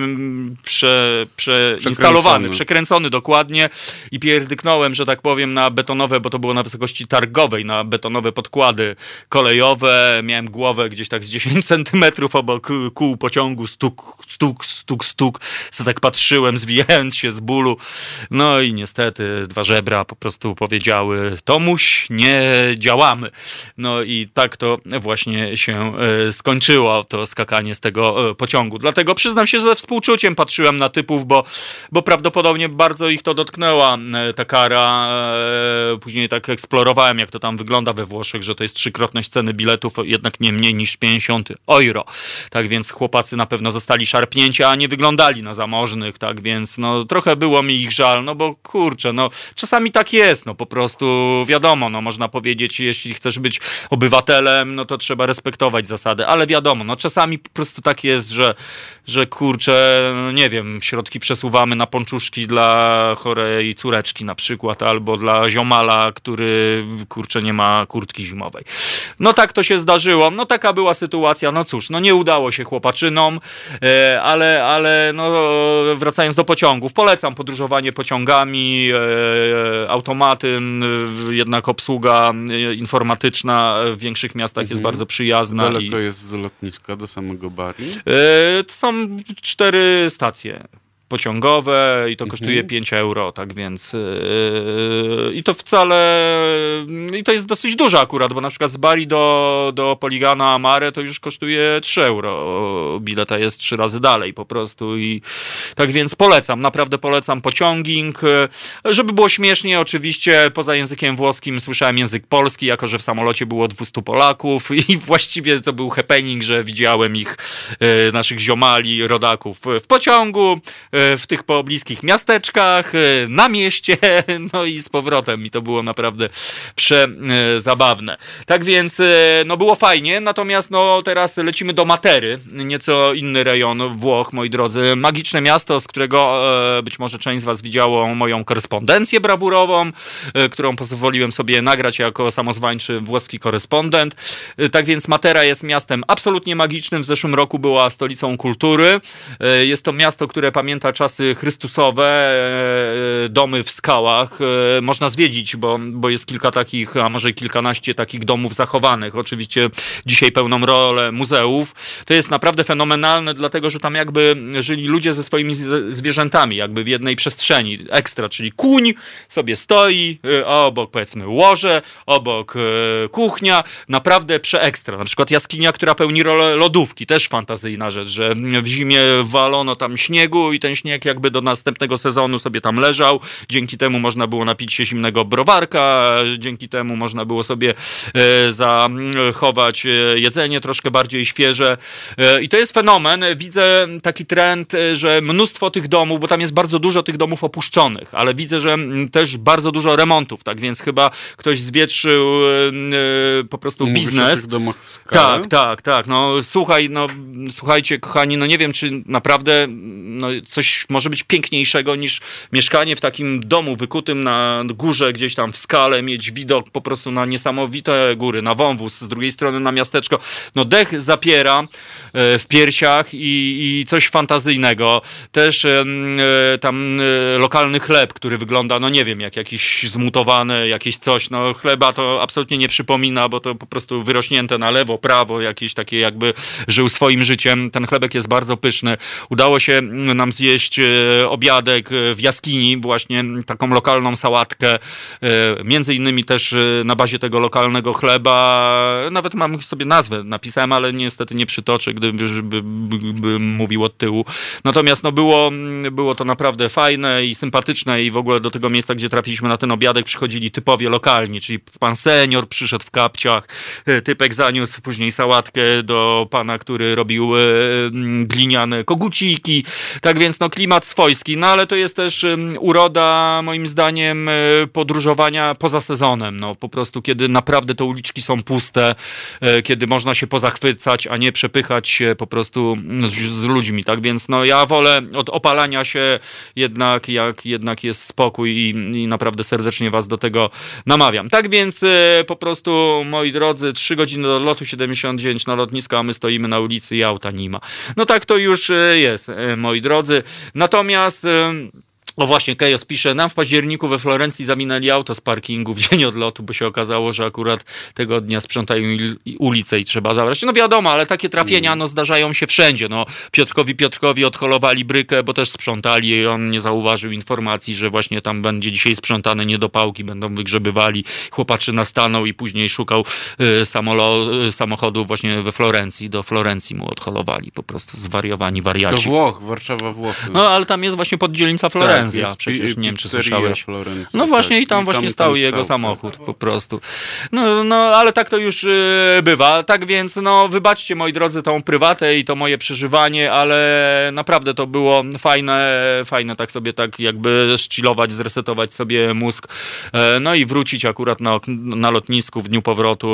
prze, przeinstalowany, przekręcony dokładnie i pierdyknąłem, że tak powiem, na betonowe, bo to było na wysokości targowej, na betonowe podkłady kolejowe. Miałem głowę gdzieś tak z 10 centymetrów obok kół pociągu, stuk, stuk, stuk, stuk. Co tak patrzyłem, zwijając się z bólu. No i niestety dwa żebra po prostu powiedziały, Tomuś, nie działamy. No i tak to właśnie się e, skończyło, to skakanie z tego e, pociągu. Dlatego przyznam się, że ze współczuciem patrzyłem na typów, bo, bo prawdopodobnie bardzo ich to dotknęła e, ta kara. Później tak eksplorowałem, jak to tam wygląda we Włoszech, że to jest trzykrotność ceny biletów, jednak nie mniej niż 50 euro. Tak więc chłopacy na pewno zostali szarpnięci, a nie wyglądali na zamożnych, tak więc no trochę było mi ich żal, no bo kurczę, no czasami tak jest, no po prostu wiadomo, no można powiedzieć, jeśli chcesz być obywatelem, no to trzeba respektować zasady, ale wiadomo, no czasami po prostu tak jest, że, że kurczę, no nie wiem, środki przesuwamy na ponczuszki dla chorej córeczki na przykład, albo dla ziomala, który kurczę nie ma kurtki zimowej. No tak to się zdarzyło, no taka była sytuacja, no cóż, no nie udało się chłopaczynom, e, ale, ale no wracając do pociągów, polecam podróżowanie pociągami, e, automaty, jednak obsługa e, informatyczna w większych miastach mhm. jest bardzo przyjazna. Daleko i... jest z lotniska do samego Bari? To są cztery stacje pociągowe i to kosztuje mhm. 5 euro, tak więc yy, i to wcale i to jest dosyć dużo akurat, bo na przykład z Bari do, do Poligana Amare to już kosztuje 3 euro. Bileta jest trzy razy dalej po prostu i tak więc polecam, naprawdę polecam pociąging. Żeby było śmiesznie, oczywiście poza językiem włoskim słyszałem język polski, jako że w samolocie było 200 Polaków i właściwie to był happening, że widziałem ich, yy, naszych ziomali, rodaków w pociągu, yy, w tych pobliskich miasteczkach, e, na mieście, no i z powrotem. I to było naprawdę przezabawne. Tak więc, e, no było fajnie, natomiast no teraz lecimy do Matery, nieco inny rejon Włoch, moi drodzy. Magiczne miasto, z którego e, być może część z was widziało moją korespondencję brawurową, którą pozwoliłem sobie nagrać jako samozwańczy włoski korespondent. Tak więc Matera jest miastem absolutnie magicznym. W zeszłym roku była stolicą kultury. Jest to miasto, które pamięta czasy chrystusowe, e, domy w skałach. E, można zwiedzić, bo, bo jest kilka takich, a może kilkanaście takich domów zachowanych. Oczywiście dzisiaj pełną rolę muzeów. To jest naprawdę fenomenalne, dlatego że tam jakby żyli ludzie ze swoimi zwierzętami, jakby w jednej przestrzeni. Ekstra, czyli kuń sobie stoi, e, a obok powiedzmy łoże, obok kuchnia. Naprawdę przeekstra. Na przykład jaskinia, która pełni rolę lodówki. Też fantazyjna rzecz, że w zimie walono tam śniegu i ten śnieg jakby do następnego sezonu sobie tam leżał. Dzięki temu można było napić się zimnego browarka, dzięki temu można było sobie e, zachować e, jedzenie troszkę bardziej świeże. E, I to jest fenomen. Widzę taki trend, że mnóstwo tych domów, bo tam jest bardzo dużo tych domów opuszczonych, ale widzę, że też bardzo dużo remontów, tak więc chyba ktoś zwietrzył po prostu Mówisz biznes. O tych domach w skale? Tak, tak, tak. No słuchaj, no słuchajcie kochani, no nie wiem, czy naprawdę no, coś może być piękniejszego niż mieszkanie w takim domu wykutym na górze, gdzieś tam w skale, mieć widok po prostu na niesamowite góry, na wąwóz, z drugiej strony na miasteczko. No dech zapiera e, w piersiach i, i coś fantazyjnego. Też e, tam e, lokalny chleb, który wygląda, no nie wiem, jak jakiś zmutowany, jakieś coś. No chleba to absolutnie nie przypomina, bo to po prostu wyrośnięte na lewo, prawo, jakieś takie jakby żył swoim życiem. Ten chlebek jest bardzo pyszny. Udało się nam zjeść zjeść obiadek w jaskini, właśnie taką lokalną sałatkę, między innymi też na bazie tego lokalnego chleba, nawet mam sobie nazwę napisałem, ale niestety nie przytoczę, gdybym by, by, mówił od tyłu. Natomiast no było, było to naprawdę fajne i sympatyczne i w ogóle do tego miejsca, gdzie trafiliśmy na ten obiadek, przychodzili typowie lokalni, czyli pan senior przyszedł w kapciach, e, typek zaniósł później sałatkę do pana, który robił e, gliniane koguciki, tak więc no klimat swojski, no ale to jest też uroda moim zdaniem e, podróżowania poza sezonem, no po prostu kiedy naprawdę te uliczki są puste, kiedy można się pozachwycać, a nie przepychać się po prostu z, z ludźmi, tak więc no ja wolę od opalania się jednak, jak jednak jest spokój i, i naprawdę serdecznie was do tego namawiam. Tak więc e, po prostu, moi drodzy, 3 godziny do lotu 79 na lotnisko, a my stoimy na ulicy i auta nie ma. No tak to już jest, moi drodzy. Natomiast o właśnie, Kejos pisze, nam w październiku we Florencji zaminęli auto z parkingu w dzień odlotu, bo się okazało, że akurat tego dnia sprzątają ulicę i trzeba zabrać. No wiadomo, ale takie trafienia no, zdarzają się wszędzie. No, Piotrkowi Piotrkowi odholowali brykę, bo też sprzątali i on nie zauważył informacji, że właśnie tam będzie dzisiaj sprzątane niedopałki, będą wygrzebywali. Chłopaczyna stanął i później szukał y, samolo, y, samochodu właśnie we Florencji. Do Florencji mu odholowali, po prostu zwariowani wariaci. Do Włoch, Warszawa, Włochy. No ale tam jest właśnie poddzielnica Florencji. Tak Florenzja, tak, przecież nie wiem, czy słyszałeś. Florencja, no właśnie tak. i tam I właśnie tam, stał tam jego stał, samochód tak. po prostu. No, no ale tak to już y, bywa. Tak więc no wybaczcie moi drodzy tą prywatę i to moje przeżywanie, ale naprawdę to było fajne, fajne tak sobie tak jakby szcilować, zresetować sobie mózg, e, no i wrócić akurat na, na lotnisku w dniu powrotu.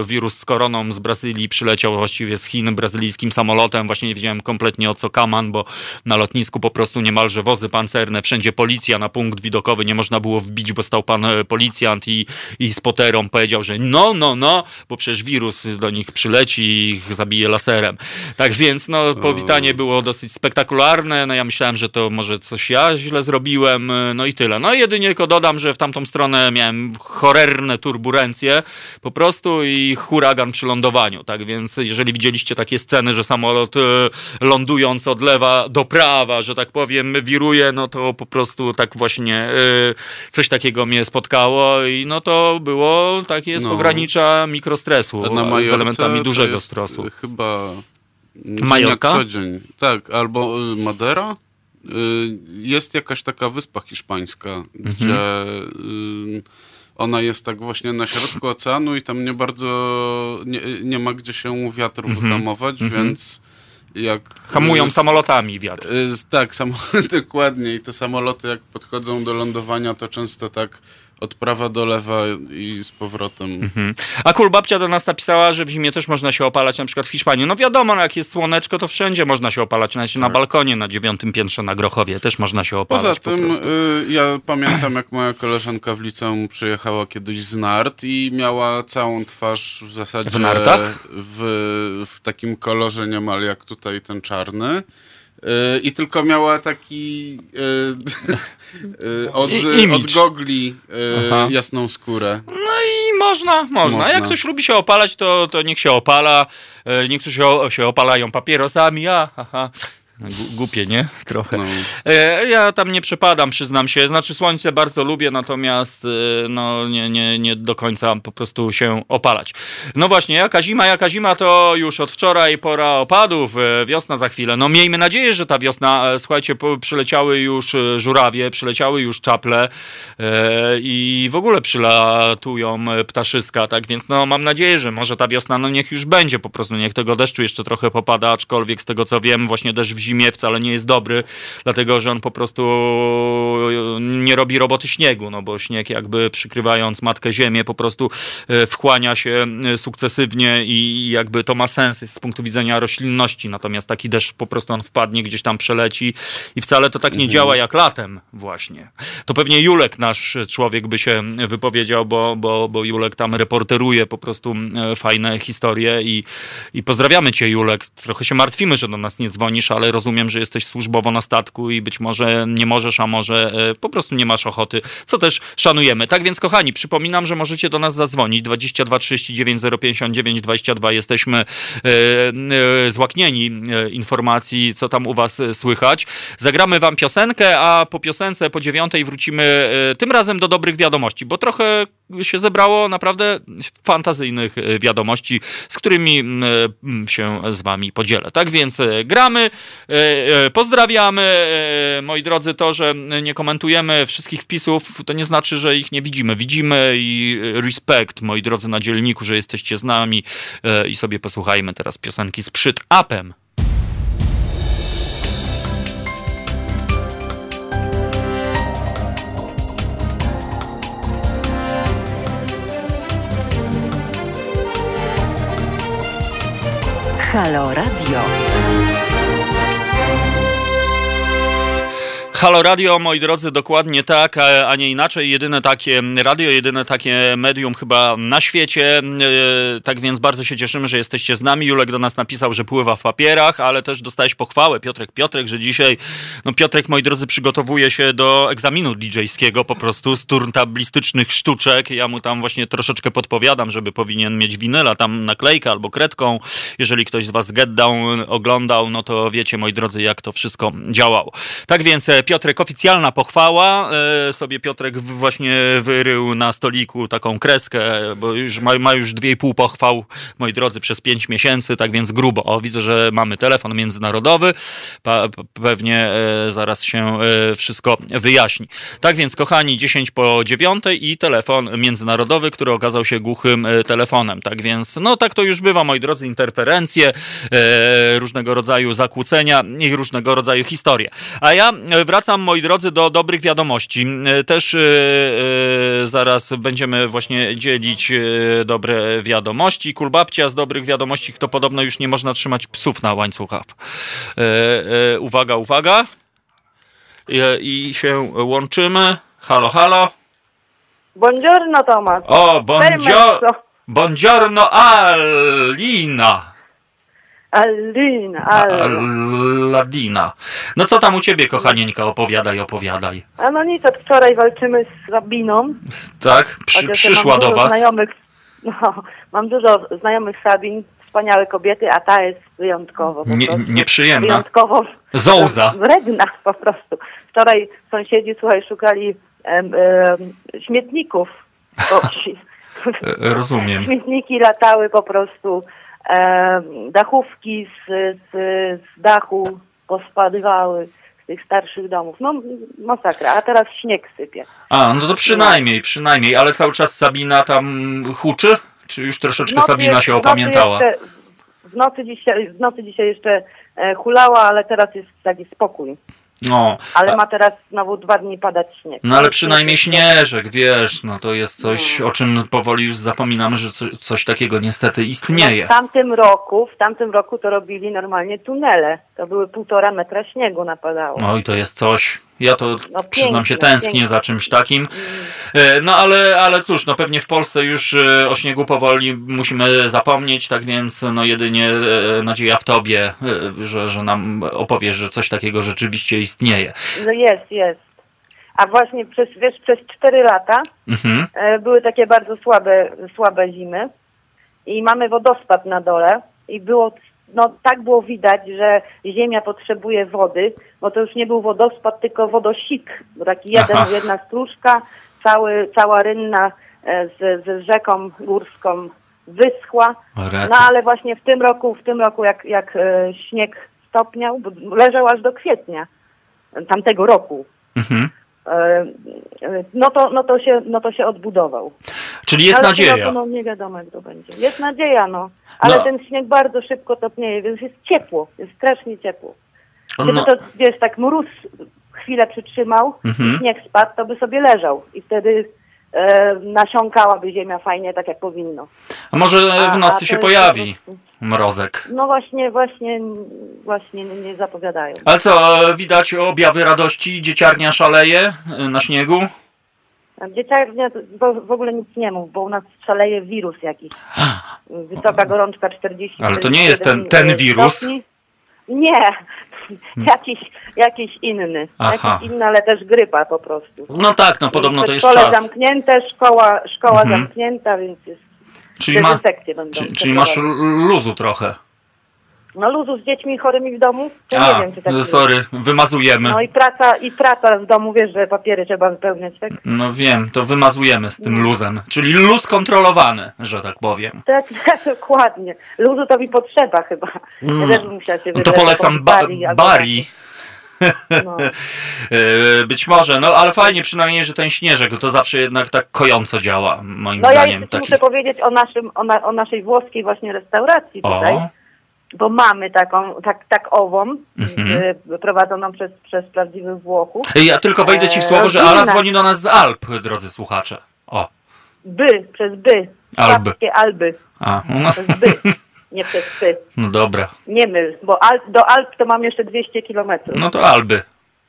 E, wirus z koroną z Brazylii przyleciał właściwie z Chin brazylijskim samolotem. Właśnie nie wiedziałem kompletnie o co kaman, bo na lotnisku po prostu niemalże wozy pan pancerne, wszędzie policja, na punkt widokowy nie można było wbić, bo stał pan e, policjant i, i z poterą powiedział, że no, no, no, bo przecież wirus do nich przyleci i ich zabije laserem. Tak więc, no, powitanie było dosyć spektakularne, no ja myślałem, że to może coś ja źle zrobiłem, e, no i tyle. No jedynie tylko dodam, że w tamtą stronę miałem horrerne turbulencje po prostu i huragan przy lądowaniu, tak więc jeżeli widzieliście takie sceny, że samolot e, lądując od lewa do prawa, że tak powiem, wiruje no to po prostu tak właśnie y, coś takiego mnie spotkało i no to było takie z no. pogranicza mikrostresu z elementami dużego stresu. Chyba Majorka? co dzień. Tak, albo y, Madera. Y, jest jakaś taka wyspa hiszpańska, mhm. gdzie ona jest tak właśnie na środku oceanu i tam nie bardzo nie, nie ma gdzie się wiatr mhm. wyhamować, mhm. więc jak... Hamują samolotami wiatr. Tak, sam, dokładnie. I te samoloty jak podchodzą do lądowania, to często tak od prawa do lewa i z powrotem. Mhm. A Kulbabcia do nas napisała, że w zimie też można się opalać, na przykład w Hiszpanii. No wiadomo, no jak jest słoneczko, to wszędzie można się opalać. Nawet tak. na balkonie na dziewiątym piętrze na Grochowie też można się opalać. Poza tym po y, ja pamiętam, jak moja koleżanka w liceum przyjechała kiedyś z nart i miała całą twarz w zasadzie w, w, w takim kolorze niemal jak tutaj ten czarny. I tylko miała taki y, od, od gogli Aha. jasną skórę. No i można, można. można. Jak ktoś lubi się opalać, to, to niech się opala. Niektórzy się opalają papierosami, a, aha. Głupie, nie? Trochę. No. E, ja tam nie przepadam, przyznam się. Znaczy słońce bardzo lubię, natomiast e, no, nie, nie, nie do końca po prostu się opalać. No właśnie, jaka zima, jaka zima, to już od wczoraj pora opadów, e, wiosna za chwilę. No miejmy nadzieję, że ta wiosna, słuchajcie, przyleciały już żurawie, przyleciały już czaple i w ogóle przylatują ptaszyska, tak więc no mam nadzieję, że może ta wiosna, no niech już będzie po prostu, niech tego deszczu jeszcze trochę popada, aczkolwiek z tego co wiem, właśnie deszcz w zimie zimie wcale nie jest dobry, dlatego że on po prostu nie robi roboty śniegu, no bo śnieg jakby przykrywając matkę ziemię po prostu e, wchłania się e, sukcesywnie i jakby to ma sens z punktu widzenia roślinności, natomiast taki deszcz po prostu on wpadnie, gdzieś tam przeleci i wcale to tak nie mhm. działa jak latem właśnie. To pewnie Julek, nasz człowiek by się wypowiedział, bo, bo, bo Julek tam reporteruje po prostu e, fajne historie i, i pozdrawiamy cię Julek. Trochę się martwimy, że do nas nie dzwonisz, ale rozumiem, że jesteś służbowo na statku i być może nie możesz, a może po prostu nie masz ochoty, co też szanujemy. Tak więc, kochani, przypominam, że możecie do nas zadzwonić 22 39 059 22. Jesteśmy złaknieni informacji, co tam u was słychać. Zagramy wam piosenkę, a po piosence po dziewiątej wrócimy tym razem do dobrych wiadomości, bo trochę się zebrało naprawdę fantazyjnych e, wiadomości, z którymi e, się z wami podzielę. Tak więc e, gramy, pozdrawiamy. Moi drodzy, to, że nie komentujemy wszystkich wpisów, to nie znaczy, że ich nie widzimy. Widzimy i respekt, moi drodzy, na dzielniku, że jesteście z nami i sobie posłuchajmy teraz piosenki z przyd apem. Halo Radio. Halo Radio, moi drodzy, dokładnie tak, a nie inaczej. Jedyne takie radio, jedyne takie medium chyba na świecie. E, tak więc bardzo się cieszymy, że jesteście z nami. Julek do nas napisał, że pływa w papierach, ale też dostałeś pochwałę, Piotrek Piotrek, że dzisiaj, no Piotrek, moi drodzy, przygotowuje się do egzaminu DJ-skiego po prostu z turntablistycznych sztuczek. Ja mu tam właśnie troszeczkę podpowiadam, żeby powinien mieć winyla, tam naklejkę albo kredką. Jeżeli ktoś z was Get Down oglądał, no to wiecie, moi drodzy, jak to wszystko działało. Tak więc e, Piotrek, oficjalna pochwała. E, sobie Piotrek właśnie wyrył na stoliku taką kreskę, bo już ma, ma już dwie i pół pochwał, moi drodzy, przez pięć miesięcy, tak więc grubo. O, widzę, że mamy telefon międzynarodowy. Pewnie e, zaraz się e, wszystko wyjaśni. Tak więc, kochani, 10 po dziewiątej i telefon międzynarodowy, który okazał się głuchym telefonem. Tak więc, no tak to już bywa, moi drodzy, interferencje, różnego rodzaju zakłócenia i różnego rodzaju historie. A ja wracam wracam, moi drodzy, do dobrych wiadomości. E, też yy, zaraz będziemy właśnie dzielić dobre wiadomości. Kulbabcia z dobrych wiadomości, to podobno już nie można trzymać psów na łańcuchach. Uwaga, uwaga. I się łączymy. Halo, halo. Buongiorno, Tomasz. O, buongiorno. Buongiorno, Alina. Alina, Alladina. No co tam u ciebie, kochanieńka, opowiadaj, opowiadaj. A no nic, od wczoraj walczymy z Sabiną. Tak? Przy, przyszła do was? Znajomych, no, mam dużo znajomych Sabin, wspaniałe kobiety, a ta jest wyjątkowo. Nie, nieprzyjemna. Wyjątkowo. Zołza. Wredna po prostu. Wczoraj sąsiedzi, słuchaj, szukali em, em, śmietników. Bo, Rozumiem. Śmietniki latały po prostu dachówki z, z, z dachu pospadywały z tych starszych domów. No masakra, a teraz śnieg sypie. A, no to przynajmniej, przynajmniej, ale cały czas Sabina tam huczy? Czy już troszeczkę Sabina się opamiętała? w nocy dzisiaj, w nocy dzisiaj jeszcze e, hulała, ale teraz jest taki spokój. No, ale ma teraz znowu dwa dni padać śnieg. No ale przynajmniej śnieżek, wiesz, no to jest coś, no. o czym powoli już zapominamy, że co, coś takiego niestety istnieje. No, w tamtym roku, w tamtym roku to robili normalnie tunele. To były półtora metra śniegu napadało. No i to jest coś, ja to no, przyznam się tęsknię pięknie. za czymś takim. E, no ale, ale cóż, no pewnie w Polsce już e, o śniegu powoli musimy zapomnieć, tak więc no jedynie e, nadzieja w tobie, że, że nam opowiesz, że coś takiego rzeczywiście istnieje. No jest, jest. A właśnie przez, wiesz, przez 4 lata mhm. były takie bardzo słabe, słabe zimy i mamy wodospad na dole i było no tak było widać, że ziemia potrzebuje wody, bo to już nie był wodospad, tylko wodosik, bo taki jeden, jedna stróżka, cały, cała rynna e, z, z rzeką górską wyschła. No ale właśnie w tym roku, w tym roku jak, jak e, śnieg stopniał, leżał aż do kwietnia tamtego roku. Mhm. E, no to, no, to się, no to się odbudował. Czyli jest ale nadzieja. No, no nie wiadomo jak to będzie. Jest nadzieja, no. Ale no. ten śnieg bardzo szybko topnieje, więc jest ciepło, jest strasznie ciepło. Gdyby no. to, wiesz, tak mróz chwilę przytrzymał, mhm. śnieg spadł, to by sobie leżał i wtedy e, nasiąkałaby ziemia fajnie, tak jak powinno. A może w nocy a, się pojawi mrozek? No właśnie, właśnie, właśnie nie zapowiadają. Ale co, widać objawy radości? Dzieciarnia szaleje na śniegu? Dzieciarnia w ogóle nic nie mów, bo u nas szaleje wirus jakiś. Wysoka gorączka 40 Ale to nie jest ten, ten wirus? Nie, jakiś, jakiś inny. Aha. Jakiś inny, ale też grypa po prostu. No tak, no podobno to jest szkole czas. zamknięte, szkoła, szkoła mhm. zamknięta, więc jest czyli, ma, czyli, czyli masz luzu trochę. No luzu z dziećmi chorymi w domu? To A, nie wiem, czy tak sorry, jest. wymazujemy. No i praca, i praca w domu, wiesz, że papiery trzeba wypełniać, tak? No wiem, to wymazujemy z tym no. luzem. Czyli luz kontrolowany, że tak powiem. Tak, tak dokładnie. Luzu to mi potrzeba chyba. Ja mm. też musiała się no To polecam ba Bari. No. E, być może, no ale fajnie przynajmniej, że ten śnieżek to zawsze jednak tak kojąco działa, moim no, zdaniem. No ja taki... muszę powiedzieć o, naszym, o, na, o naszej włoskiej właśnie restauracji tutaj. O bo mamy taką, tak, tak ową, mhm. Y, prowadzoną przez, przez prawdziwych Włochów. Ja tylko wejdę ci w słowo, że Ala dzwoni do nas z Alp, drodzy słuchacze. O. By, przez by. Alby. Alby. A, no. Przez by, nie przez ty. No dobra. Nie myl, bo Alp, do Alp to mam jeszcze 200 kilometrów. No to Alby.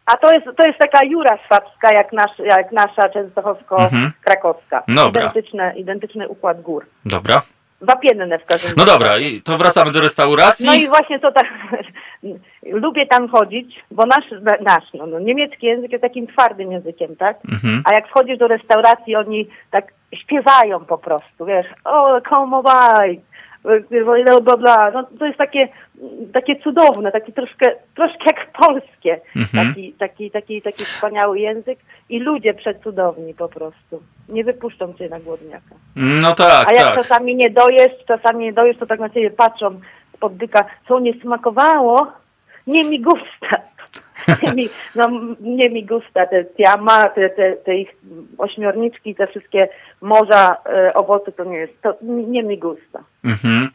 A to jest, to jest taka jura swabska, jak, nasz, jak nasza częstochowsko-krakowska. Mhm. Identyczne, identyczny układ gór. Dobra wapienne w każdym No dobra, i to wracamy do restauracji. No i właśnie to tak, lubię tam chodzić, bo nasz, nasz no, no, niemiecki język jest takim twardym językiem, tak? Mhm. A jak wchodzisz do restauracji, oni tak śpiewają po prostu, wiesz, o, come by, bla, bla, no to jest takie, takie cudowne, takie troszkę, troszkę jak polskie, mhm. taki, taki, taki, taki wspaniały język i ludzie przecudowni po prostu. Nie wypuszczą cię na głodniaka. No tak, A jak tak. czasami nie dojesz, czasami nie dojesz, to tak na ciebie patrzą spod dyka, co nie smakowało, nie mi gusta. no, nie mi gusta te tiama, te, te, te ich ośmiorniczki, te wszystkie morza, e, owoce, to nie jest, to nie mi gusta. Mhm.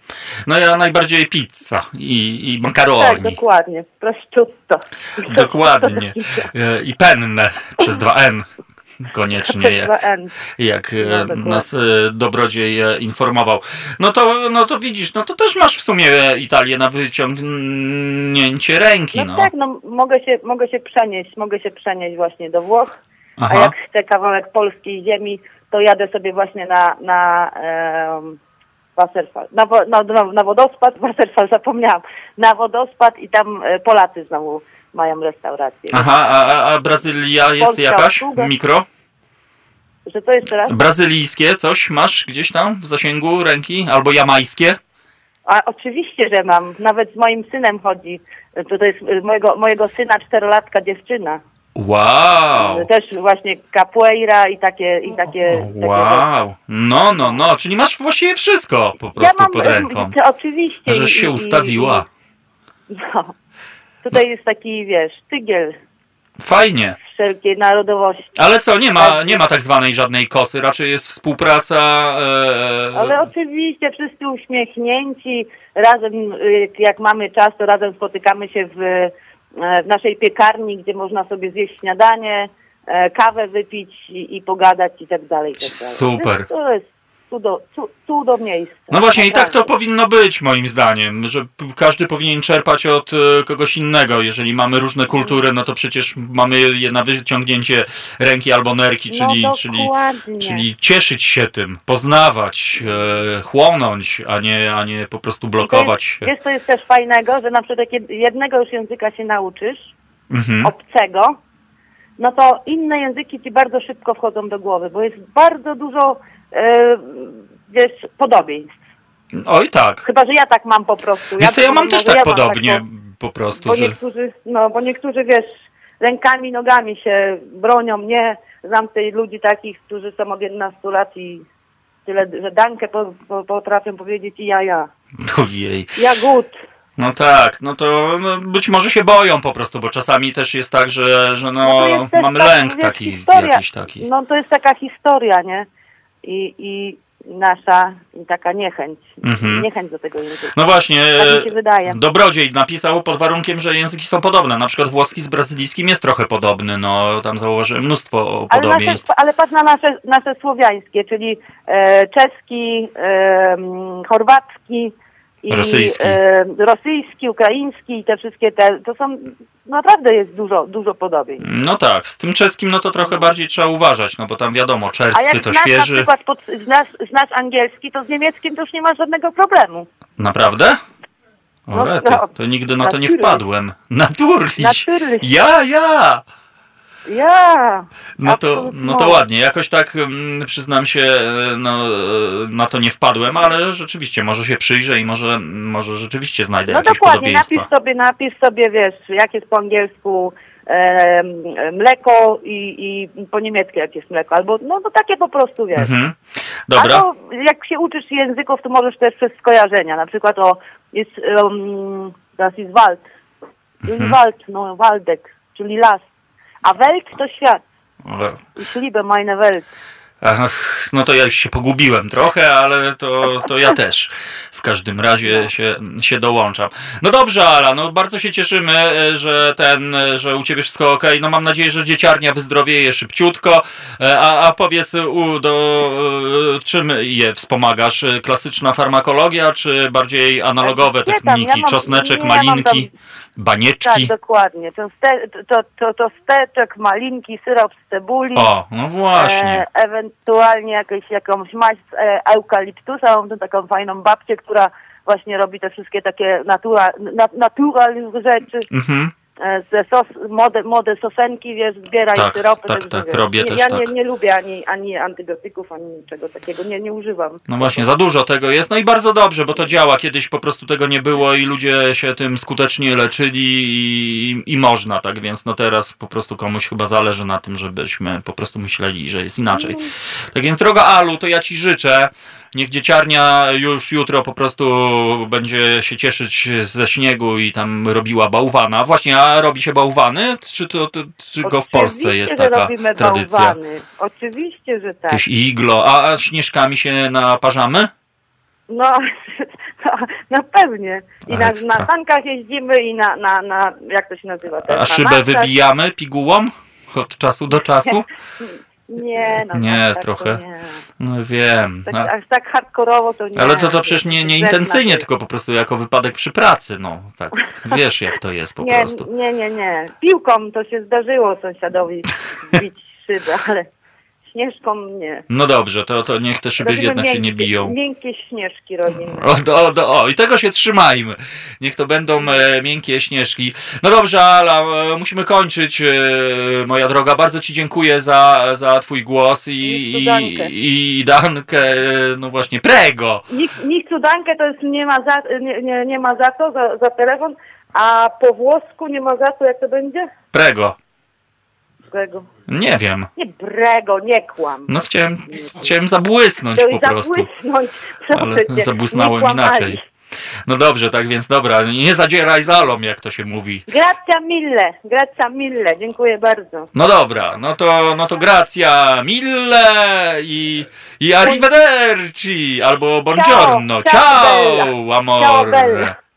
No ja najbardziej pizza i, i makaroni. Tak, dokładnie. Prosciutto. Dokładnie. E, I penne przez dwa N koniecznie, jak, jak e, no, nas e, dobrodziej informował. No to, no to widzisz, no to też masz w sumie Italię na wyciągnięcie ręki. No, no. tak, no mogę się, mogę się przenieść, mogę się przenieść właśnie do Włoch, Aha. a jak chcę kawałek polskiej ziemi, to jadę sobie właśnie na, na um, Wasserfall, na, na, na, wodospad, Wasserfall zapomniałam, na wodospad i tam e, Polacy znowu mają restaurację. Aha, a, a Brazylia jest Polska jakaś? Mikro? Że to jest teraz? Brazylijskie coś masz gdzieś tam w zasięgu ręki? Albo jamańskie? A oczywiście, że mam. Nawet z moim synem chodzi. To, to jest mojego, mojego syna czterolatka dziewczyna. Wow! Też właśnie capoeira i takie... I takie wow! no, no, no, czyli masz właściwie wszystko po prostu ja mam, pod ręką. To oczywiście. Żeś się i, ustawiła. I, no. Tutaj no. jest taki, wiesz, tygiel. Fajnie. Wszelkiej narodowości. Ale co, nie ma, nie ma tak zwanej żadnej kosy, raczej jest współpraca. E... Ale oczywiście wszyscy uśmiechnięci, razem, jak mamy czas, to razem spotykamy się w E, w naszej piekarni, gdzie można sobie zjeść śniadanie, e, kawę wypić i, i pogadać i tak dalej. I tak dalej. Super. To jest cudo, cudo miejsce. No właśnie i tak to powinno być moim zdaniem, że każdy powinien czerpać od e, kogoś innego. Jeżeli mamy różne kultury, no to przecież mamy je na wyciągnięcie ręki albo nerki, czyli, no czyli, czyli cieszyć się tym, poznawać, e, chłonąć, a nie, a nie po prostu blokować. Wiesz, to jest też fajnego, że na przykład jak jednego już języka się nauczysz, mhm. obcego, no to inne języki ci bardzo szybko wchodzą do głowy, bo jest bardzo dużo wiesz, podobieństw. Oj tak. Chyba, że ja tak mam po prostu. Wiesz ja, ja mam też tak ja podobnie tak po, po, prostu. Bo że... niektórzy, no, bo niektórzy, wiesz, rękami, nogami się bronią. Nie znam tej ludzi takich, którzy są od 11 lat i tyle, że dankę po, po, potrafią powiedzieć i ja, ja. Ojej. Ja gut. No tak, no to no, być może się boją po prostu, bo czasami też jest tak, że, że no, no mamy lęk taki, historia. jakiś taki. No to jest taka historia, nie? I, i nasza taka niechęć. Mhm. Niechęć do tego języka. No właśnie, tak mi się wydaje. Dobrodziej napisał pod warunkiem, że języki są podobne. Na przykład włoski z brazylijskim jest trochę podobny. No, tam zauważyłem mnóstwo ale podobieństw. Nasze, ale patrz na nasze, nasze słowiańskie, czyli e, czeski, e, chorwacki, i rosyjski. E, rosyjski, ukraiński i te wszystkie te, to są naprawdę jest dużo, dużo podobieństw. No tak, z tym czeskim no to trochę bardziej trzeba uważać, no bo tam wiadomo, czeskie to znasz świeży. na przykład pod, znasz, znasz angielski, to z niemieckim to już nie ma żadnego problemu. Naprawdę? O, rety, no, to nigdy na to nie wpadłem. Naturliś. Ja, ja. Ja. No to, no to ładnie. Jakoś tak mm, przyznam się, e, no, e, na to nie wpadłem, ale rzeczywiście może się przyjrzę i może, może rzeczywiście znajdę no jakieś dokładnie, napisz sobie, napisz sobie, wiesz, jak jest po angielsku e, mleko i, i po niemiecku jak jest mleko, albo no, no takie po prostu, wiesz. Mhm. Dobra. Albo jak się uczysz języków, to możesz też przez skojarzenia, na przykład o, jest, um, das ist Wald, mhm. Wald, no, Waldek, czyli las. A Welt to świat. Ich liebe meine Welt. Ach, no to ja już się pogubiłem trochę, ale to, to ja też w każdym razie się, się dołączam. No dobrze, Ala, no bardzo się cieszymy, że ten, że u ciebie wszystko ok. No mam nadzieję, że dzieciarnia wyzdrowieje szybciutko. A, a powiedz, u, do, czym je wspomagasz? Klasyczna farmakologia, czy bardziej analogowe techniki? Czosneczek, malinki? Banieczki. Tak, dokładnie. To, to, to, to steczek, malinki, syrop z cebuli. O, no właśnie. E, ewentualnie jakieś, jakąś maść z e, eukaliptusa. Mam taką fajną babcię, która właśnie robi te wszystkie takie natura, na, natural rzeczy. Mhm. E, ze sos, mode, mode sosenki, wiesz, zbieraj tak, syropy. Tak, tak, robię nie, też Ja tak. nie, nie lubię ani, ani antybiotyków, ani niczego takiego, nie, nie używam. No właśnie, za dużo tego jest, no i bardzo dobrze, bo to działa. Kiedyś po prostu tego nie było i ludzie się tym skutecznie leczyli i, i można, tak więc no teraz po prostu komuś chyba zależy na tym, żebyśmy po prostu myśleli, że jest inaczej. Mm. Tak więc droga Alu, to ja Ci życzę, Niech dzieciarnia już jutro po prostu będzie się cieszyć ze śniegu i tam robiła bałwana. Właśnie, a robi się bałwany? Czy, to, to, czy go w Polsce jest taka tradycja? Bałwany. Oczywiście, że tak. Jakieś iglo. A, a śnieżkami się naparzamy? No, no pewnie. I na, na tankach jeździmy i na, na, na jak to się nazywa? a szybę wybijamy pigułą od czasu do czasu? Nie, no nie, tak, tak trochę. Nie. No wiem. Tak, no. Aż tak hardkorowo to nie. Ale to, to przecież nie, nie intencyjnie, tylko po prostu jako wypadek przy pracy, no tak. Wiesz jak to jest po nie, prostu. Nie, nie, nie. Piłką to się zdarzyło sąsiadowi bić szybę, ale śnieżką nie. No dobrze, to, to niech te szyby jednak miękkie, się nie biją. Miękkie śnieżki robimy. O, o, o, i tego się trzymajmy. Niech to będą e, miękkie śnieżki. No dobrze, Ala, e, musimy kończyć, e, moja droga. Bardzo Ci dziękuję za, za Twój głos i, i, i, i dankę, no właśnie, prego. Niech, niech cudankę to jest nie ma za, nie, nie, nie ma za to, za, za telefon, a po włosku nie ma za to, jak to będzie? Prego. Brego. Nie wiem. Nie brego, nie kłam. No chciałem, chciałem zabłysnąć po prostu. Zabłysnąć, ale zabłysnąłem inaczej. No dobrze, tak więc dobra, nie zadzieraj zalom, jak to się mówi. Gracia mille, gracia mille, dziękuję bardzo. No dobra, no to, no to gracia mille i, i arrivederci, albo buongiorno, ciao, ciao, ciao amore. Ciao,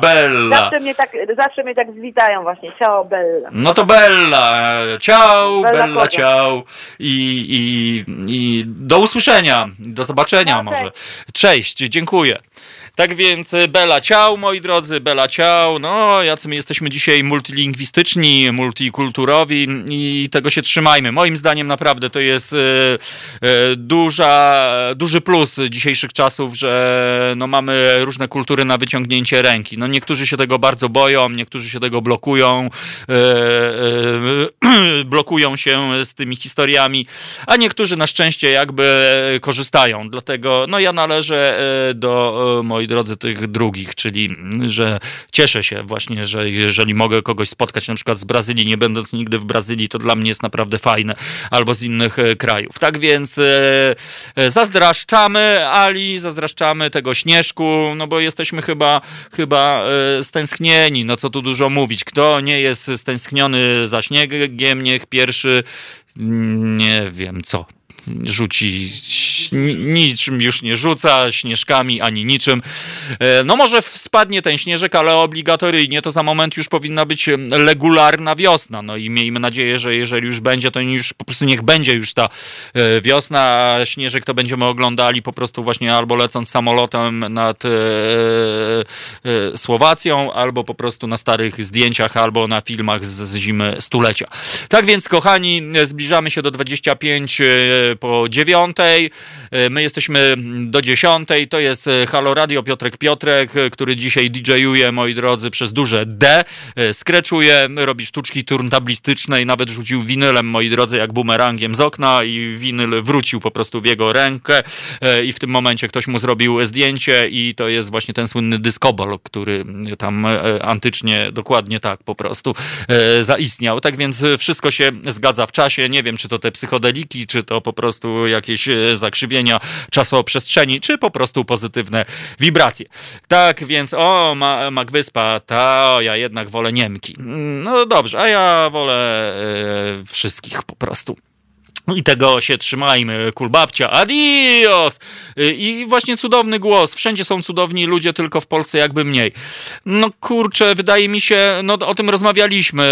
Bella. Zawsze mnie, tak, zawsze mnie tak zwitają właśnie. Ciao, Bella. No to Bella. Ciao, Bella, Bella ciao. I, i, I do usłyszenia. Do zobaczenia no, może. Cześć, dziękuję. Tak więc e, Bela Ciał, moi drodzy, Bela Ciał, no jacy my jesteśmy dzisiaj multilingwistyczni, multikulturowi i tego się trzymajmy. Moim zdaniem naprawdę to jest e, e, duża, duży plus dzisiejszych czasów, że no, mamy różne kultury na wyciągnięcie ręki. No niektórzy się tego bardzo boją, niektórzy się tego blokują, blokują się z tymi historiami, a niektórzy na szczęście jakby korzystają. Dlatego no ja należę do moich moi drodzy, tych drugich, czyli że cieszę się właśnie, że jeżeli mogę kogoś spotkać na przykład z Brazylii, nie będąc nigdy w Brazylii, to dla mnie jest naprawdę fajne, albo z innych e, krajów. Tak więc e, e, zazdraszczamy Ali, zazdraszczamy tego Śnieżku, no bo jesteśmy chyba, chyba stęsknieni, no co tu dużo mówić. Kto nie jest stęskniony za śniegiem, niech pierwszy nie wiem co rzuci niczym już nie rzuca, śnieżkami ani niczym. E, no może spadnie ten śnieżek, ale obligatoryjnie to za moment już powinna być regularna wiosna. No i miejmy nadzieję, że jeżeli już będzie, to już po prostu niech będzie już ta e, wiosna, śnieżek to będziemy oglądali po prostu właśnie albo lecąc samolotem nad e, Słowacją, albo po prostu na starych zdjęciach, albo na filmach z zimy stulecia. Tak więc, kochani, zbliżamy się do 25 po dziewiątej. My jesteśmy do dziesiątej. To jest Halo Radio Piotrek Piotrek, który dzisiaj DJ-uje, moi drodzy, przez duże D. Skreczuje, robi sztuczki turntablistyczne i nawet rzucił winylem, moi drodzy, jak bumerangiem z okna i winyl wrócił po prostu w jego rękę i w tym momencie ktoś mu zrobił zdjęcie i to jest właśnie ten słynny dyskobol, który tam antycznie dokładnie tak po prostu zaistniał. Tak więc wszystko się zgadza w czasie. Nie wiem, czy to te psychodeliki, czy to po prostu jakieś e, zakrzywienia czasoprzestrzeni, czy po prostu pozytywne wibracje. Tak więc, o, Ma Magwyspa, ta, ja jednak wolę Niemki. No dobrze, a ja wolę e, wszystkich po prostu. I tego się trzymajmy. Kulbabcia, adios! I właśnie cudowny głos. Wszędzie są cudowni ludzie, tylko w Polsce jakby mniej. No kurczę, wydaje mi się, no o tym rozmawialiśmy.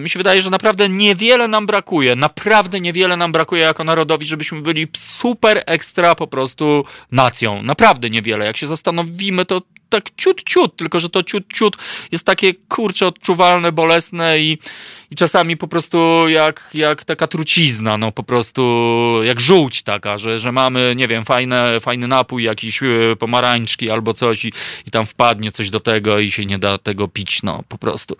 Mi się wydaje, że naprawdę niewiele nam brakuje. Naprawdę niewiele nam brakuje jako narodowi, żebyśmy byli super ekstra po prostu nacją. Naprawdę niewiele. Jak się zastanowimy, to tak ciut, ciut, tylko że to ciut, ciut jest takie kurcze odczuwalne, bolesne i, i czasami po prostu jak, jak taka trucizna, no po prostu jak żółć taka, że, że mamy, nie wiem, fajne, fajny napój, jakiś e, pomarańczki albo coś i, i tam wpadnie coś do tego i się nie da tego pić, no po prostu.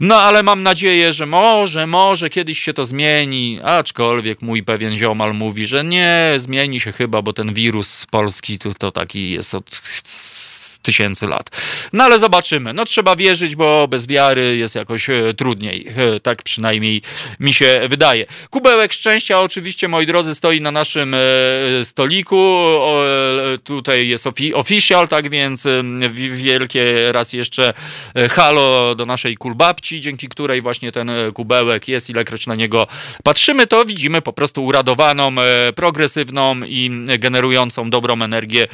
No ale mam nadzieję, że może, może kiedyś się to zmieni, aczkolwiek mój pewien ziomal mówi, że nie, zmieni się chyba, bo ten wirus z Polski to, to taki jest od tysięcy lat. No ale zobaczymy. No trzeba wierzyć, bo bez wiary jest jakoś e, trudniej. E, tak przynajmniej mi się wydaje. Kubełek szczęścia oczywiście, moi drodzy, stoi na naszym e, stoliku. Tutaj jest official, tak więc wielkie raz jeszcze halo do naszej kulbabci, dzięki której właśnie ten kubełek jest. Ilekroć na niego patrzymy, to widzimy po prostu uradowaną, progresywną i generującą dobrą energię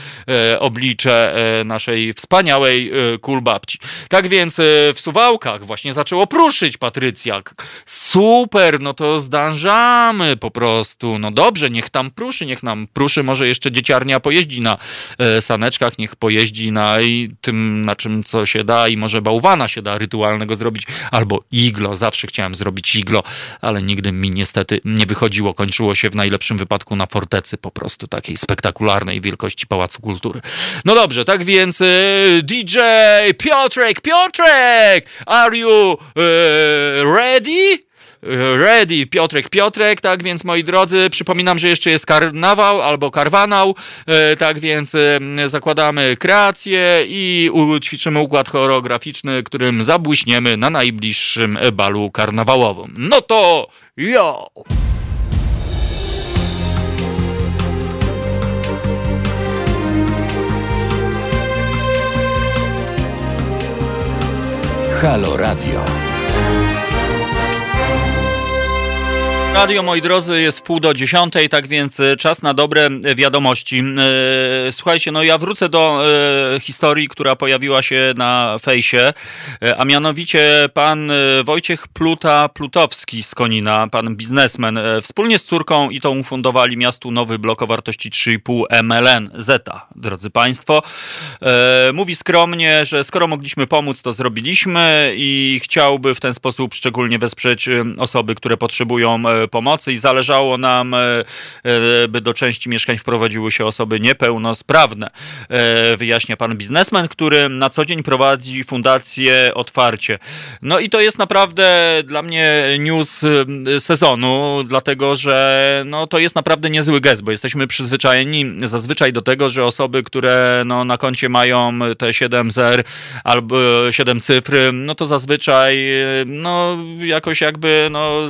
oblicze naszej wspaniałej e, kulbabci. Tak więc e, w Suwałkach właśnie zaczęło pruszyć Patrycjak. Super, no to zdążamy po prostu. No dobrze, niech tam pruszy, niech nam pruszy. Może jeszcze dzieciarnia pojeździ na e, saneczkach, niech pojeździ na tym, na czym co się da i może bałwana się da rytualnego zrobić, albo iglo. Zawsze chciałem zrobić iglo, ale nigdy mi niestety nie wychodziło. Kończyło się w najlepszym wypadku na fortecy po prostu takiej spektakularnej wielkości Pałacu Kultury. No dobrze, tak więc DJ Piotrek, Piotrek, are you ready? ready, Piotrek, Piotrek, tak więc moi drodzy, przypominam, że jeszcze jest karnawał albo karwanał, tak więc zakładamy kreację i ćwiczymy układ choreograficzny, którym zabłyśniemy na najbliższym balu karnawałowym. No to yo! Halo Radio. Radio, moi drodzy, jest pół do dziesiątej, tak więc e, czas na dobre wiadomości. E, słuchajcie, no ja wrócę do e, historii, która pojawiła się na fejsie, a mianowicie pan Wojciech Pluta-Plutowski z Konina, pan biznesmen, wspólnie z córką i to ufundowali miastu nowy blok o wartości 3,5 MLN Zeta, drodzy państwo. Mówi skromnie, że skoro mogliśmy pomóc, to zrobiliśmy i chciałby w ten sposób szczególnie wesprzeć osoby, które potrzebują pomocy i zależało nam, e, e, by do części mieszkań wprowadziły się osoby niepełnosprawne. E, wyjaśnia pan biznesmen, który na co dzień prowadzi fundację Otwarcie. No i to jest naprawdę dla mnie news sezonu, dlatego że no, to jest naprawdę niezły gest, bo jesteśmy przyzwyczajeni zazwyczaj do tego, że osoby, które no, na koncie mają te 7 zer albo 7 cyfr, no to zazwyczaj no, jakoś jakby no,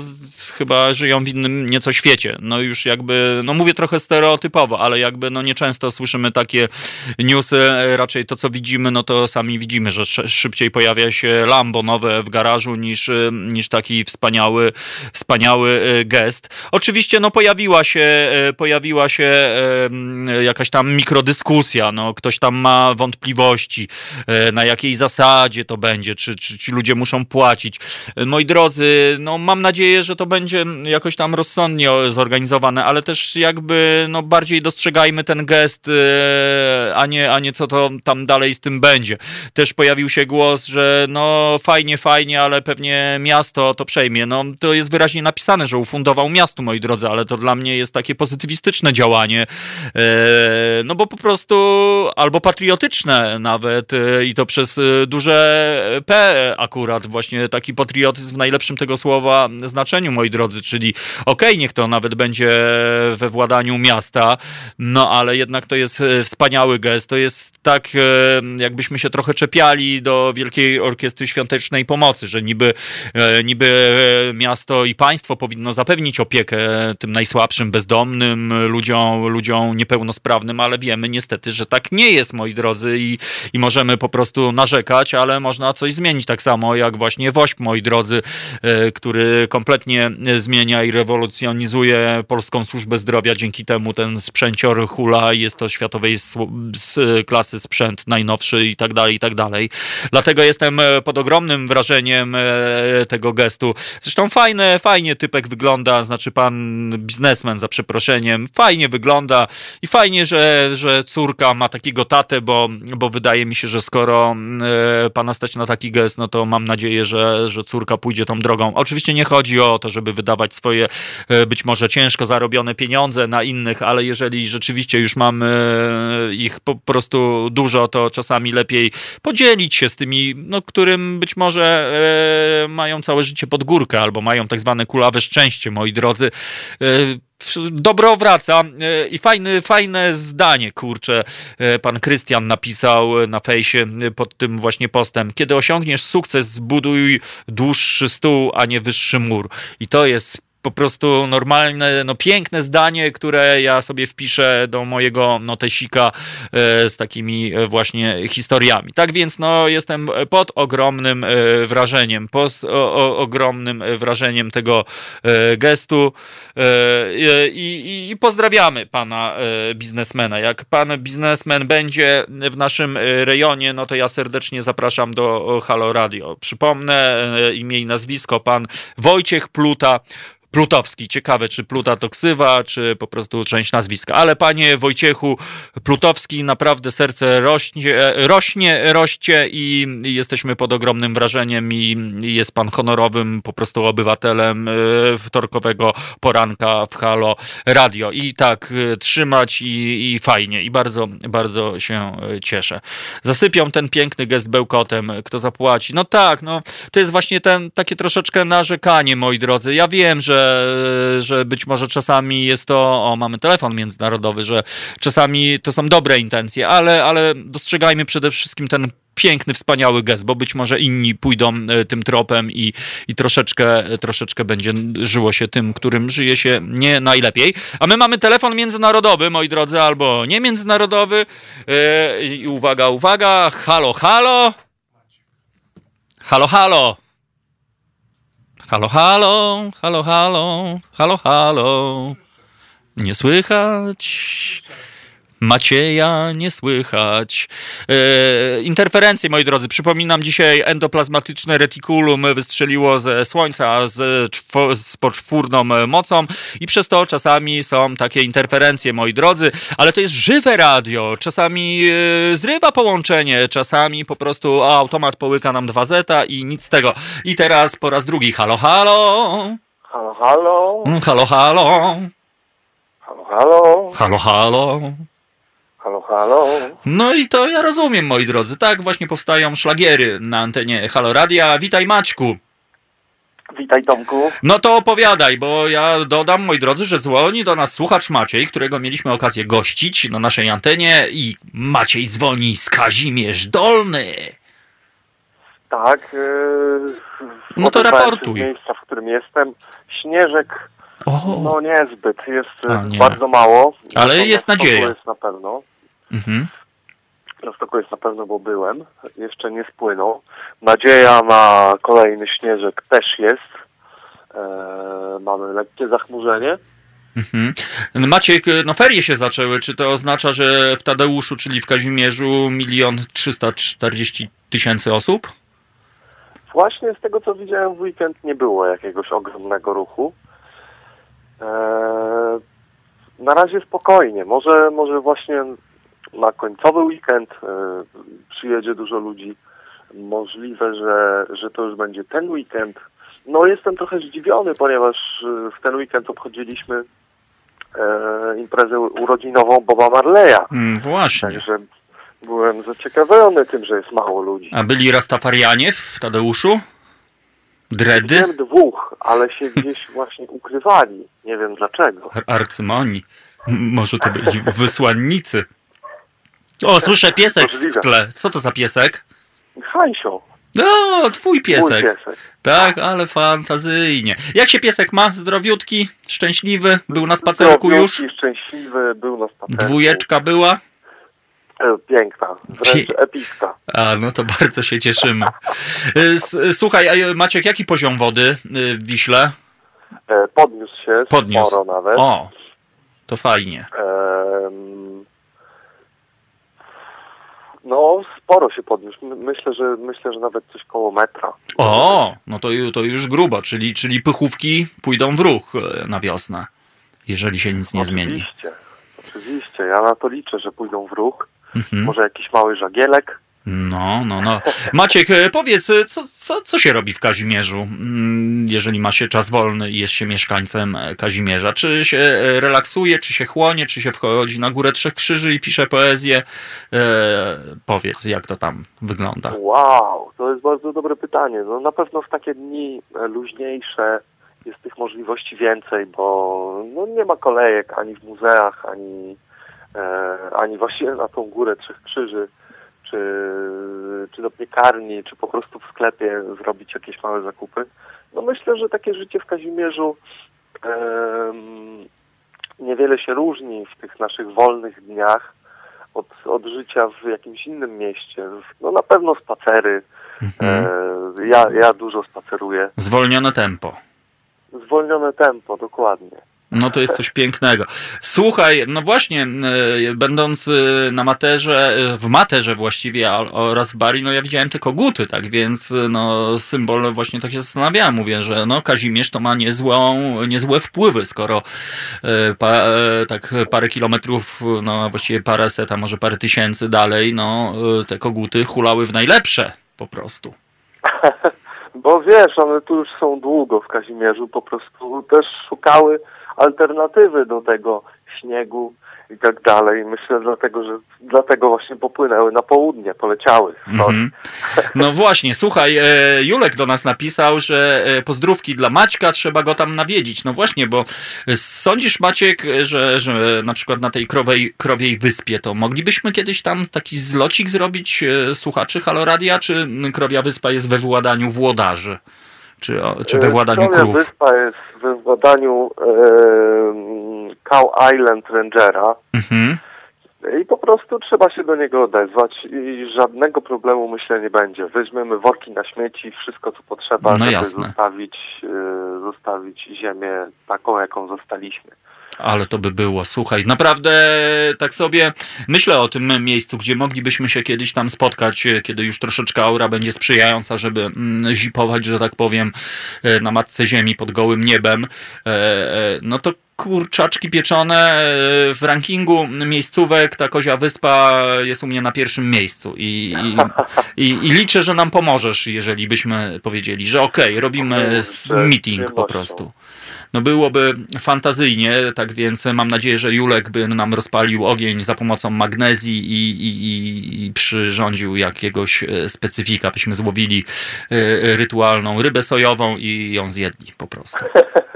chyba żyją w innym nieco świecie. No już jakby, no mówię trochę stereotypowo, ale jakby no nieczęsto słyszymy takie newsy, raczej to co widzimy, no to sami widzimy, że szybciej pojawia się Lambo nowe w garażu niż, niż taki wspaniały, wspaniały e, gest. Oczywiście no pojawiła się, e, pojawiła się jakaś tam mikrodyskusja, no ktoś tam ma wątpliwości, e, na jakiej zasadzie to będzie, czy, czy ci ludzie muszą płacić. Moi drodzy, no mam nadzieję, że to będzie jakoś tam rozsądnie zorganizowane, ale też jakby no, bardziej dostrzegajmy ten gest, a nie, a nie co to tam dalej z tym będzie. Też pojawił się głos, że no fajnie, fajnie, ale pewnie miasto to przejmie. No to jest wyraźnie napisane, że ufundował miastu, moi drodzy, ale to dla mnie jest takie pozytywistyczne działanie, no bo po prostu albo patriotyczne nawet i to przez duże P akurat, właśnie taki patriotyzm w najlepszym tego słowa znaczeniu, moi drodzy, czyli okej, okay, niech to nawet będzie we władaniu miasta, no ale jednak to jest e, wspaniały gest, to jest tak, e, jakbyśmy się trochę czepiali do Wielkiej Orkiestry Świątecznej Pomocy, że niby, e, niby miasto i państwo powinno zapewnić opiekę tym najsłabszym, bezdomnym, ludziom, ludziom niepełnosprawnym, ale wiemy niestety, że tak nie jest, moi drodzy, i, i możemy po prostu narzekać, ale można coś zmienić, tak samo jak właśnie WOŚP, moi drodzy, który kompletnie zmienia i rewolucjonizuje polską służbę zdrowia. Dzięki temu ten sprzęcior hula jest to światowej klasy sprzęt najnowszy i tak dalej, i tak dalej. Dlatego jestem e, pod ogromnym wrażeniem e, tego gestu. Zresztą fajne, fajnie typek wygląda, znaczy pan biznesmen za przeproszeniem, fajnie wygląda i fajnie, że, że córka ma takiego tatę, bo, bo wydaje mi się, że skoro e, pana stać na taki gest, no to mam nadzieję, że, że córka pójdzie tą drogą. Oczywiście nie chodzi o to, żeby wydawać swoje e, być może ciężko zarobione pieniądze na innych, ale jeżeli rzeczywiście już mamy e, ich po prostu dużo, to czasami lepiej podzielić się z tymi, no, którym być może e, mają całe życie pod górkę albo mają tak zwane kulawe szczęście, moi drodzy dobro wraca i fajny, fajne zdanie, kurczę, pan Krystian napisał na fejsie pod tym właśnie postem. Kiedy osiągniesz sukces, zbuduj dłuższy stół, a nie wyższy mur. I to jest po prostu normalne, no piękne zdanie, które ja sobie wpiszę do mojego notesika e, z takimi e, właśnie historiami. Tak więc no jestem pod ogromnym e, wrażeniem, pod ogromnym wrażeniem tego gestu i, i pozdrawiamy pana biznesmena. Jak pan biznesmen będzie w naszym rejonie, no to ja serdecznie zapraszam do Halo Radio. Przypomnę imię i nazwisko, pan Wojciech Pluta, Plutowski. Ciekawe, czy Pluta to ksywa, czy po prostu część nazwiska. Ale panie Wojciechu Plutowski, naprawdę serce rośnie, rośnie roście i jesteśmy pod ogromnym wrażeniem i jest pan honorowym po prostu obywatelem e, wtorkowego poranka w Halo Radio. I tak e, trzymać i, i fajnie. I bardzo, bardzo się e, cieszę. Zasypią ten piękny gest bełkotem. Kto zapłaci? No tak, no to jest właśnie ten, takie troszeczkę narzekanie, moi drodzy. Ja wiem, że że, być może czasami jest to, o mamy telefon międzynarodowy, że czasami to są dobre intencje, ale, ale dostrzegajmy przede wszystkim ten piękny, wspaniały gest, bo być może inni pójdą e, tym tropem i, i troszeczkę, troszeczkę będzie żyło się tym, którym żyje się nie najlepiej. A my mamy telefon międzynarodowy, moi drodzy, albo nie międzynarodowy. E, I uwaga, uwaga, halo, halo. Halo, halo. Halo, halo, halo, halo, halo, halo. Nie słychać. Macieja nie słychać. E, interferencje, moi drodzy. Przypominam, dzisiaj endoplazmatyczne retikulum wystrzeliło ze Słońca z, z poczwórną mocą i przez to czasami są takie interferencje, moi drodzy. Ale to jest żywe radio. Czasami e, zrywa połączenie, czasami po prostu o, automat połyka nam dwa zeta i nic z tego. I teraz po raz drugi. Halo, halo. Halo, halo. Halo, halo. Halo, halo. Halo, halo. Halo, halo. No i to ja rozumiem, moi drodzy. Tak właśnie powstają szlagiery na antenie Halo Radia. Witaj Maćku. Witaj Tomku. No to opowiadaj, bo ja dodam, moi drodzy, że dzwoni do nas słuchacz Maciej, którego mieliśmy okazję gościć na naszej antenie i Maciej dzwoni z Kazimierz Dolny. Tak. Yy, no to raportuj. Z miejsca, w którym jestem, śnieżek o. no niezbyt, jest A, nie. bardzo mało. Ale jest nadzieja. jest na pewno. Mhm. Na stoku jest na pewno, bo byłem. Jeszcze nie spłynął. Nadzieja na kolejny śnieżek też jest. Eee, mamy lekkie zachmurzenie. Mhm. Maciek, no ferie się zaczęły. Czy to oznacza, że w Tadeuszu, czyli w Kazimierzu, milion trzysta czterdzieści tysięcy osób? Właśnie z tego, co widziałem w weekend, nie było jakiegoś ogromnego ruchu. na razie spokojnie. Może, może właśnie na końcowy weekend e, przyjedzie dużo ludzi. Możliwe, że, że to już będzie ten weekend. No jestem trochę zdziwiony, ponieważ e, w ten weekend obchodziliśmy e, imprezę urodzinową Boba Marleya. Mm, właśnie. Także byłem zaciekawiony tym, że jest mało ludzi. A byli Rastafarianie w Tadeuszu? Dredy? Wiem dwóch, ale się gdzieś właśnie ukrywali. Nie wiem dlaczego. Arcymoni. Może to byli wysłannicy. O, słyszę piesek Możliwe. w tle. Co to za piesek? Hańsio. No, twój piesek. Piesek. Tak, ale fantazyjnie. Jak się piesek ma? Zdrowiutki? Szczęśliwy? Był na spacerku już? szczęśliwy, był na spacerku. Dwójeczka była? E, piękna, wręcz epicka. A, no to bardzo się cieszymy. E, słuchaj, Maciek, jaki poziom wody e, w Wiśle? Podniósł się, Podniósł. sporo nawet. O, to fajnie. No, sporo się podniósł. Myślę, że myślę, że nawet coś koło metra. O, no to, to już grubo, czyli, czyli pychówki pójdą w ruch e, na wiosnę, jeżeli się nic nie oczywiście, zmieni. Oczywiście, oczywiście. Ja na to liczę, że pójdą w ruch. Mhm. Może jakiś mały żagielek. No, no, no. Maciek, e, powiedz, e, co, co, co się robi w Kazimierzu, mm, jeżeli ma się czas wolny i jest się mieszkańcem e, Kazimierza? Czy się relaksuje, czy się chłonie, czy się wchodzi na Górę Trzech Krzyży i pisze poezję? E, powiedz, jak to tam wygląda? Wow, to jest bardzo dobre pytanie. No, na pewno w takie dni luźniejsze jest tych możliwości więcej, bo no, nie ma kolejek ani w muzeach, ani, e, ani właśnie na tą Górę Trzech Krzyży czy, czy do piekarni, czy po prostu w sklepie zrobić jakieś małe zakupy. No myślę, że takie życie w Kazimierzu um, niewiele się różni w tych naszych wolnych dniach od, od życia w jakimś innym mieście. No na pewno spacery. Mhm. E, ja, ja dużo spaceruję. Zwolnione tempo. Zwolnione tempo, dokładnie. No to jest coś pięknego. Słuchaj, no właśnie, e, będąc e, na materze, e, w materze właściwie oraz w Bari, no ja widziałem te koguty, tak więc no symbol właśnie tak się zastanawiałem, mówię, że no Kazimierz to ma niezłą, niezłe wpływy, skoro pa, tak parę kilometrów, no właściwie parę set, a może parę tysięcy dalej, no te koguty hulały w najlepsze po prostu. Bo wiesz, one tu już są długo w Kazimierzu, po prostu też szukały alternatywy do tego śniegu i tak dalej. Myślę dlatego, że dlatego właśnie popłynęły na południe, poleciały. Mm-hmm. No właśnie, słuchaj, e, Julek do nas napisał, że e, pozdrówki dla Maćka, trzeba go tam nawiedzić. No właśnie, bo sądzisz Maciek, że, że na przykład na tej krowej, krowiej wyspie to moglibyśmy kiedyś tam taki zlocik zrobić e, słuchaczy Haloradia, czy Krowia Wyspa jest we władaniu włodarzy? Czy, czy we władaniu Krowia krów? Wyspa jest we władaniu e, Cow Island Rangera. Mhm. I po prostu trzeba się do niego odezwać i żadnego problemu myślę nie będzie. Weźmiemy worki na śmieci, wszystko co potrzeba, no żeby jasne. zostawić, e, zostawić ziemię taką, jaką zostaliśmy. Ale to by było, słuchaj, naprawdę tak sobie myślę o tym miejscu, gdzie moglibyśmy się kiedyś tam spotkać, kiedy już troszeczkę aura będzie sprzyjająca, żeby mm, zipować, że tak powiem, e, na matce ziemi pod gołym niebem. E, e, no to kurczaczki pieczone w rankingu miejscówek ta Kozia Wyspa jest u mnie na pierwszym miejscu i, i, i liczę, że nam pomożesz, jeżeli byśmy powiedzieli, że okej, okay, robimy meeting po prostu. No byłoby fantazyjnie, tak więc mam nadzieję, że Julek by nam rozpalił ogień za pomocą magnezji i, i, i przyrządził jakiegoś e, specyfika, byśmy złowili e, rytualną rybę sojową i ją zjedli po prostu.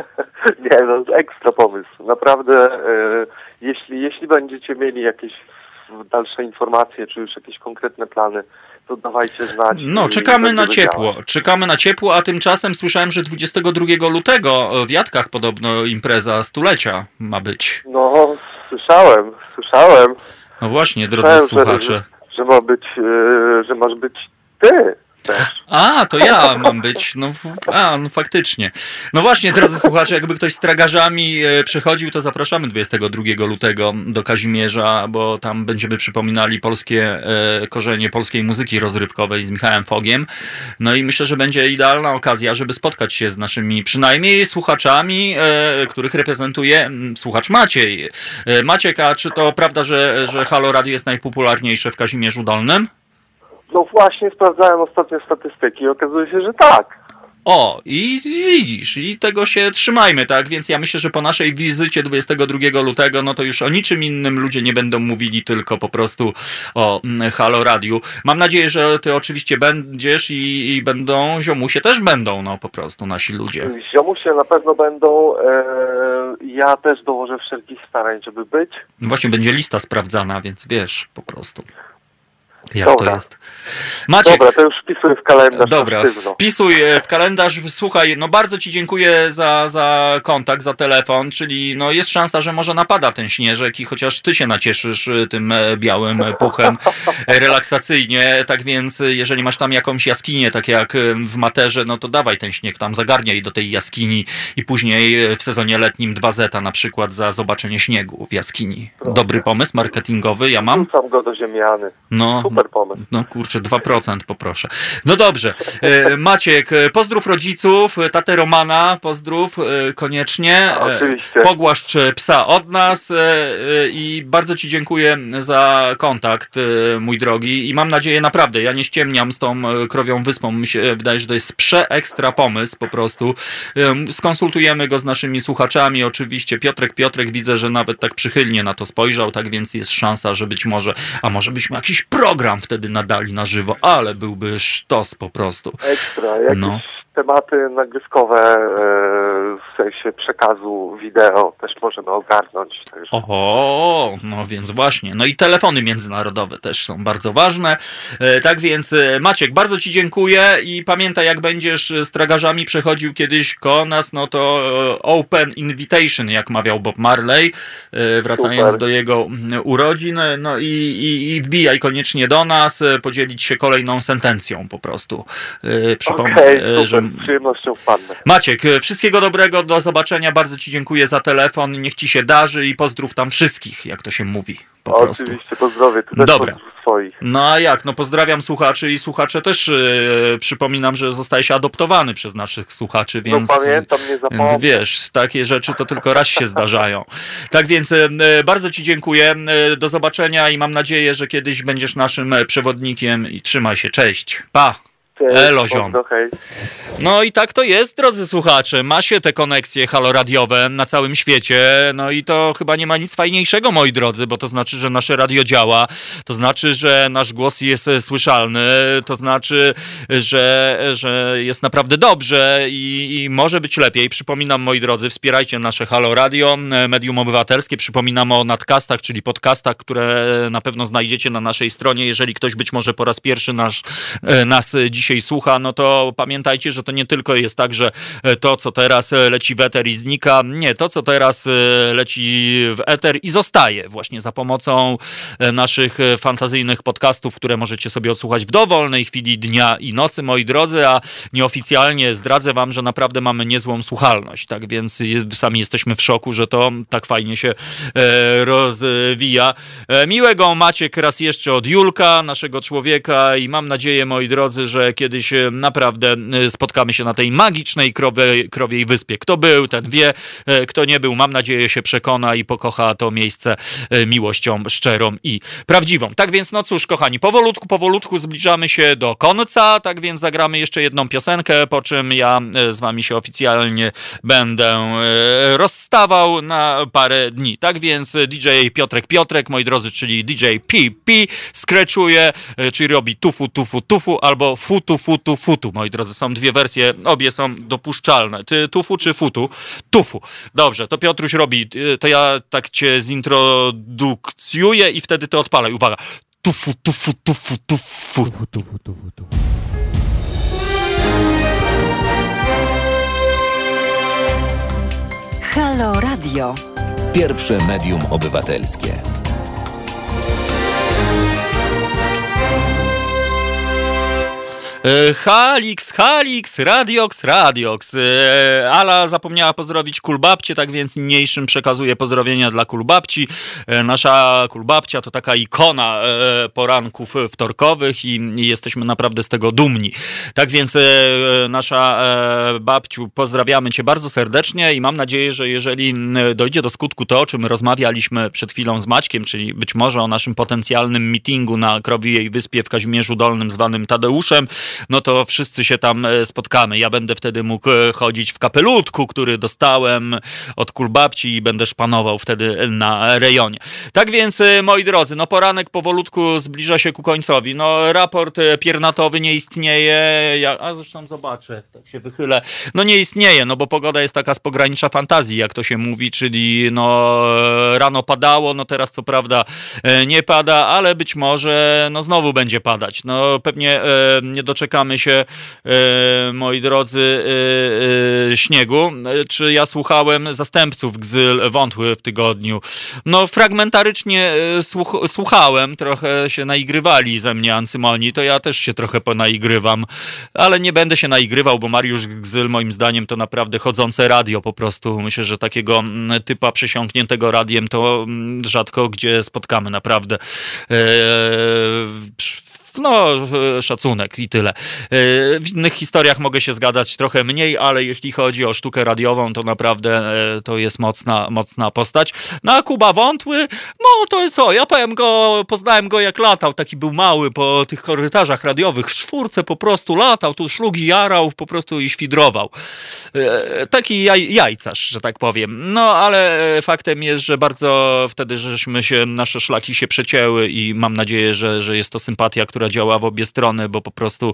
Nie, no ekstra pomysł. Naprawdę, e, jeśli, jeśli będziecie mieli jakieś dalsze informacje, czy już jakieś konkretne plany, to dawajcie znać. No, czekamy na ciepło. Czekamy na ciepło, a tymczasem słyszałem, że 22 lutego w Jadkach podobno impreza stulecia ma być. No, słyszałem, słyszałem. No właśnie, drodzy słyszałem, słuchacze. Że, że, ma być, e, że masz być ty. A, to ja mam być. No, a, no faktycznie. No właśnie, drodzy słuchacze, jakby ktoś z tragarzami e, przechodził, to zapraszamy 22 lutego do Kazimierza, bo tam będziemy przypominali polskie e, korzenie polskiej muzyki rozrywkowej z Michałem Fogiem. No i myślę, że będzie idealna okazja, żeby spotkać się z naszymi przynajmniej słuchaczami, e, których reprezentuje słuchacz Maciej. Maciek, a czy to prawda, że, że Halo Radio jest najpopularniejsze w Kazimierzu Dolnym? No właśnie sprawdzałem ostatnio statystyki i okazuje się, że tak. O, i widzisz, i tego się trzymajmy, tak? Więc ja myślę, że po naszej wizycie 22 lutego, no to już o niczym innym ludzie nie będą mówili, tylko po prostu o mm, Halo Radiu. Mam nadzieję, że ty oczywiście będziesz i, i będą, ziomusie też będą, no po prostu nasi ludzie. Ziomusie na pewno będą, e, ja też dołożę wszelkich starań, żeby być. Właśnie będzie lista sprawdzana, więc wiesz, po prostu. Jak Dobra. to jest? Maciek, Dobra, to już wpisuję w kalendarz. Dobra, wpisuj e, w kalendarz. Słuchaj, no bardzo Ci dziękuję za, za kontakt, za telefon, czyli no jest szansa, że może napada ten śnieżek i chociaż Ty się nacieszysz e, tym e, białym puchem relaksacyjnie, tak więc jeżeli masz tam jakąś jaskinię, tak jak w Materze, no to dawaj ten śnieg tam, zagarniaj do tej jaskini i później w sezonie letnim 2 zeta na przykład za zobaczenie śniegu w jaskini. Dobry pomysł marketingowy, ja mam. Wrzucam go do ziemiany. No, Super pomysł. No kurczę, 2% poproszę. No dobrze. E, Maciek, e, pozdrów rodziców, e, tatę Romana, pozdrów koniecznie. Oczywiście. Pogłaszcz psa od nas i bardzo Ci dziękuję za kontakt, mój drogi. I mam nadzieję, naprawdę, ja nie ściemniam z tą krowią wyspą. Mi się wydaje, że to jest przeekstra pomysł po prostu. Skonsultujemy go z naszymi słuchaczami. Oczywiście Piotrek, Piotrek widzę, że nawet tak przychylnie na to spojrzał, tak więc jest szansa, że być może, a może byśmy jakiś program program wtedy nadali na żywo, ale byłby sztos po prostu. Ekstra, jakieś no. tematy nagrywkowe e, sensie przekazu wideo też możemy ogarnąć. Także. Oho, no więc właśnie. No i telefony międzynarodowe też są bardzo ważne. E, tak więc e, Maciek, bardzo Ci dziękuję i pamiętaj, jak będziesz z tragarzami przechodził kiedyś ko nas, no to open invitation, jak mawiał Bob Marley, wracając Super. do jego urodzin. No i, i, i wbijaj koniecznie do nas, e, podzielić się kolejną sentencją po prostu. E, przypomnę, okay, że... Z przyjemnością wpadnę. Maciek, e, wszystkiego dobrego, do zobaczenia, bardzo Ci dziękuję za telefon, niech Ci się darzy i pozdrów tam wszystkich, jak to się mówi. Po Oczywiście, prostu. pozdrowię. Ty Dobra. Swoich. No a jak? No pozdrawiam słuchaczy i słuchacze też yy, przypominam, że zostałeś adoptowany przez naszych słuchaczy, no, więc, no, pamiętam, nie zapomnę. więc wiesz, takie rzeczy to tylko raz się zdarzają. Tak więc yy, bardzo Ci dziękuję, yy, do zobaczenia i mam nadzieję, że kiedyś będziesz naszym przewodnikiem i trzymaj się, cześć, pa! Elo, ziom. No i tak to jest, drodzy słuchacze. Ma się te koneksje haloradiowe na całym świecie. No i to chyba nie ma nic fajniejszego, moi drodzy, bo to znaczy, że nasze radio działa. To znaczy, że nasz głos jest e, słyszalny. To znaczy, że, że jest naprawdę dobrze i, i może być lepiej. Przypominam, moi drodzy, wspierajcie nasze Halo Radio, e, medium obywatelskie. Przypominam o nadcastach, czyli podcastach, które na pewno znajdziecie na naszej stronie. Jeżeli ktoś być może po raz pierwszy nasz, e, nas dzisiaj dzisiaj słucha, no to pamiętajcie, że to nie tylko jest tak, że e, to, co teraz e, leci w eter i znika. Nie, to, co teraz e, leci w eter i zostaje właśnie za pomocą naszych fantazyjnych podcastów, które możecie sobie odsłuchać w dowolnej chwili dnia i nocy, moi drodzy, a nieoficjalnie zdradzę wam, że naprawdę mamy niezłą słuchalność, tak więc sami jesteśmy w szoku, że to tak fajnie się rozwija. Miłego Maciek raz jeszcze od Julka, naszego człowieka i mam nadzieję, moi drodzy, że kiedyś e, naprawdę e, spotkamy się na tej magicznej krowej, krowiej wyspie. Kto był, ten wie, e, kto nie był, mam nadzieję się przekona i pokocha to miejsce miłością szczerą i prawdziwą. Tak więc, no cóż, kochani, powolutku, powolutku zbliżamy się do końca, tak więc zagramy jeszcze jedną piosenkę, po czym ja z wami się oficjalnie będę rozstawał na parę dni. Tak więc DJ Piotrek Piotrek, moi drodzy, czyli DJ PP, skreczuje, czyli robi tufu, tufu, tufu albo futu, futu, futu, futu. Moi drodzy, są dwie wersje, obie są dopuszczalne. Ty tufu czy futu? Tufu. Dobrze, to Piotruś robi, y, to ja tak cię zintrodukcjuję i wtedy ty odpalaj. Uwaga. Tufu, tufu, tufu, tufu. Tufu, tufu, tufu, tufu. Halo Radio. Pierwsze medium obywatelskie. Halix, Halix, Radiox, Radiox. E, Ala zapomniała pozdrowić kulbabcie, tak więc niniejszym przekazuję pozdrowienia dla kulbabci. E, nasza kulbabcia to taka ikona poranków wtorkowych i jesteśmy naprawdę z tego dumni. Tak więc nasza babciu, pozdrawiamy cię bardzo serdecznie i mam nadzieję, że jeżeli dojdzie do skutku to, o czym rozmawialiśmy przed chwilą z Maćkiem, czyli być może o naszym potencjalnym meetingu na Krowiej Wyspie w Kazimierzu Dolnym zwanym Tadeuszem, no to wszyscy się tam e, spotkamy. Ja będę wtedy mógł e, chodzić w kapelutku, który dostałem od kulbabci i będę szpanował wtedy na rejonie. Tak więc, e, moi drodzy, no poranek powolutku zbliża się ku końcowi. No raport piernatowy nie istnieje, ja, a zresztą zobaczę, tak się wychylę. No nie istnieje, no bo pogoda jest taka z pogranicza fantazji, jak to się mówi, czyli no rano padało, no teraz co prawda nie pada, ale być może no znowu będzie padać. No pewnie nie doczekamy się, e, moi drodzy, e, e, śniegu. Czy ja słuchałem zastępców Gzyl Wątły w tygodniu? No, fragmentarycznie słuch słuchałem, trochę się naigrywali ze mnie Ancymoni, to ja też się trochę ponaigrywam, ale nie będę się naigrywał, bo Mariusz Gzyl moim zdaniem to naprawdę chodzące radio po prostu. Myślę, że takiego typa przesiąkniętego radiem to rzadko gdzie spotkamy naprawdę. Eee, no, e, szacunek i tyle. E, w innych historiach mogę się zgadzać trochę mniej, ale jeśli chodzi o sztukę radiową, to naprawdę e, to jest mocna, mocna postać. No a Kuba Wątły, no to co, ja powiem go, poznałem go jak latał, taki był mały po tych korytarzach radiowych, w czwórce po prostu latał, tu szlugi jarał po prostu i świdrował. Taki jaj, jajcarz, że tak powiem. No ale faktem jest, że bardzo wtedy żeśmy się, nasze szlaki się przecięły i mam nadzieję, że, że jest to sympatia, która która działa w obie strony, bo po prostu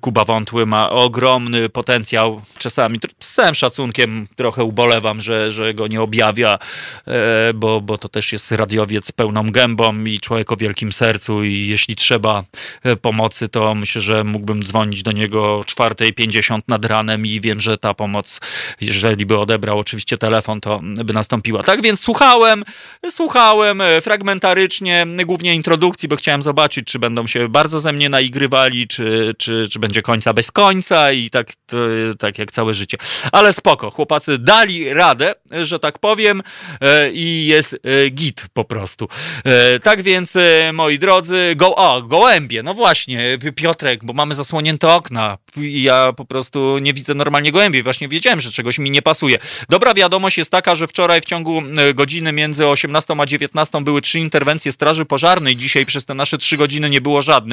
Kuba Wątły ma ogromny potencjał. Czasami z całym szacunkiem trochę ubolewam, że, że go nie objawia, e, bo, bo to też jest radiowiec pełną gębą i człowiek o wielkim sercu i jeśli trzeba e, pomocy, to myślę, że mógłbym dzwonić do niego 4.50 nad ranem i wiem, że ta pomoc, jeżeli by odebrał oczywiście telefon, to by nastąpiła. Tak więc słuchałem, słuchałem e, fragmentarycznie, głównie introdukcji, bo chciałem zobaczyć, czy będą się bardzo bardzo ze mnie naigrywali, czy, czy, czy będzie końca bez końca i tak, to, tak jak całe życie. Ale spoko, chłopacy dali radę, że tak powiem e, i jest e, git po prostu. E, tak więc, moi drodzy, go, o, gołębie, no właśnie, Piotrek, bo mamy zasłonięte okna ja po prostu nie widzę normalnie gołębi. Właśnie wiedziałem, że czegoś mi nie pasuje. Dobra wiadomość jest taka, że wczoraj w ciągu godziny między 18 a 19 były trzy interwencje Straży Pożarnej. Dzisiaj przez te nasze trzy godziny nie było żadnej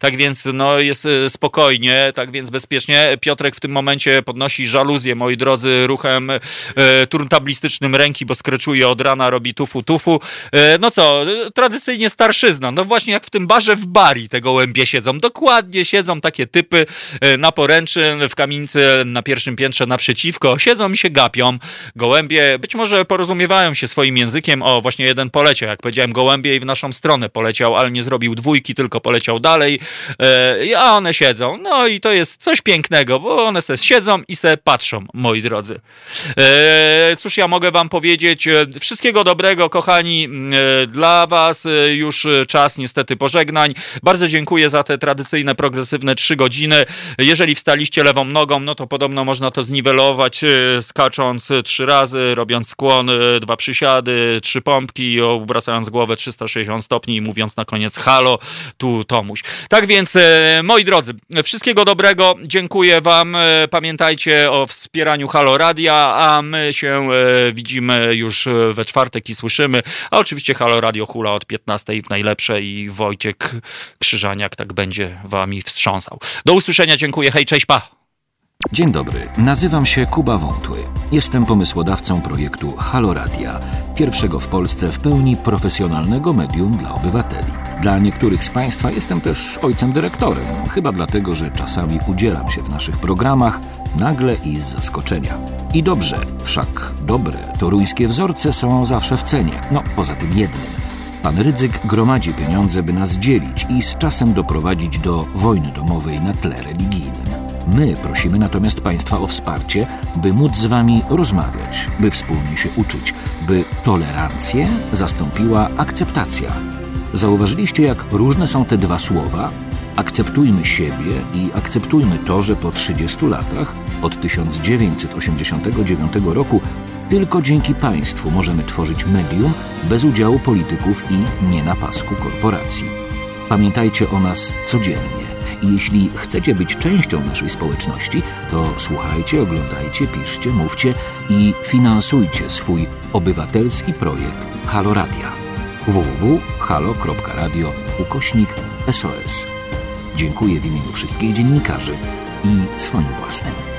tak więc no jest e, spokojnie, tak więc bezpiecznie. Piotrek w tym momencie podnosi żaluzję, moi drodzy, ruchem e, turntablistycznym ręki, bo skreczuje od rana, robi tufu tufu. E, no co, tradycyjnie starszyzna, no właśnie jak w tym barze w Bari te gołębie siedzą, dokładnie siedzą takie typy e, na poręczy, w kamienicy na pierwszym piętrze naprzeciwko, siedzą i się gapią. Gołębie być może porozumiewają się swoim językiem, o właśnie jeden poleciał, jak powiedziałem gołębie i w naszą stronę poleciał, ale nie zrobił dwójki, tylko poleciał dalej, e, a one siedzą. No i to jest coś pięknego, bo one se siedzą i se patrzą, moi drodzy. E, cóż ja mogę wam powiedzieć? E, wszystkiego dobrego, kochani, dla was. Już czas niestety pożegnań. Bardzo dziękuję za te tradycyjne, progresywne trzy godziny. Jeżeli wstaliście lewą nogą, no to podobno można to zniwelować skacząc trzy razy, robiąc skłon, dwa przysiady, trzy pompki obracając głowę 360 stopni i mówiąc na koniec halo, tu Tomu. Tak więc, e, moi drodzy, wszystkiego dobrego. Dziękuję Wam. E, pamiętajcie o wspieraniu Halo Radia, a my się e, widzimy już we czwartek i słyszymy. A oczywiście Halo Radio hula od 15 w najlepsze i Wojciech Krzyżaniak tak będzie Wami wstrząsał. Do usłyszenia, dziękuję. Hej, cześć, pa! Dzień dobry, nazywam się Kuba Wątły. Jestem pomysłodawcą projektu Halo Radia, pierwszego w Polsce w pełni profesjonalnego medium dla obywateli. Dla niektórych z Państwa jestem też ojcem dyrektorem, chyba dlatego, że czasami udzielam się w naszych programach nagle i z zaskoczenia. I dobrze, wszak dobre toruńskie wzorce są zawsze w cenie, no poza tym jednym. Pan Rydzyk gromadzi pieniądze, by nas dzielić i z czasem doprowadzić do wojny domowej na tle religijnym. My prosimy natomiast Państwa o wsparcie, by móc z Wami rozmawiać, by wspólnie się uczyć, by tolerancję zastąpiła akceptacja. Zauważyliście, jak różne są te dwa słowa? Akceptujmy siebie i akceptujmy to, że po 30 latach, od 1989 roku, tylko dzięki państwu możemy tworzyć medium bez udziału polityków i nie na pasku korporacji. Pamiętajcie o nas codziennie. I jeśli chcecie być częścią naszej społeczności, to słuchajcie, oglądajcie, piszcie, mówcie i finansujcie swój obywatelski projekt Halo Radia. www.halo.radio ukośnik SOS. Dziękuję w imieniu wszystkich dziennikarzy i swoim własnym.